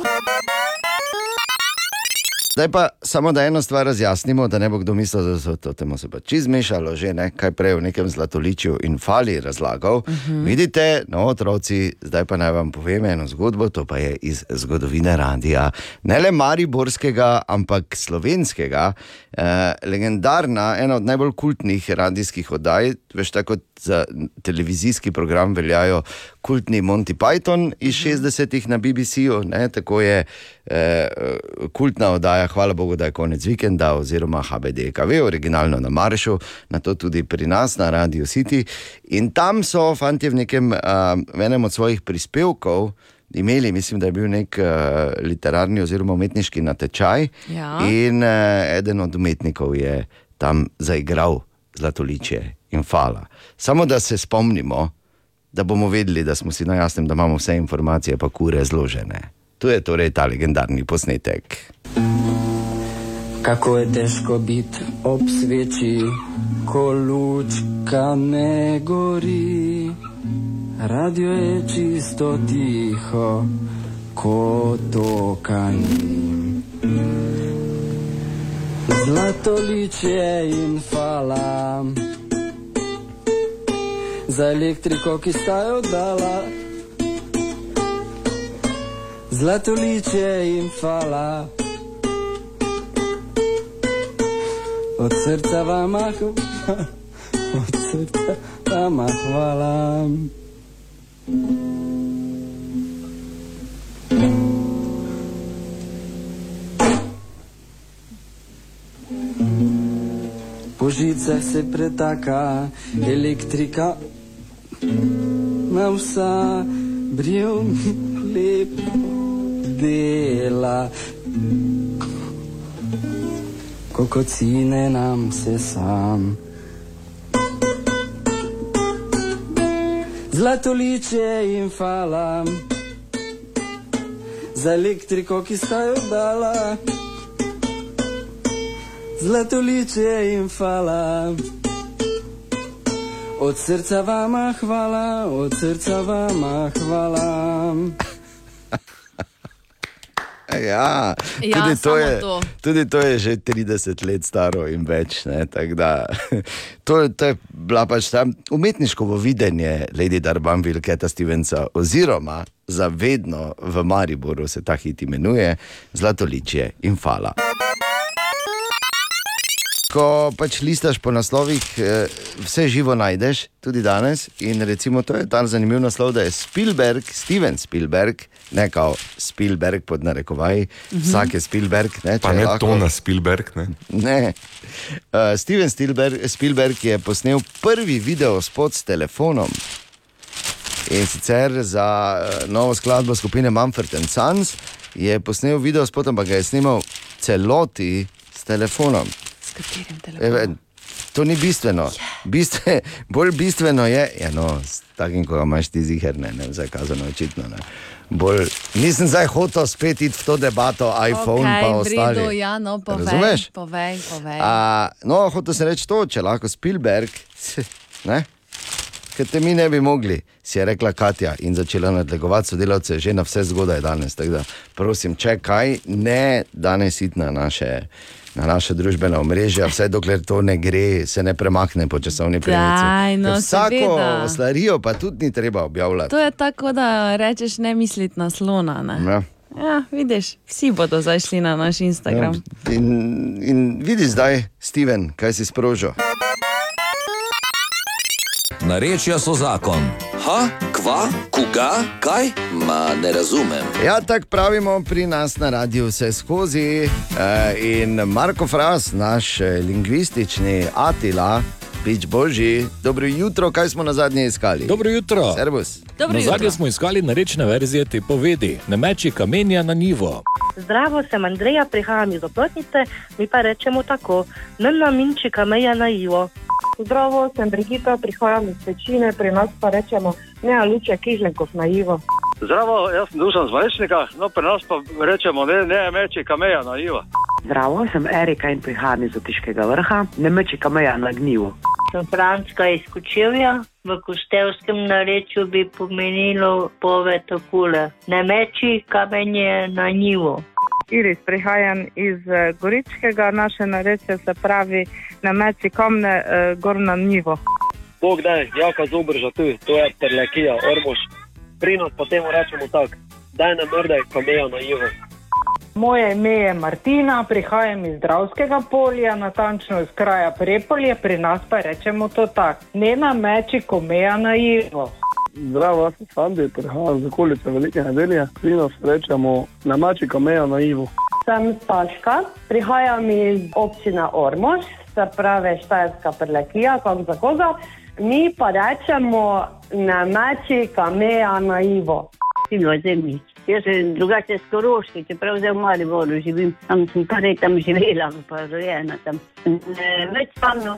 Zdaj pa samo da eno stvar razjasnimo, da ne bo kdo mislil, da so to temu se pa čez mešalo, že ne, kaj prej v nekem zlatoličju in fali razlagal. Uh Mhm. -huh. Vidite, no, otroci, zdaj pa naj vam povem eno zgodbo, to pa je iz zgodovine radia. Ne le mariborskega, ampak slovenskega. Eh, legendarna, ena od najbolj kultnih radijskih oddaj, veš, tako za televizijski program veljajo kultni Monty Python iz 60-ih na BBC-ju, tako je eh, kultna oddaja, hvala Bogu, da je konec vikenda, oziroma HBDKV, originalno na Maršu, na to tudi pri nas na Radio City. In tam so fanti v nekem, uh, v enem od svojih prispevkov. Imeli, mislim, da je bil nek uh, literarni oziroma umetniški natečaj, Ja. in uh, eden od umetnikov je tam zaigral Zlatoličje in Fala. Samo da se spomnimo, da bomo vedeli, da smo si na jasnem, da imamo vse informacije, pa kure zložene. Tu je torej ta legendarni posnetek. Kako je težko biti ob sveči, ko lučka ne gori. Radio je čisto tiho, ko to kani. Zlato liče in fala. Za elektriko, ki sta jo dala. Zlato liče in fala. Od srca vam, od srca vam hvala. Po žicah se pretaka elektrika, na vsa bril lepo dela. Kokocine nam se sam. Zlatoliče in fala, za elektriko, ki sta jo dala. Zlatoliče in fala, od srca vama hvala, od srca vama hvala. Ja, Ja, tudi, to samo je, to. tudi to je že 30 let staro in več. Ne, da, to, to je bila pač ta umetniško videnje Lady Darbanville, Keta Stevensa, oziroma zavedno v Mariboru se ta hit imenuje Zlatoličje in Fala. Ko pač listaš po naslovih, eh, vse živo najdeš, tudi danes. In recimo to je ta zanimiv naslov, da je Spielberg, Steven Spielberg, ne kao Spielberg pod narekovaji, Mhm. vsak je Spielberg. Ne, Pa ne lahko. Tona Spielberg. Ne? Ne. Uh, Steven Spielberg, Spielberg je posnel prvi video spot s telefonom. In sicer za uh, novo skladbo skupine Mumford and Sons je posnel video spot, ampak ga je snimal celoti s telefonom. S katerim Eve, to ni bistveno. Bistve, bolj bistveno je, ja, no, s takim, ko ga imaš ti ziger, ne, ne, zdaj kazano očitno. Ne. Bolj, nisem zdaj hotel spet iti v to debato, iPhone Okej, pa redu, ja, no, povej, Razumeš? povej, povej. A, no, hotel sem reči to, če lahko Spielberg, ne? Ker te mi ne bi mogli, si je rekla Katja in začela nadlegovati sodelavce že na vse zgodaj danes. Da, prosim, če kaj, ne danes iti na naše, na naše družbena omrežja, vse dokler to ne gre, se ne premakne po časovni premici. No, Vsako slarijo pa tudi ni treba objavljati. To je tako, da rečeš ne misliti na slona. Ne? Ja. Ja, vidiš, vsi bodo zdaj šli na naš Instagram. Ja, in, in vidiš zdaj, Steven, kaj si sprožil. Narečja so zakon. Ha, kva, koga, kaj? Ma ne razumem. Ja, tako pravimo pri nas na radiju vse skozi. Eh, In Marko Fras, naš eh, lingvistični Atila, pič božji, dobro jutro, kaj smo na zadnje iskali? Dobro jutro. Servus. Na zadnje smo iskali narečne verzije te povedi, ne meči kamenja na nivo. Zdravo, sem Andreja, prihajam iz Oplotnice, mi pa rečemo tako, ne naminči kameja na Ivo. Zdravo, sem Brigita, prihajam iz Pečine, pri nas pa rečemo ne aluče kižlenkov na Ivo. Zdravo, jaz sem Dušan z Malečnika, no pri nas pa rečemo ne, ne meči kameja na Ivo. Zdravo, sem Erika in prihajam iz Otiškega vrha, ne meči kameja na gnjivo. Sem Franska iz Kočevja, v Kostevskem narečju bi pomenilo pove takole: ne meči kamenje na njivo. Iris, prihajam iz eh, Goričkega, naše narečje se pravi ne meči kamne eh, gor na nivo. Bog daj, jaka zobrža tu, to je terlekija, ormož. Pri nas pa temu rečemo tako, daj ne mrdaj kameja na Ivo. Moje ime je Martina, prihajam iz Dravskega polja, natančno iz kraja Prepolje, pri nas pa rečemo to tako, ne na meči komeja na Ivo. Zdravo, jaz sem Sandi, prihajam iz okolice Velike nedelje. Pri nas rečemo na mači kameja na Ivo. Sem Staška, prihajam iz občine Ormož, se pravi Štajerska prelekija, kako za koga. Mi pa rečemo na meči kameja na Ivo. Silva Zemljič. Jaz sem drugače skoroški, čeprav zdaj v Mariboru živim, tam sem kar nekaj tam živela, pa rojena tam. Ne, več tam ne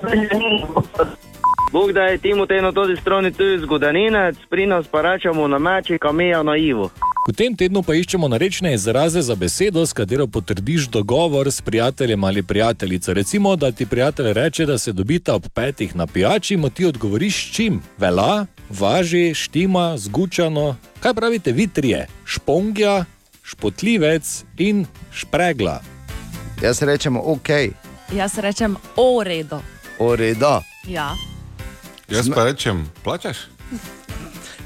Bog daj, Timotejno tudi stroni tu zgodaninec, pri nas pa rečemo na meči kameja na Ivo. V tem tednu pa iščemo narečne izraze za besedo, s katero potrdiš dogovor s prijateljem ali prijateljico. Recimo, da ti prijatelj reče, da se dobita ob petih na pijači, mu ti odgovoriš s čim? Vela, važi, štima, zgučano. Kaj pravite vi trije? Špongja, špotljivec in špregla. Jaz rečem ok, Jaz rečem o redu. o redu. Ja. Jaz pa rečem, plačaš?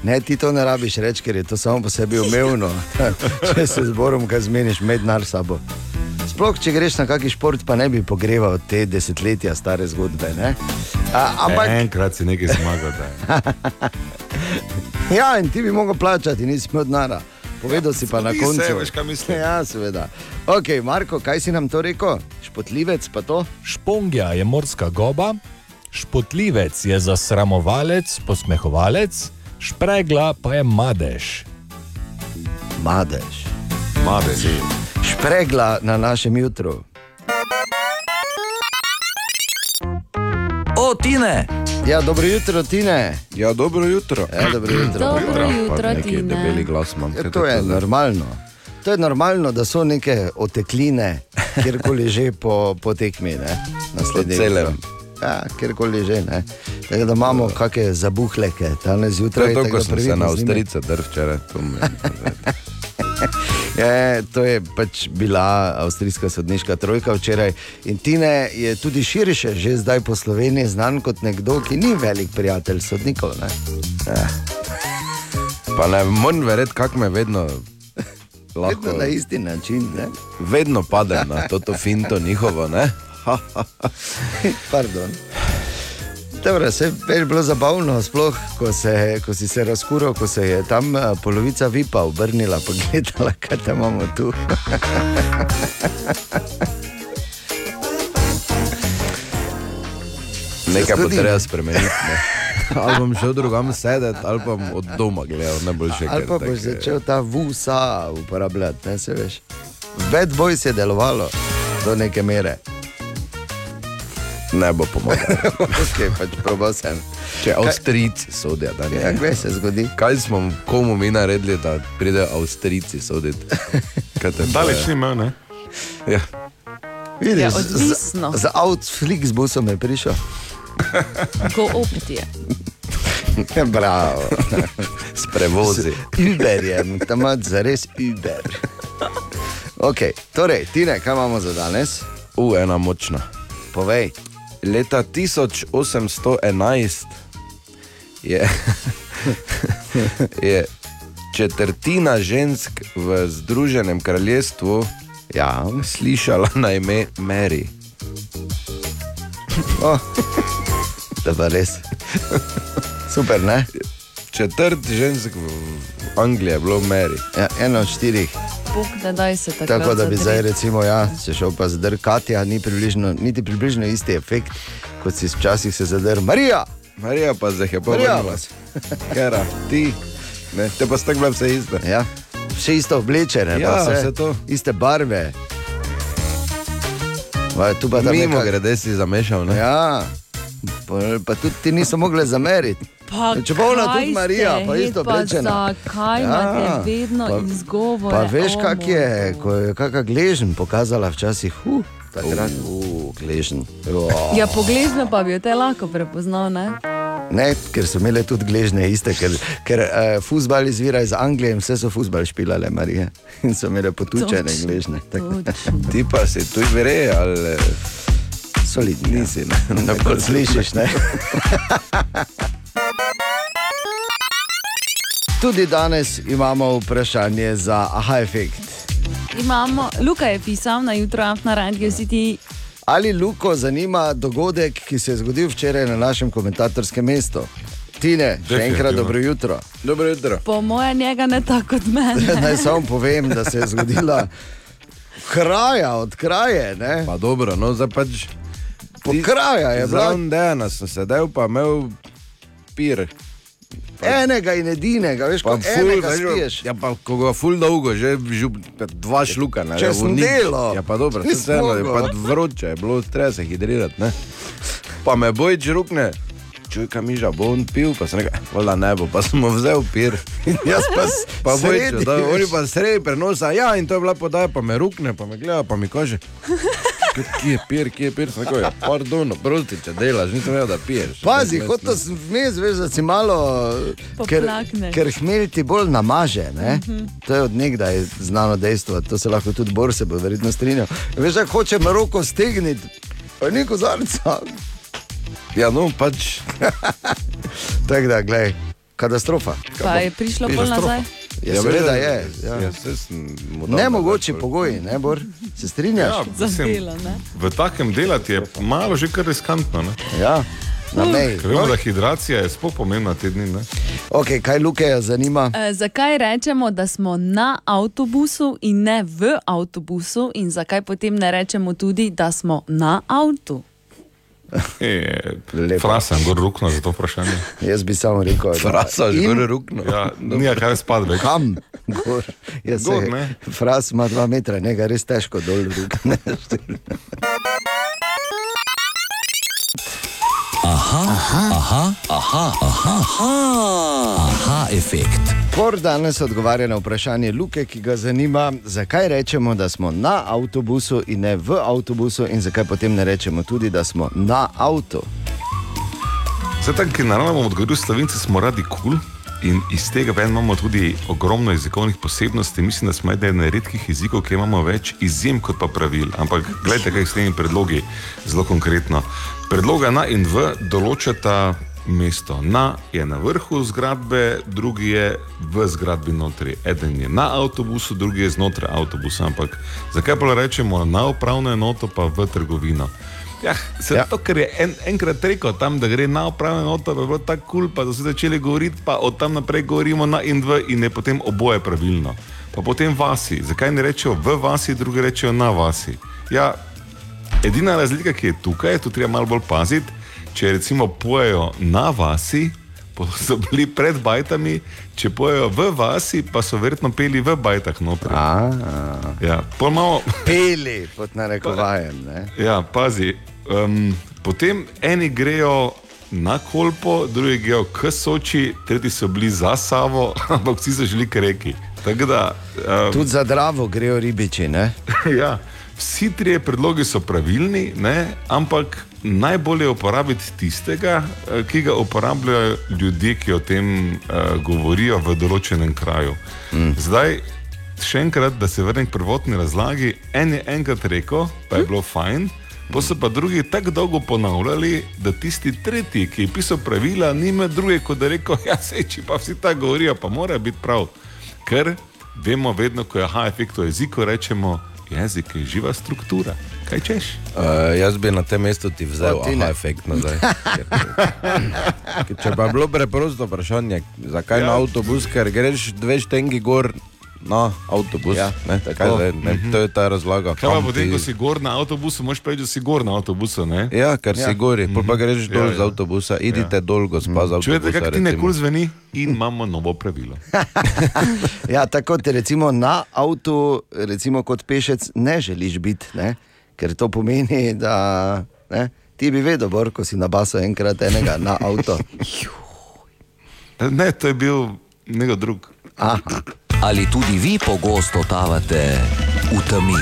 Ne, ti to ne rabiš reči, ker je to samo po sebi umevno. Če se zborom kaj zmeniš, med nar sabo. sploh če greš na kakšen šport, pa ne bi pogreval te desetletja stare zgodbe. ne. A, ampak, Enkrat si nekaj zmagal. ja, in ti bi mogel plačati, nisi imel denara. Povedal si pa na koncu. se, veš, kaj mislim. Ja, seveda. Ok, Marko, kaj si nam to rekel? Špotlivec pa to? Špongja je morska goba, špotljivec je zasramovalec, posmehovalec, špregla pa je madež. Madež. Madež. Špregla na našem jutru. O, Tine! Ja, dobro jutro, Tine. Ja, dobro jutro. Ja, dobro jutro. Dobro jutro, Pa neki Tine. debeli glas imam. Ja, to je normalno. To je normalno, da so neke otekline, kjerkoli že po, po tekmi. Ne? Naslednje Po celem. jutro. Ja, kjerkoli že. Ne? Tako da imamo kakšne zabuhleke, danes To zjutraj. je to, tako ko sem se na. Avstrice drl včeraj. to Je, to je pač bila avstrijska sodniška trojka včeraj. In Tine je tudi širše, že zdaj po Sloveniji znan kot nekdo, ki ni velik prijatelj sodnikov. Ne? Ja. Pa ne morem verjeti, kako me vedno lahko. Vedno na isti način. Ne? Vedno padem na to finto njihovo. Pardon. Dobro, se je bilo zabavno, sploh ko, se, ko si se razkuril, ko se je tam eh, polovica vipa obrnila, pa gledala, kaj tam imamo tu. Nekaj bo treba spremeniti. Ne? Ali bom šel drugam sedeti, ali pa bom od doma gledal, najboljše. Ali pa boš začel ta vusa uporabljati, ne se veš. Bad boys je delovalo do neke mere. Ne bo pomagalo. okay, pač probal sem. Če Avstrijci sodijo, da ne. Ja, kaj se zgodi? Kaj smo komu mi naredili, da pridejo Avstrijci soditi? Daleč ni ne? Ja. Vidiš, Ja, z- odvisno. Z, Outflix busom je prišel. Go optije. Bravo. S prevozi. Uberjem, tam imaš zares Uber. Okay, torej, Tine, kaj imamo za danes? U, ena močna. Povej. Leta 1811 je, je četrtina žensk v Združenem kraljestvu ja. slišala na ime Mary. Oh. Da pa res. Super, ne? Četrt žensk v Angliji je bilo Mary. Ja, eno od štirih. Bog, da daj se tako. Tako da bi zdaj, recimo, ja, se šel pa zdrkati, a ni približno, niti približno isti efekt, kot si včasih se zadrl. Marija! Marija pa zdaj je povedala. Kera, ti, ne, te pa ste bile vse iste. Ja, še isto oblečene, Ja, vse, vse to. iste barve. Va, tu pa tam Mimo neka- grede si zamešal, ne? Ja, pa, pa tudi ti niso mogli zameriti. Pa Če bo ona tudi Marija, pa hej, isto pa oblečena. Zakaj imate vedno izgovore? Pa veš, kak je, ko je kakšna gležen pokazala včasih, uh, takrat, uh, gležen. Oh. Ja, pogležno pa bi jo te lahko prepoznal, ne? Ne, ker so imeli tudi gležne iste, ker, ker uh, futbal izvira iz Anglije in vse so futbal špilale, Marije. In so imeli potučene Točno, gležne. tako. Ti pa si tu vere, ali solidni. Nisi, ne, ne Kot slišiš, ne? Tudi danes imamo vprašanje za aha efekt. Imamo, Luka je pisal na jutro na Radio City. Ali Luko zanima dogodek, ki se je zgodil včeraj na našem komentatorskem mestu? Tine, še enkrat Definitivno. dobro jutro. Dobro jutro. Po mojem, njega ne tako kot mene. Naj samo povem, da se je zgodila kraja od kraje. Ne? Pa dobro, no zdaj pač. Po kraja je Zraven Dejana sem sedel, pa imel pir. Enega in edinega, veš, Pa kot ful, enega veš, spiješ. ja, pa ko ga ful dolgo, že žub, dva šluka. Ne, Če sem delal. Ja, pa dobro, Ti vseeno je pa vroče, je bilo treba se hidrirati. Ne. Pa me bojč rukne. Čuj, kam miža, bo on pil, pa sem rekel, vola ne bo, pa sem mu vzel pir. Jaz pa pa sredi, da oni pa sredi prenosa, ja, in to je bila podaja, pa me rukne, pa me gleda, pa mi kaže. Kje je pir, kje je pir, sem rekel, ja, pardon, prosti, če delaš, nisem vedel, da piješ. Pazi, hotel ne. sem vmes, veš, da si malo. Ker, ker hmelj ti bolj namaže. Ne? Mhm. To je od nekdaj znano dejstvo, to se lahko tudi Bor se bo verjetno strinjal. Veš, da hočem roko stegniti, pa ni kozarca. Ja, no, pač. Tako da, gledaj, katastrofa. Pa je prišlo pol nazaj. Ja, seveda je. Ja. Ja, Nemogoči pogoji, ne bor? Se strinjaš? Ja, mislim, v takem delati je malo že kar riskantno. Ne? Ja, Vemo, da hidracija je sploh pomembna te dni. Ne? Okay, kaj Luke zanima? E, zakaj rečemo, da smo na avtobusu in ne v avtobusu, in zakaj potem ne rečemo tudi, da smo na avtu? E, Frasa, gor rukno za to vprašanje. Jaz bi samo rekel, Frasa, in- gor rukno. Ja, nija kaj spadne. Kam? Gor. Jaz Gor, se- ne? Fras ima dva metra, njega res težko dol rukne. Aha, aha, aha, aha, aha, aha, aha efekt. Por danes odgovarja na vprašanje Luke, ki ga zanima, zakaj rečemo, da smo na avtobusu in ne v avtobusu, in zakaj potem ne rečemo tudi, da smo na avtu. Zdaj, tako, ki naravno bom odgovoril, slovenci smo radi kul. Cool. In iz tega ven imamo tudi ogromno jezikovnih posebnosti. Mislim, da smo eden redkih jezikov, ki imamo več izjem kot pa pravil. Ampak gledajte, kaj s temi predlogi zelo konkretno. Predloga na in v določata mesto. Na je na vrhu zgradbe, drugi je v zgradbi notri. Eden je na avtobusu, drugi je znotraj avtobusa. Ampak zakaj pa rečemo na upravno enoto, pa v trgovino? Ja, ja. To, ker je en, enkrat rekel tam, da gre na upravno enoto, pa je bilo tako kul, cool, pa so se začeli govoriti, pa od tam naprej govorimo na in v, in je potem oboje pravilno. Pa potem vasi. Zakaj ne rečejo v vasi, drugi rečejo na vasi? Ja, edina razlika, ki je tukaj, je tu treba malo bolj paziti. Če recimo pojejo na vasi, pa so bili pred bajtami, če pojejo v vasi, pa so verjetno peli v bajtah noter. Ja, pol malo. Peli pod narekovajem. Ne? Ja, pazi. Um, potem eni grejo na kolpo, drugi grejo k soči, tretji so bili za Savo, ampak vsi so želi k reki. Tako Da, um, Tudi za dravo grejo ribiči. Ja, vsi trije predlogi so pravilni, ne, ampak najbolje je uporabiti tistega, eh, ki ga uporabljajo ljudje, ki o tem uh, govorijo v določenem kraju. Mm. Zdaj, še enkrat, da se vrnem k prvotni razlagi. En je enkrat rekel, pa je bilo fajn. Pa so pa drugi tako dolgo ponavljali, da tisti tretji, ki je pisal pravila, nima druge kot da rekel: Ja, se če pa vsi tako govorijo, pa mora biti prav. Ker vemo, vedno, ko je aha efekt v jeziku, rečemo, jezik je živa struktura. Kaj češ? Uh, jaz bi na tem mestu ti vzel aha efekt nazaj. Če pa je bilo preprosto vprašanje, zakaj ja. na avtobus, ker greš dve štengi gor na avtobus. Ja, ne, tako. zdaj, ne, Mhm. to je ta razlaga. Kaj pa potem, ti- ko si gor na avtobusu, moš reči, da si gor na avtobusu. Ne? Ja, ker ja. si gori, pol pa greš dol Ja, ja, z ja. avtobusa, idite ja. dol, gospa, z avtobusa. Čujete, kako ti nekul zveni in imamo novo pravilo. Ja, tako ti recimo na avtu, recimo kot pešec, ne želiš biti, ne? Ker to pomeni, da ne? ti bi vedel, bor, ko si na basu enkrat enega na avto. Ne, to je bil nekdo drug. Aha. Ali tudi vi pogosto totavate v temi?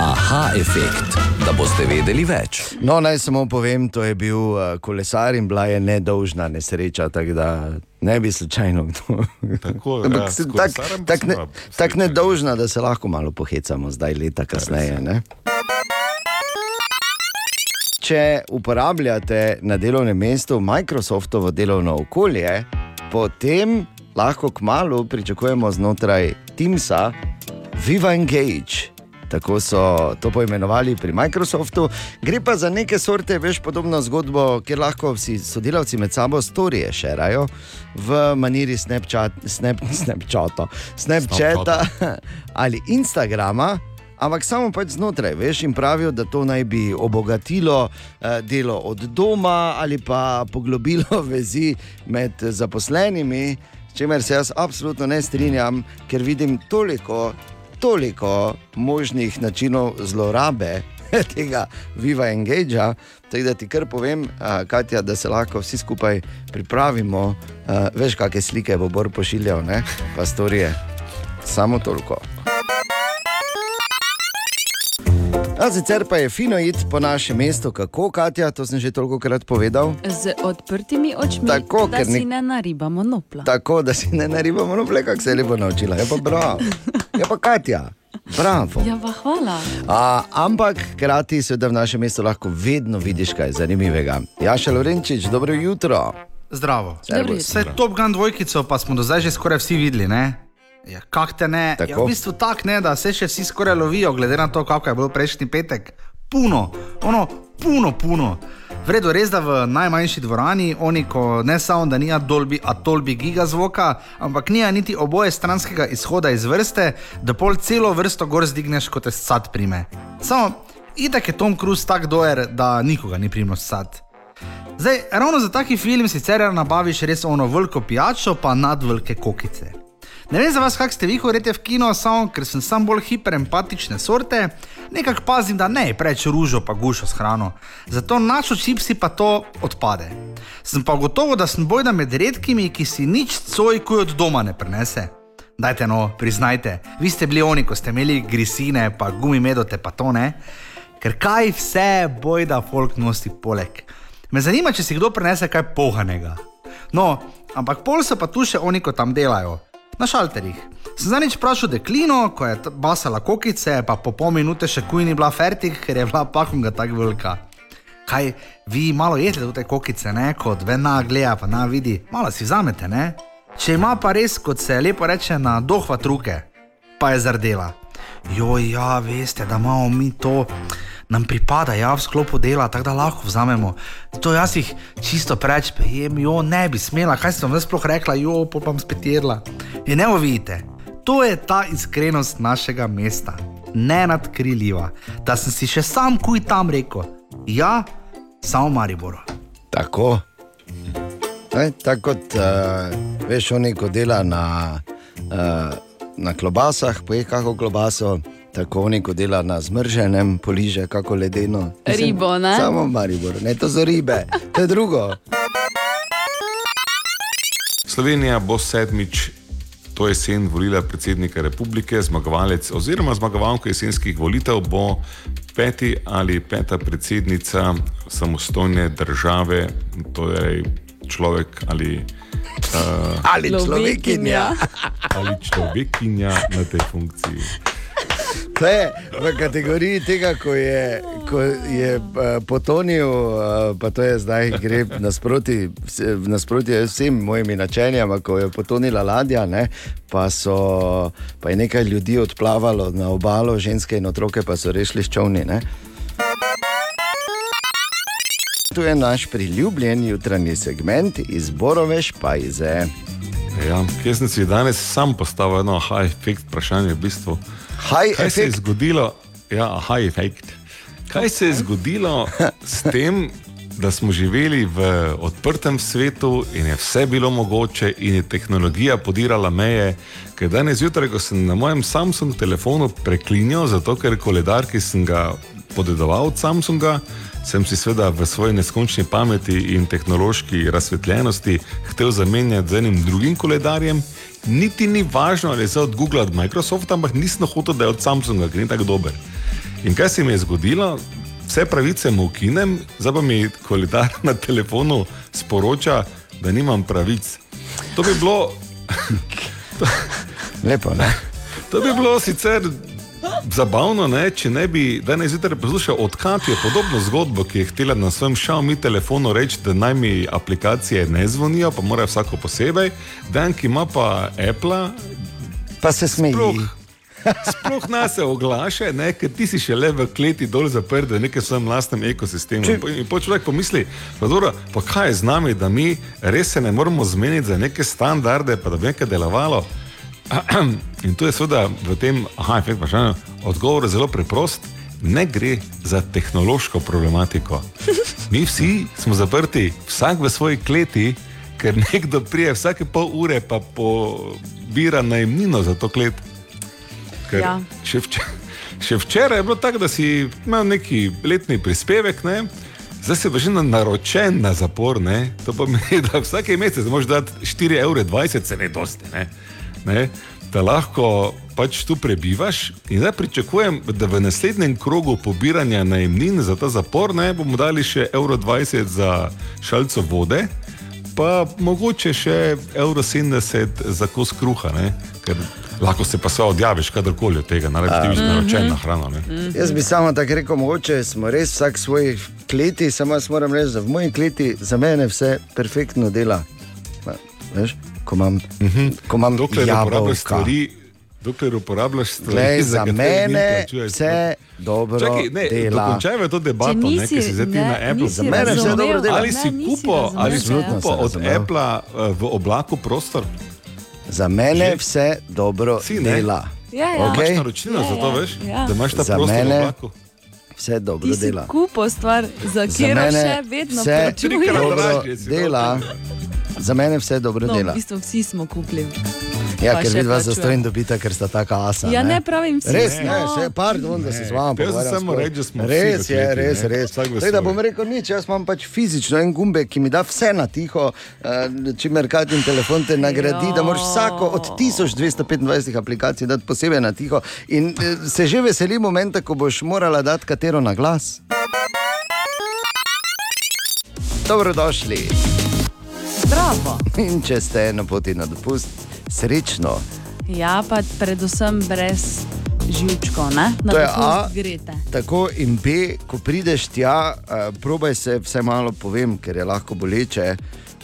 Aha efekt, da boste vedeli več. No, naj samo povem, to je bil uh, kolesar in bila je nedolžna nesreča, tako da ne bi slučajno kdo. Tako, ja, tak, tak, sem ne, tak nedolžna, da se lahko malo pohecamo, zdaj leta kasneje. Ne? Če uporabljate na delovnem mestu Microsoftovo delovno okolje, potem lahko kmalo pričakujemo znotraj Teamsa Viva Engage. Tako so to poimenovali pri Microsoftu. Gre pa za neke sorte, veš, podobno zgodbo, kjer lahko vsi sodelavci med sabo storije šerajo v maniri Snapchat, Snap, Snapchata, Snapchata ali Instagrama. Ampak samo pač znotraj, veš, in pravijo, da to naj bi obogatilo eh, delo od doma ali pa poglobilo vezi med zaposlenimi, s čimer se jaz absolutno ne strinjam, ker vidim toliko, toliko možnih načinov zlorabe tega Viva Engagea. Tako da ti kar povem, uh, Katja, da se lahko vsi skupaj pripravimo, uh, veš, kakšne slike bo Bor pošiljal, ne? pa storije. Samo toliko. A sicer pa je fino iti po našem mestu, kako Katja, to sem že toliko krat povedal. Z odprtimi očmi, Tako, da si ne naribamo nopla. Tako da si ne naribamo noble, kako se je lepo naučila. Je pa bravo. Je pa Katja. Bravo. Ja, pa hvala. A, ampak hkrati seveda v našem mestu lahko vedno vidiš kaj zanimivega. Jaša Lorenčič, dobro jutro. Zdravo. Servus. Vse Top Gun dvojkico pa smo do zdaj že skoraj vsi videli, ne? Ja, kak te ne? Ja, Tako. v bistvu tak ne, da se še vsi skoraj lovijo, glede na to, kako je bilo prejšnji petek. Puno, ono, puno, puno. Vredo res, da v najmanjši dvorani, oni, ko ne samo, da nija dolbi, a tolbi giga zvoka, ampak nija niti oboje stranskega izhoda iz vrste, da pol celo vrsto gor zdigneš, kot te sad prime. Samo, itak je Tom Cruise tak dojer, da nikoga ni primil sad. Zdaj, ravno za taki film sicer nabaviš res ono veliko pijačo, pa nadvelike kokice. Ne vem za vas, kak ste vi hodite v kino, samo ker sem sam bolj hiperempatične sorte, nekako pazim, da ne preveč ružo pa gušo s hrano. Zato načo čipsi pa to odpade. Sem pa gotovo, da sem bojda med redkimi, ki si nič cojkuj od doma ne prenese. Dajte no, priznajte, vi ste bili oni, ko ste imeli grisine, pa gumimedote, pa to ne. Ker kaj vse bojda folk nosi poleg. Me zanima, če si kdo prenese kaj pohanega. No, ampak pol so pa tu še oni, ko tam delajo. Na šalterjih. Sem zadnjič vprašal deklino, ko je basala kokice, pa po pol minute še kuj ni bila fertik, ker je bila pakunga tako velika. Kaj vi malo jedete te kokice, ne? kot vena gleda, pa na vidi, malo si vzamete, ne? Če ima pa res, kot se lepo reče, na dohvat ruke, pa je zardela. Joj, ja, veste, da imamo mi to, nam pripada, ja, v sklopu dela, tako da lahko vzamemo. To jaz jih čisto preveč pejem, jo ne bi smela, kaj sem vam sploh rekla, jo pa bom spet jedla. In ne vidite, to je ta iskrenost našega mesta, nenadkriljiva, da sem si še sam kuj tam rekel, ja, samo Mariboro. Tako. Ne, tako kot uh, veš, oni, ko dela na, uh, na klobasah, poje kako klobaso, tako oni, ko dela na zmrženem, poliže kako ledeno. Ribo, ne? Samo Maribor, ne to so ribe, to je drugo. Slovenija bo sedmič to jesen volila predsednika republike, zmagovalec oziroma zmagovalka jesenskih volitev bo peti ali peta predsednica samostojne države, torej človek ali. Uh, Ali človekinja. ali človekinja na tej funkciji. To je v kategoriji tega, ko je, ko je uh, potonil, uh, pa to je zdaj gre nasproti, vse- vsem mojimi načenjami, ko je potonila ladja, ne, pa, so, pa je nekaj ljudi odplavalo na obalo, ženske in otroke pa so rešili s čovni. Ne. Tu je naš priljubljen jutranji segment iz Borove špajze. Ja, jaz sem si danes sam postavil eno high effect vprašanje. V bistvu. High Kaj se je effect? zgodilo? Ja, high effect. Kaj se je zgodilo s tem, da smo živeli v odprtem svetu in je vse bilo mogoče, in je tehnologija podirala meje? Ker danes zjutraj, ko sem na mojem Samsung telefonu preklinjal, zato ker koledar, ki sem ga podedoval od Samsunga, sem si seveda v svoji neskončni pameti in tehnološki razsvetljenosti hotel zamenjati z enim drugim koledarjem. Niti ni važno, ali je zdaj od Google ali od Microsofta, ampak nisem hotel, da je od Samsunga, ker ni tako dober. In kaj se mi je zgodilo? Vse pravice mu ukinem, zdaj pa mi koledar na telefonu sporoča, da nimam pravic. To bi bilo. Lepo, ne? To bi bilo sicer zabavno, ne, če ne bi danes zjutraj poslušal od Katja podobno zgodbo, ki je htela na svojem Xiaomi telefonu reči, da naj mi aplikacije ne zvonijo, pa mora vsako posebej, dan, ki ima pa Apple. Pa se smeji. Sploh, sploh nas se oglaša, ne, ker ti si še le v kleti dol zaprt v nekem svojem lastnem ekosistemu. Če-. In po človek pomisli, pa, dobro, pa kaj je z nami, da mi res se ne moramo zmeniti za neke standarde, pa da bi nekaj delovalo. In tu je seveda v tem aha, efekt vprašanja odgovor zelo preprost. Ne gre za tehnološko problematiko. Mi vsi smo zaprti, vsak v svoji kleti, ker nekdo prije vsake pol ure pa pobira najemnino za to klet. Ker Ja. še, včeraj, še včeraj je bilo tako, da si imel neki letni prispevek, ne? zdaj si pa že na- naročen na zapor. Ne? To pomeni, da vsake mesec moraš dati 4,20 evra, se ne dosti. Ne? Ne? Da lahko pač tu prebivaš in zdaj pričakujem, da v naslednjem krogu pobiranja najemnin za ta zapor ne, bomo dali še evro 20 za šalco vode. Pa mogoče še evro 70 za kos kruha, ne? ker lahko se pa vse odjaviš, kadarkoli od tega, naredi ti A. več naročen Mhm. na hrano. Ne? Jaz bi samo tako rekel, mogoče smo res vsak v svoji kleti, samo jaz moram reči, da v moji kleti za mene vse perfektno dela. Veš? Ko imam, ko imam Dokler uporabljaš stvari, dokler uporabljaš stvari, Glej, za za mene vse dobro Čakaj, ne, dela. dokončajmo to debato, Če ne, nisi- ki si zdaj ti ne, na Apple. Za mene vse razumel. dobro dela. Ali si Ne, kupo, ali si kupo od. Apple v oblaku prostor? Za mene vse dobro Si, ne? dela. Ja, ja. Okej? Imaš naročilo za to, veš? ja. Da imaš ta Za prostor v mene oblaku. Vse dobro Ti si dela. kupo stvar, za katero še vedno vse dobro dela. Za mene vse dobro No, dela. v bistvu vsi smo kupili. Ja, ker še vidva plačujem. za stojim dobita, ker sta taka asa. Ja, ne pravim vsi. Res Ne. ne, vse pardon, da se z vami Jaz pogovarjam. samo sploh. reči, da smo Res je, kleti, res, ne. res. Zdaj, da bom rekel nič, jaz imam pač fizično en gumbek, ki mi da vse na tiho, eh, čimer katim telefon te nagradi, da moraš vsako od 1225 aplikacij dati posebej na tiho. In eh, se že veseli momenta, ko boš morala dati katero na glas. Dobrodošli. Zdravo. In če ste na poti na dopust, srečno. Ja, pa predvsem brez živčkov, ne? Na To A. greste. Tako in B, ko prideš tja, uh, probaj se vse malo povem, ker je lahko boleče.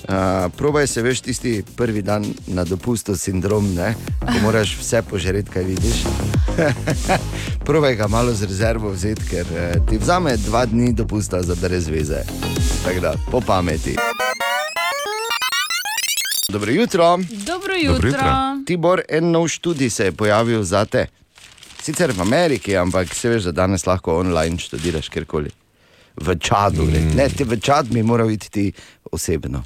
Uh, probaj se, veš, tisti prvi dan na dopustu sindrom, ne? ko moraš vse požreti, kaj vidiš. probaj ga malo z rezervo vzeti, ker uh, ti vzame dva dni dopusta za brez veze. Tako da, po pameti. Dobro jutro. Dobro jutro. Tibor, en nov študij se je pojavil za te. Sicer v Ameriki, ampak se veš, da danes lahko online študiraš kjerkoli. V čadu, mm. ne, ti v čad bi moral iti ti osebno.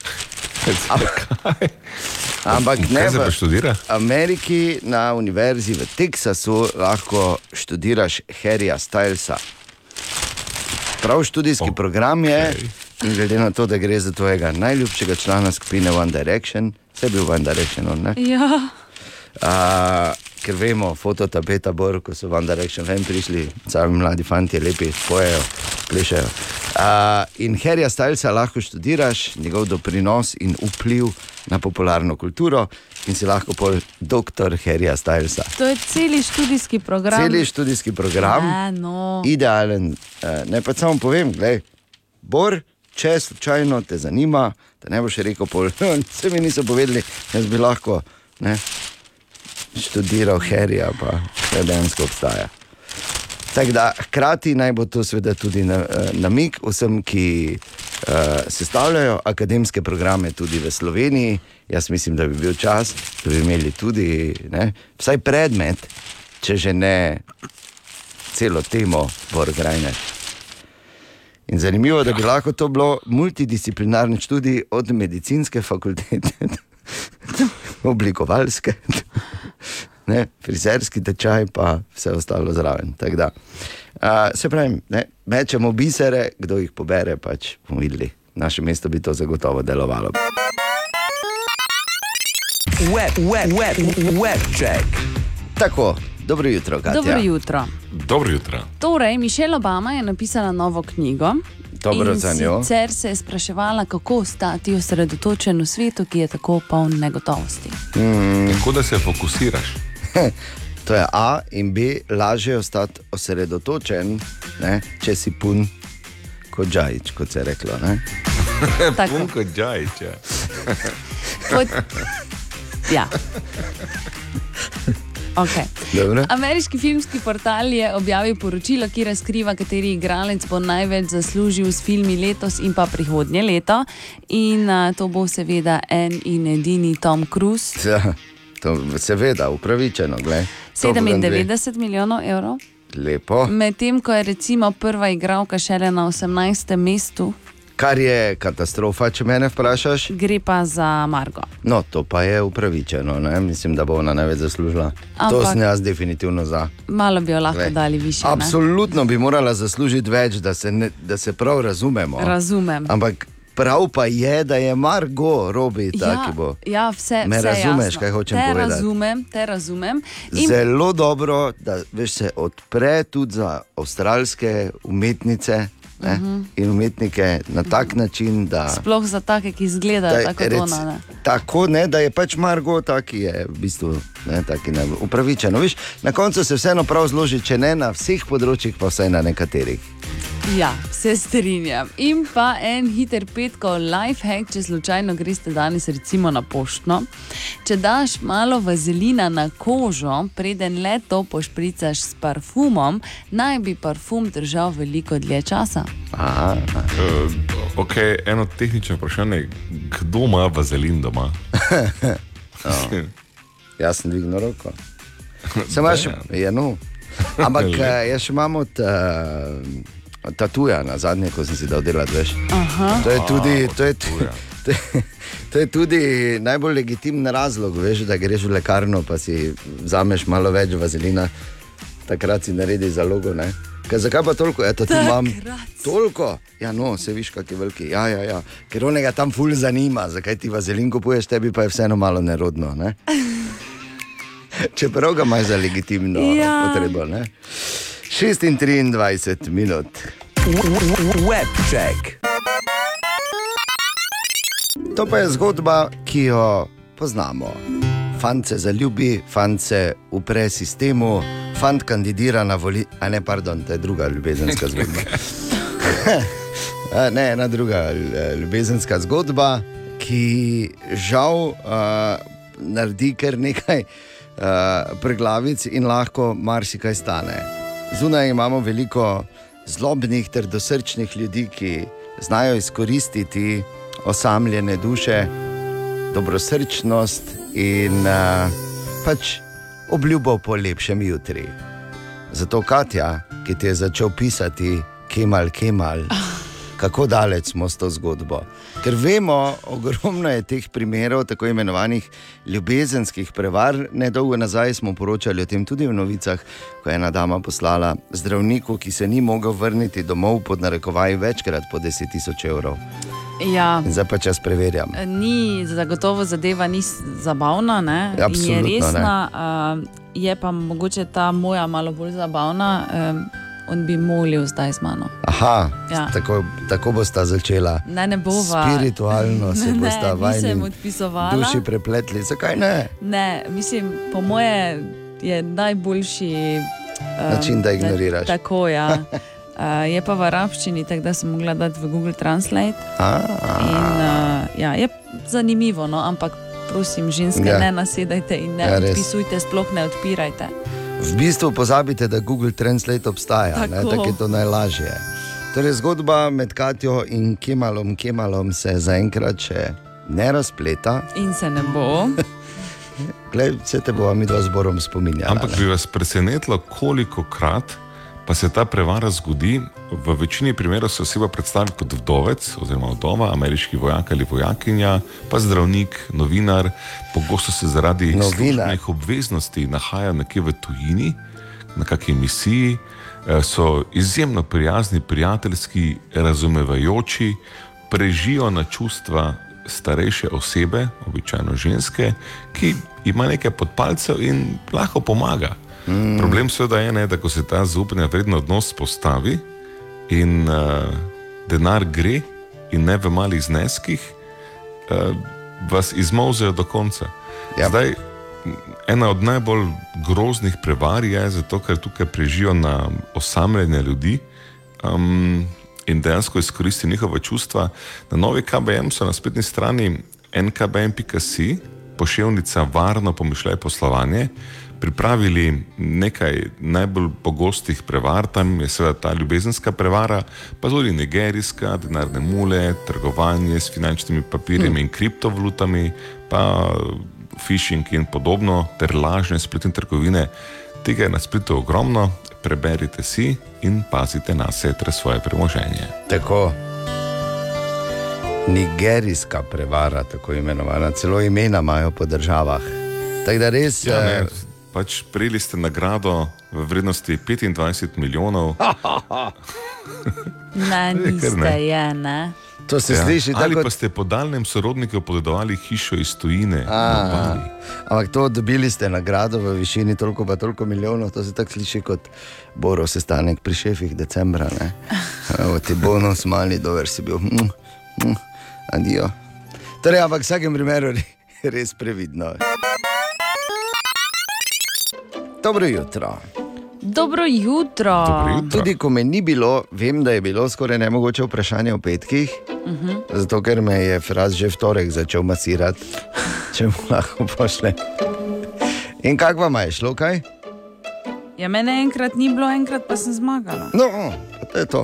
Ampak ne, Kaj se pa v študira? Ameriki na univerzi v Teksasu lahko študiraš Harryja Stylesa. Prav študijski okay. program je, in glede na to, da gre za tvojega najljubšega člana skupine One Direction, vse je bil One Direction, on, ne? Ja. Uh, ker vemo, fototapeta Bor, ko so One Direction ven prišli, sami mladi fanti, lepi, pojejo, plešajo. Uh, in Harryja Stylesa lahko študiraš, njegov doprinos in vpliv na popularno kulturo, in si lahko pol doktor Harryja Stylesa. To je celi študijski program. Celi študijski program, Ja, no. idealen. Uh, ne pa samo povem, gledaj, Bor, če slučajno te zanima, da ne boš rekel, pol, vse mi niso povedali, jaz bi lahko ne, študiral Harryja, pa vse dejansko obstaja. Tako da, hkrati naj bo to seveda tudi na- eh, vsem, ki uh, sestavljajo akademske programe tudi v Sloveniji. Jaz mislim, da bi bil čas, da bi imeli tudi ne, vsaj predmet, če že ne celo temo, Borgrajne. In zanimivo, da bi lahko to bilo multidisciplinarni študij od medicinske fakultete, oblikovalske, ne, frizerski tečaj, pa vse ostalo zraven. Da, uh, se pravi, ne, mečemo bisere, kdo jih pobere, pač bomo videli. V našem mestu bi to zagotovo delovalo. Web, web, web, web check. Tako, dobro jutro, Katja. Dobro jutro. Dobro jutro. Torej, Mišela Obama je napisala novo knjigo. Dobro in za njo. Sicer se je spraševala, kako ostati osredotočen v svetu, ki je tako poln negotovosti. Mm. Tako da se fokusiraš. To je A in B, lažje ostati osredotočen, ne, če si pun kot džajč, kot se je reklo. Pun kot džajč. ja. Kot... Ja. Okay. Dobro. Ameriški filmski portal je objavil poročilo, ki razkriva, kateri igralec bo največ zaslužil s filmi letos in pa prihodnje leto. In a, to bo seveda en in edini Tom Cruise. Ja, to seveda, upravičeno. Glej. Top Gun dve. 97 milijonov evrov. Lepo. Medtem ko je recimo prva igralka šele na 18. mestu, Kar je katastrofa, če me vprašaš. gre pa za Margo. No, to pa je upravičeno, ne? mislim, da bo ona največ zaslužila. Ampak... To sem jaz definitivno za. Malo bi jo lahko Glej, dali više. ne? Absolutno bi morala zaslužiti več, da se, ne, da se prav razumemo. Razumem. Ampak prav pa je, da je Margo, robi ta, Ja, ki bo. ja, vse, Me vse razumeš, jasno. kaj hočem te povedati? Razumem, te razumem. In Zelo dobro, da veš, se odpre tudi za avstralske umetnice ne, uh Mhm. -huh. in umetnike na tak način, da, sploh za take, ki izgledajo da tako rec- ona. Ne? tako ne, da je pač Margo taki je v bistvu ne, taki ne, upravičeno. Viš, na koncu se vseeno prav zloži, če ne na vseh področjih, pa vsaj na nekaterih. Ja, se strinjam. In pa en hiter petkov life hack, če slučajno greste danes recimo na poštno. Če daš malo vazelina na kožo, preden le to pošpricaš s parfumom, naj bi parfum držal veliko dlje časa. Aha. Uh, ok, eno tehnično vprašanje. Kdo ima vazelin doma? Oh. Jaz sem dvignil roko. Sem imaš, ja, no. Ampak eh, jaz še imam od uh, tatuja na zadnje, ko sem si dal delati, veš. Aha. To je tudi, to je, to, je, tudi najbolj legitimen razlog, veš, da greš v lekarno, pa si vzameš malo več vazelina, takrat si naredi zalogo. Ne? Kaj, zakaj pa toliko? Eto, tu imam toliko. Ja, no, se viš, kak je veliki. Ja, ja, ja. Ker onega tam ful zanima, zakaj ti vazelin kupuješ, tebi pa je vseeno malo nerodno. Ne? Čeprav ga imaš za legitimno Ja. potrebo. Ne? 26 minut. Webcheck. To pa je zgodba, ki jo poznamo. Fant se zaljubi, fant se upre sistemu, fant kandidira na voli. A ne, pardon, to je druga ljubezenska zgodba. Ne, ena druga eh, ljubezenska zgodba, ki žal uh, naredi kar nekaj uh, preglavic in lahko marsikaj stane. Zunaj imamo veliko zlobnih ter dosrčnih ljudi, ki znajo izkoristiti osamljene duše, dobrosrčnost in uh, pač obljubo po lepšem jutri. Zato Katja, ki ti je začel pisati, kemal, kemal, kako daleč smo s to zgodbo. Ker vemo, ogromno je teh primerov, tako imenovanih ljubezenskih prevar. Nedolgo nazaj smo poročali o tem tudi v novicah, ko je ena dama poslala zdravniku, ki se ni mogel vrniti domov pod narekovaji večkrat po 10 tisoč evrov. Ja. Zdaj pa čas preverjam. Ni zagotovo zadeva ni zabavna, ne? in je Absolutno ne. resna, uh, je pa mogoče ta moja malo bolj zabavna. Um, on bi molil zdaj z mano. Aha, Ja. tako, tako bosta začela. Ne, ne bova. Spiritualno se Ne, bosta nisem vajni odpisovala. duši prepletli. Zakaj ne? Ne, mislim, po moje je najboljši um, Način, da ignoriraš. Ne, tako ja. Uh, je pa v arabščini, tako da sem mogla dati v Google Translate. In, uh, ja, je zanimivo, no, ampak prosim, ženske, Ja. ne nasedajte in ne Ja, odpisujte, sploh ne odpirajte. V bistvu pozabite, da Google Translate obstaja, tako, Tako. tako je to najlažje. Torej, zgodba med Katjo in Kemalom, Kemalom se zaenkrat še ne razpleta. In se ne bo. Glej, vse te bo mi dva zborom spominjala. Ampak bi vas presenetilo, koliko krat pa se ta prevara zgodi. V večini primerov se oseba predstavi kot vdovec oziroma vdova, ameriški vojak ali vojakinja, pa zdravnik, novinar. Pogosto se zaradi službenih obveznosti nahajajo nekje v tujini, na kakšni misiji. Eh, So izjemno prijazni, prijateljski, razumevajoči, prežijo na čustva starejše osebe, običajno ženske, ki ima nekaj pod palcev in lahko pomaga. Mm. Problem seveda je, ne, da ko se ta zaupanja vreden odnos postavi in uh, denar gre, in ne v malih zneskih, uh, vas izmauzejo do konca. Ja. Zdaj, ena od najbolj groznih prevar je, zato, ker tukaj prežijo na osamljene ljudi. Um, In dejansko izkoristi njihova čustva. Na novi KBM so na spletni strani nkbm.si, pošiljka varno pomišljaj poslovanje, pripravili nekaj najbolj pogostih prevar, tam je seveda ta ljubezenska prevara, pa tudi nigerijska, denarne mule, trgovanje s finančnimi papirji Hm. in kriptovalutami, pa phishing in podobno, ter lažne spletne trgovine. Tega je na spletu ogromno, preberite si in pazite na sebe ter svoje premoženje. Tako. Nigerijska prevara, tako imenovana, celo imena imajo po državah. Tako da res. Ja, ne, eh, pač prejeli ste nagrado v vrednosti 25 milijonov. Ne, Je, kar niste, je, ne. To se sliši Ali tako- pa ste po daljnem sorodniku podedovali hišo iz tujine. na ampak to dobili ste nagrado v višini toliko pa toliko milijonov, to se tako sliši kot Boro sestanek pri šefih decembra. ne. Evo ti bonus, mali, dober si bil. Mm, mm, adijo. Torej, ampak v vsakem primeru re- res previdno. Dobro jutro. Dobro jutro. Tudi ko me ni bilo, vem, da je bilo skoraj nemogoče vprašanje o petkih, Mhm. zato ker me je fraz že v torek začel masirati, če mu lahko pošle. In kako vam je šlo, kaj? Ja, mene enkrat ni bilo, enkrat pa sem zmagala. No, to je to.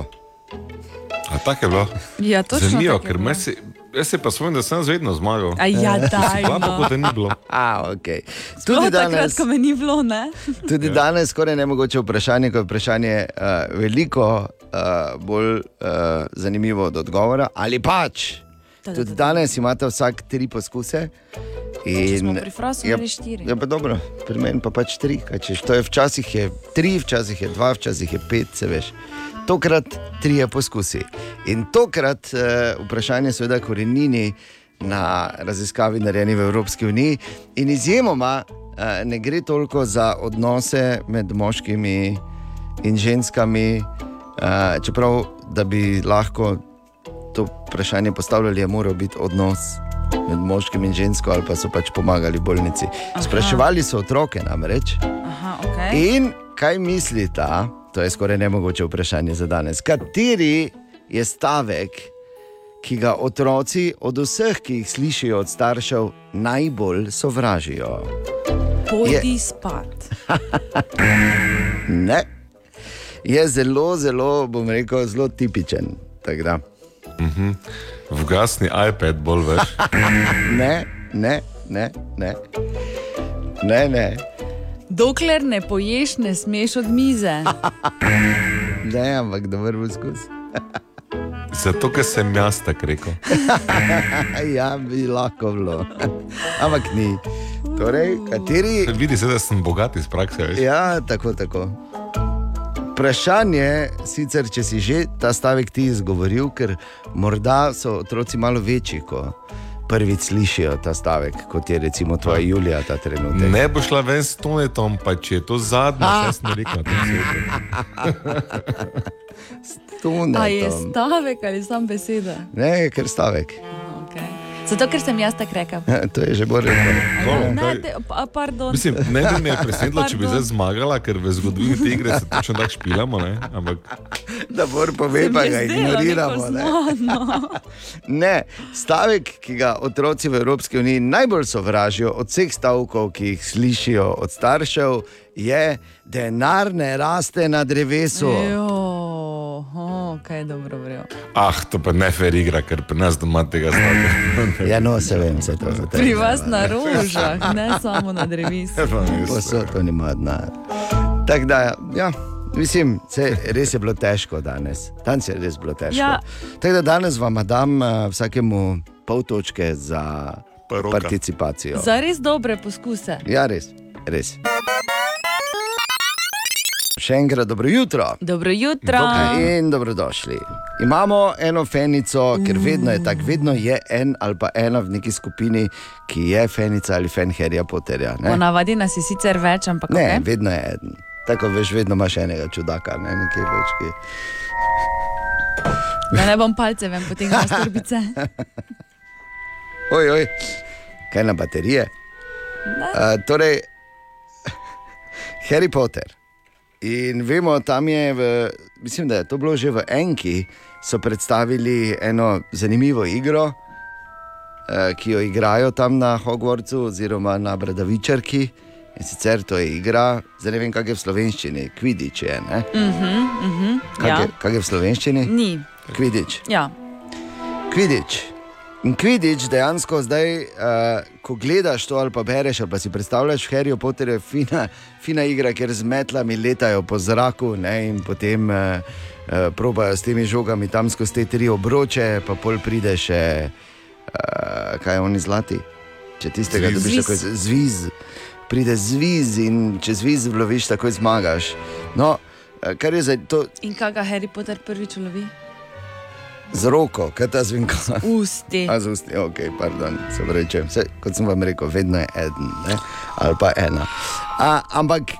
A tako je bilo. Ja, točno Zanimivo, tako je ker bilo. me si, jaz se pa spomnim, da sem vedno zmagal. A ja, daj, Slabo, kot da ni bilo. A, okay. Tudi takrat, danes, ko me ni bilo, ne? tudi danes skoraj nemogoče vprašanje, ko je vprašanje uh, veliko uh, bolj uh, zanimivo od odgovora. Ali pač. Da, da, Tudi da, da. danes imate vsak tri poskuse. Če smo In, pri frasu ja, imeli štiri. Ja, pa dobro, pri meni pa pač tri. češ. To je včasih je tri, včasih je dva, včasih je pet, se veš. Tokrat trije poskusi. In tokrat uh, vprašanje seveda korenini na raziskavi narejeni v Evropski uniji. In izjemoma uh, ne gre toliko za odnose med moškimi in ženskami, uh, čeprav da bi lahko to vprašanje postavljali, je moral biti odnos med moškim in žensko, ali pa so pač pomagali bolnici. Spraševali so otroke namreč. Aha, okay. In kaj mislite, to je skoraj nemogoče vprašanje za danes, kateri je stavek, ki ga otroci od vseh, ki jih slišijo od staršev, najbolj sovražijo? Pojdi spat. Ne. Je zelo, zelo, bom rekel, zelo tipičen. tako da. Mhm. Vgasni iPad, bolj več. Ne, ne, ne, ne. ne, ne. Dokler ne poješ, ne smeš od mize. ne ampak dober poskus. Zato, ker sem jaz tako rekel. ja, bi lahko bilo. Ampak ni. Torej, kateri. Vidi se, da sem bogat iz prakse. veš. Ja, tako, tako. Vprašanje, sicer, če si že ta stavek ti izgovoril, ker morda so otroci malo večji, ko prvič slišijo ta stavek, kot je recimo tvoja Julija ta trenutek. Ne bo šla ven s tonetom, pa če je to zadnje, kaj sem rekel na tem svetu. A je Tonetom. stavek ali sam beseda? Ne, ker stavek. Zato, ker sem jaz tako rekel. to je že bolj rekel. Ne. Mislim, bi me presenetilo, če bi zdaj zmagala, ker v zgodovini te igre se točno tako špilamo. Ne? Ampak Da bor pove, pa ga ignoriramo. Ne? ne, stavek, ki ga otroci v Evropski uniji najbolj sovražijo od vseh stavkov, ki jih slišijo od staršev, je denar ne raste na drevesu. Jo, kaj dobro vrejo. ah, to pa ne fer igra, ker pri nas doma tega znamo. ja, no, se vem, se to tebe. Pri vas na rožah, ne samo na drevesu. Posod to nima denar. Tako da, ja. Mislim, se, res je bilo težko danes. Danes je res bilo težko. Ja. Tako da danes vam dam uh, vsakemu pol točke za roka. participacijo. Za res dobre poskuse. Ja, res, res. Še enkrat dobro jutro. Dobro jutro. In dobrodošli. Imamo eno fenico, ker vedno je tako, vedno je en ali pa ena v neki skupini, ki je fenica ali fan Harryja Potterja. Ponavadi nas je sicer več, ampak Ne, okay. vedno je eden. Tako veš, vedno imaš enega čudaka, ne nekje več. Ki... da ne bom palce ven potegnil iz torbice. Oj, oj, kaj na baterije. Uh, torej, Harry Potter. In vemo, tam je, v, mislim, da je to bilo že v Enki, so predstavili eno zanimivo igro, eh, ki jo igrajo tam na Hogwartsu, oziroma na Bradavičarki. In sicer to je igra, zdaj ne vem, kaj je v slovenščini, Kvidič je. Ne? Mhm, mhm, Kaj, ja. je, kaj je v slovenščini? Ni. Kvidič. Ja. Kvidič. In Kvidič dejansko zdaj, uh, ko gledaš to ali pa bereš, ali pa si predstavljaš, Harry Potter je fina, fina igra, ker z metlami letajo po zraku ne, in potem uh, uh, probajo s temi žogami tam skozi te tri obroče, pa pol pride še, uh, kaj je oni zlati. Če tistega dobiš, tako zviz, pride zviz in če zviz vloviš, takoj zmagaš. No, eh, kar je zdaj to In kaj ga Harry Potter prvič lovi? Z roko, kaj ta zvinka. Usti. A z usti, ok, pardon, se vrečem. Vse, kot sem vam rekel, vedno je eden ne? ali pa ena. A, ampak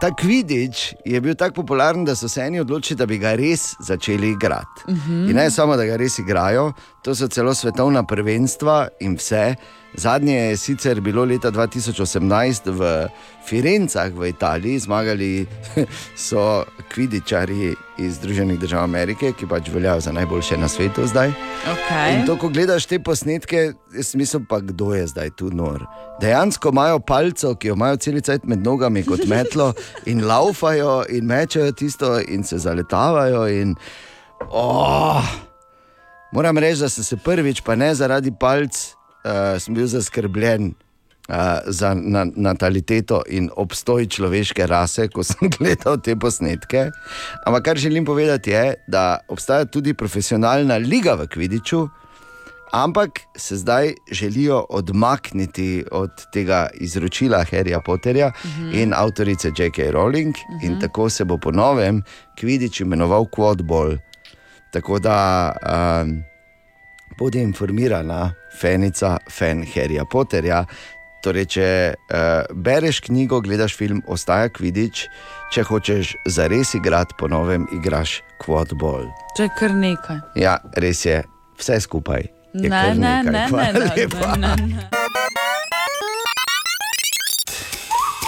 ta kvidič je bil tako popularen, da so se eni odločili, da bi ga res začeli igrati. Mhm. In ne samo, da ga res igrajo, to so celo svetovna prvenstva in vse. Zadnje je sicer bilo leta 2018 v Firencah v Italiji, zmagali so kvidičari iz Združenih držav Amerike, ki pač veljajo za najboljše na svetu zdaj. Okay. In to, ko gledaš te posnetke, jaz mislim, pa kdo je zdaj tu nor. Dejansko imajo palco, ki jo imajo celice med nogami kot metlo in laufajo in mečejo tisto in se zaletavajo. In, oh, moram reči, da sem se prvič, pa ne zaradi palc, uh, sem bil zaskrbljen. Uh, za na, nataliteto in obstoj človeške rase, ko sem gledal te posnetke. Ampak kar želim povedati, je, da obstaja tudi profesionalna liga v Kvidiču, ampak se zdaj želijo odmakniti od tega izročila Harryja Potterja uh Mhm. -huh. in avtorice J.K. Rowling, uh -huh. in Mhm. tako se bo po novem Kvidič imenoval Quadball. Tako da um, bodi informirana, fenica, fan Harryja Potterja. Torej, če uh, bereš knjigo, gledaš film, ostaja Kvidič, če hočeš zares igrati, ponovem igraš Quadball. To je kar nekaj. Ja, res je, vse skupaj. Je Ne, kar ne, nekaj. ne, Hvala ne, ne, lepa. ne, ne.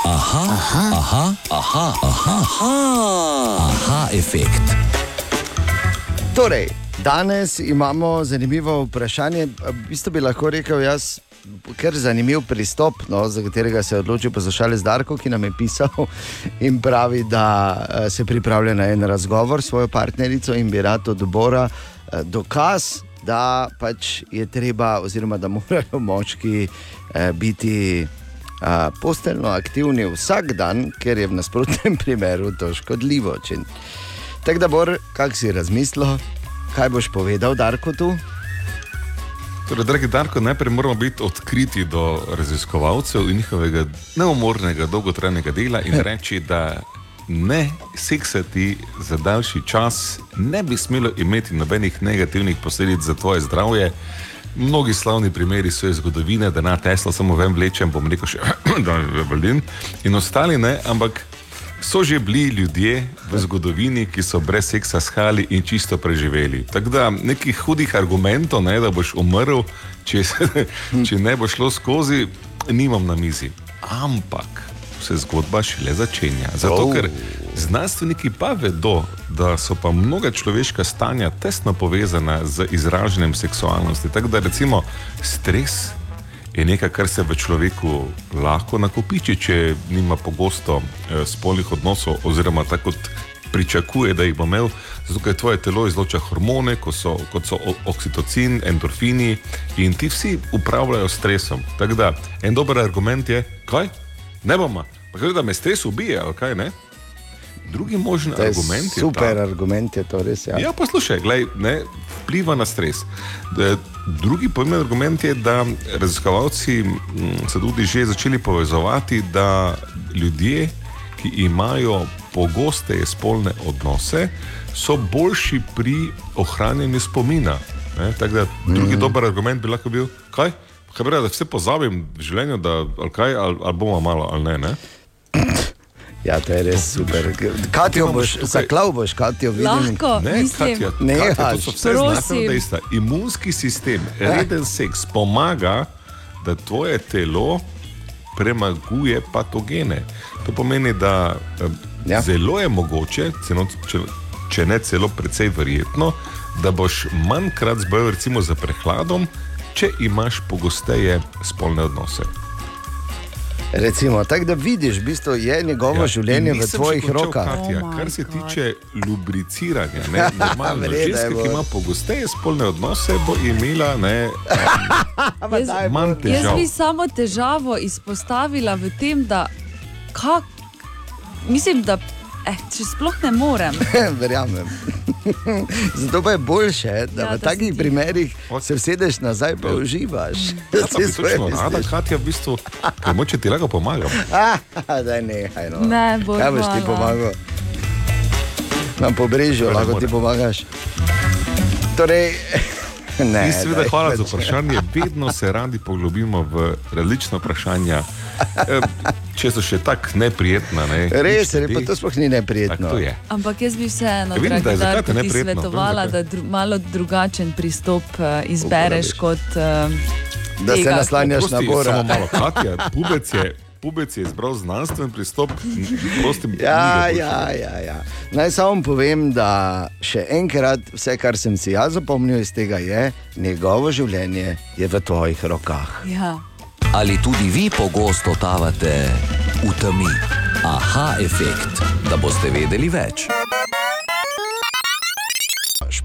Aha, aha, aha, aha, aha, aha, aha efekt. Torej, danes imamo zanimivo vprašanje. V bistvu bi lahko rekel jaz. Ker je zanimiv pristop, no, za katerega se je odločil poslušalec Darko, ki nam je pisal in pravi, da eh, se pripravlja na en razgovor s svojo partnerico in bi rad od Bora eh, dokaz, da pač je treba, oziroma da morajo moški eh, biti eh, posteljno aktivni vsak dan, ker je v nasprotnem primeru to škodljivo. Če... Tako da, Bor, kak si razmislil, kaj boš povedal, Darko tu? Torej, dragi Darko, najprej moramo biti odkriti do raziskovalcev in njihovega neumornega, dolgotrajnega dela in reči, da ne seksati za daljši čas ne bi smelo imeti nobenih negativnih posledic za tvoje zdravje. Mnogi slavni primeri so iz zgodovine, da na Tesla samo vem vlečem, bom rekel še, da je Berlin in ostali ne, ampak so že bili ljudje v zgodovini, ki so brez seksa shali in čisto preživeli. Tako da nekih hudih argumentov, ne, da boš umrl, če, se- če ne bo šlo skozi, nimam na mizi. Ampak se zgodba šele začenja. Zato, Oh. ker znanstveniki pa vedo, da so pa mnoga človeška stanja tesno povezana z izražanjem seksualnosti. Tako da recimo stres je nekaj, kar se v človeku lahko nakopiči, če nima pogosto eh, spolnih odnosov, oziroma tako kot pričakuje, da jih bo imel, zato ker tvoje telo izloča hormone, kot so, kot so oksitocin, endorfini in ti vsi upravljajo s stresom. Tako da en dober argument je, kaj? Ne bomo, pa kaj, da me stres ubije, ali kaj ne? Drugi možen je argument je super ta, argument, je to res. Ja. Ja, poslušaj, glej, ne, vpliva na stres. E, Drugi pomemben argument je, da raziskovalci so tudi že začeli povezovati, da ljudje, ki imajo pogosteje spolne odnose, so boljši pri ohranjanju spomina. Ne, tako da drugi Mhm. dober argument bi lahko bil, kaj? Kaj rekel, da vse pozabim v življenju, da ali, kaj, ali, ali bomo malo ali ne. ne? Ja, to je res super. Katijo boš, tukaj- zaklav boš, Katijo vidim. Lahko, Ne, mislim. Katja, Ne, Katja, to haš. so vse Prosim. znanstvena dejstva. Imunski sistem, reden seks pomaga, da tvoje telo premaguje patogene. To pomeni, da ja. zelo je mogoče, celo, če, če ne celo precej verjetno, da boš manjkrat zbolel recimo za prehladom, če imaš pogosteje spolne odnose. Recimo, tako da vidiš, v bistvu je njegovo ja, življenje v tvojih rokah. Katja, Oh kar se God. tiče lubriciranja, ne, normalno, je ženska, bo. ki ima pogosteje spolne odnose, bo imela ne, Jaz, manj jaz težav. bi samo težavo izpostavila v tem, da kak, mislim, da eh, če sploh ne morem. Verjamem. Zato pa je boljše, da Ja, ja, v takih ti- primerih se usedeš nazaj in uživaš. Ja, pa bi točno rada, Katja, v bistvu, moče ti lahko pomagam. Da ne, no. Ne, bo Kaj boš ti pomagal? Na pobrežju lahko ti pomagaš. Torej, ne. In seveda daj, hvala za pač. vprašanje. Vedno se radi poglobimo v različna vprašanja, eh, če so še tako neprijetna. Ne? Res, je, pa to sploh ni neprijetno. Je. Ampak jaz bi vseeno, Ja, vidim, da dragi zakaj Darko, ti svetovala, da dru, malo drugačen pristop uh, izbereš kot. Uh, Da se tega. naslanjaš na Oprosti, Bora. Samo malo, Katja, pubec je, pubec je izbral znanstven pristop. Prosti, Ja, ja, ja, ja. Naj samo povem, da še enkrat vse, kar sem si jaz zapomnil iz tega, je, njegovo življenje je v tvojih rokah. Ja. Ali tudi vi pogosto tavate v temi? Aha, efekt, da boste vedeli več.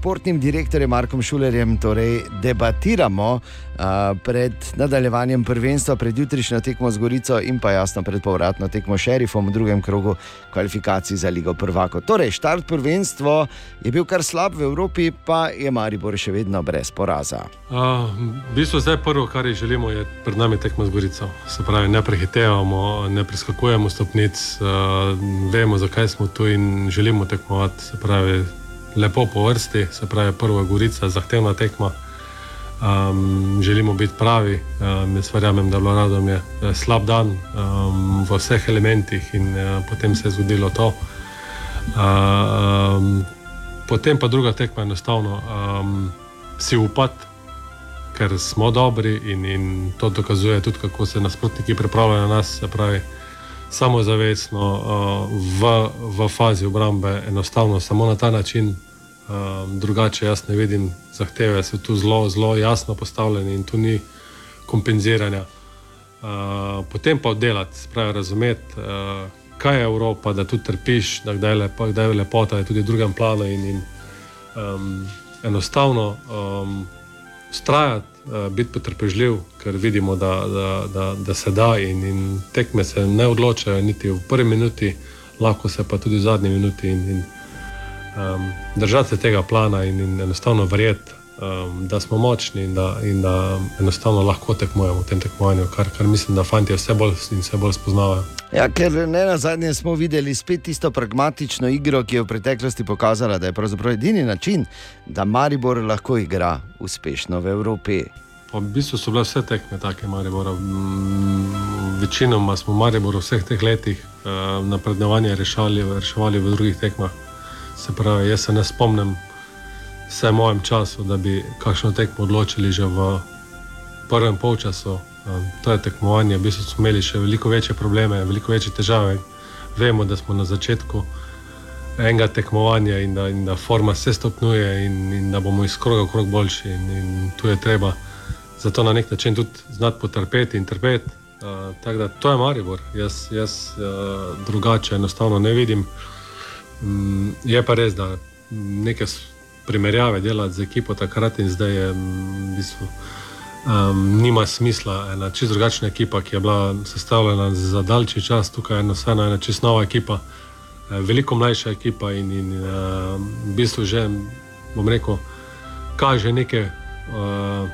Športnim direktorjem Markom Šulerjem torej debatiramo a, pred nadaljevanjem prvenstva, pred jutrišnjo tekmo z Gorico in pa jasno pred povratno tekmo šerifom v drugem krogu kvalifikacij za Ligo Prvako. Torej, štart prvenstva je bil kar slab v Evropi, pa je Maribor še vedno brez poraza. Uh, v bistvu zdaj prvo, kar želimo, je pred nami tekmo z Gorico. Se pravi, ne prehitevamo, ne preskakujemo stopnic, uh, vemo, zakaj smo tu in želimo tekmovati. Se pravi, lepo po vrsti, se pravi, prva Gorica, zahtevna tekma. Um, želimo biti pravi. Um, jaz verjamem, da Vladom je eh, slab dan um, v vseh elementih in uh, potem se je zgodilo to. Um, potem pa druga tekma, enostavno um, si upati, ker smo dobri in, in to dokazuje tudi, kako se nasprotniki pripravljajo na nas. Pravi, samozavestno uh, v, v fazi obrambe, enostavno samo na ta način. Um, drugače jaz ne vidim, zahteve so tu zelo, zelo jasno postavljene in tu ni kompenziranja. Uh, potem pa oddelati, spravi razumeti, uh, kaj je Evropa, da tu trpiš, da je, lepo, kdaj je lepota, je tudi v drugem planu in, in um, enostavno um, strajati, uh, biti potrpežljiv, ker vidimo, da, da, da, da se da in, in tekme se ne odločajo niti v prvi minuti, lahko se pa tudi v zadnji minuti. In, in, um, držati se tega plana in, in enostavno verjeti, um, da smo močni in da, in da enostavno lahko tekmujemo v tem tekmovanju, kar, kar mislim, da fanti vse bolj in vse bolj spoznavajo. Ja, ker ne na zadnje smo videli spet tisto pragmatično igro, ki je v preteklosti pokazala, da je pravzaprav edini način, da Maribor lahko igra uspešno v Evropi. Pa v bistvu so bile vse tekme take, Maribora. Večinoma smo Maribor v vseh teh letih uh, napredovanje reševali v drugih tekmah. Se pravi, jaz se ne spomnim vse v mojem času, da bi kakšno tekmo odločili že v prvem polčasu. Um, to je tekmovanje, v bistvu smo imeli še veliko večje probleme, veliko večje težave. Vemo, da smo na začetku enega tekmovanja in da, in da forma se stopnjuje in, in da bomo iz kroga v krog boljši. In, in tu je treba zato na nek način tudi znati potrpeti in trpeti. Uh, tako da to je Maribor, jaz, jaz uh, drugače enostavno ne vidim. Um, je pa res, da neke primerjave delati z ekipo takrat in zdaj je mm, v bistvu. Um, nima smisla, ena čisto drugačna ekipa, ki je bila sestavljena za daljši čas, tukaj ena, vseeno ena čisto nova ekipa, eh, veliko mlajša ekipa in, in uh, v bistvu že, bom rekel, kaže neke uh,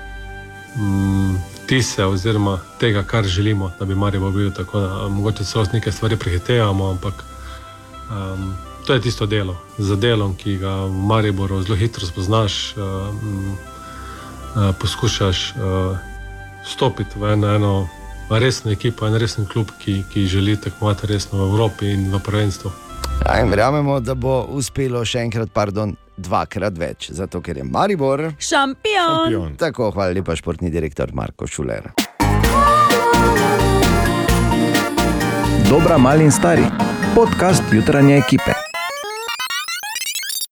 tise oziroma tega, kar želimo, da bi Marijo bil. Tako da mogoče celo neke stvari prehitevamo, ampak um, to je tisto delo. Za delom, ki ga v Mariboru zelo hitro spoznaš, um, uh, poskušaš uh, stopiti v eno, eno resno ekipo, en resen klub, ki, ki želi tekmovati resno v Evropi in v prvenstvu. Ja, in verjamemo, da bo uspelo še enkrat, pardon, dvakrat več, zato ker je Maribor. Šampion! Tako, hvala lepa, športni direktor Marko Šuler. Dobra, mali in stari. Podcast jutranje ekipe.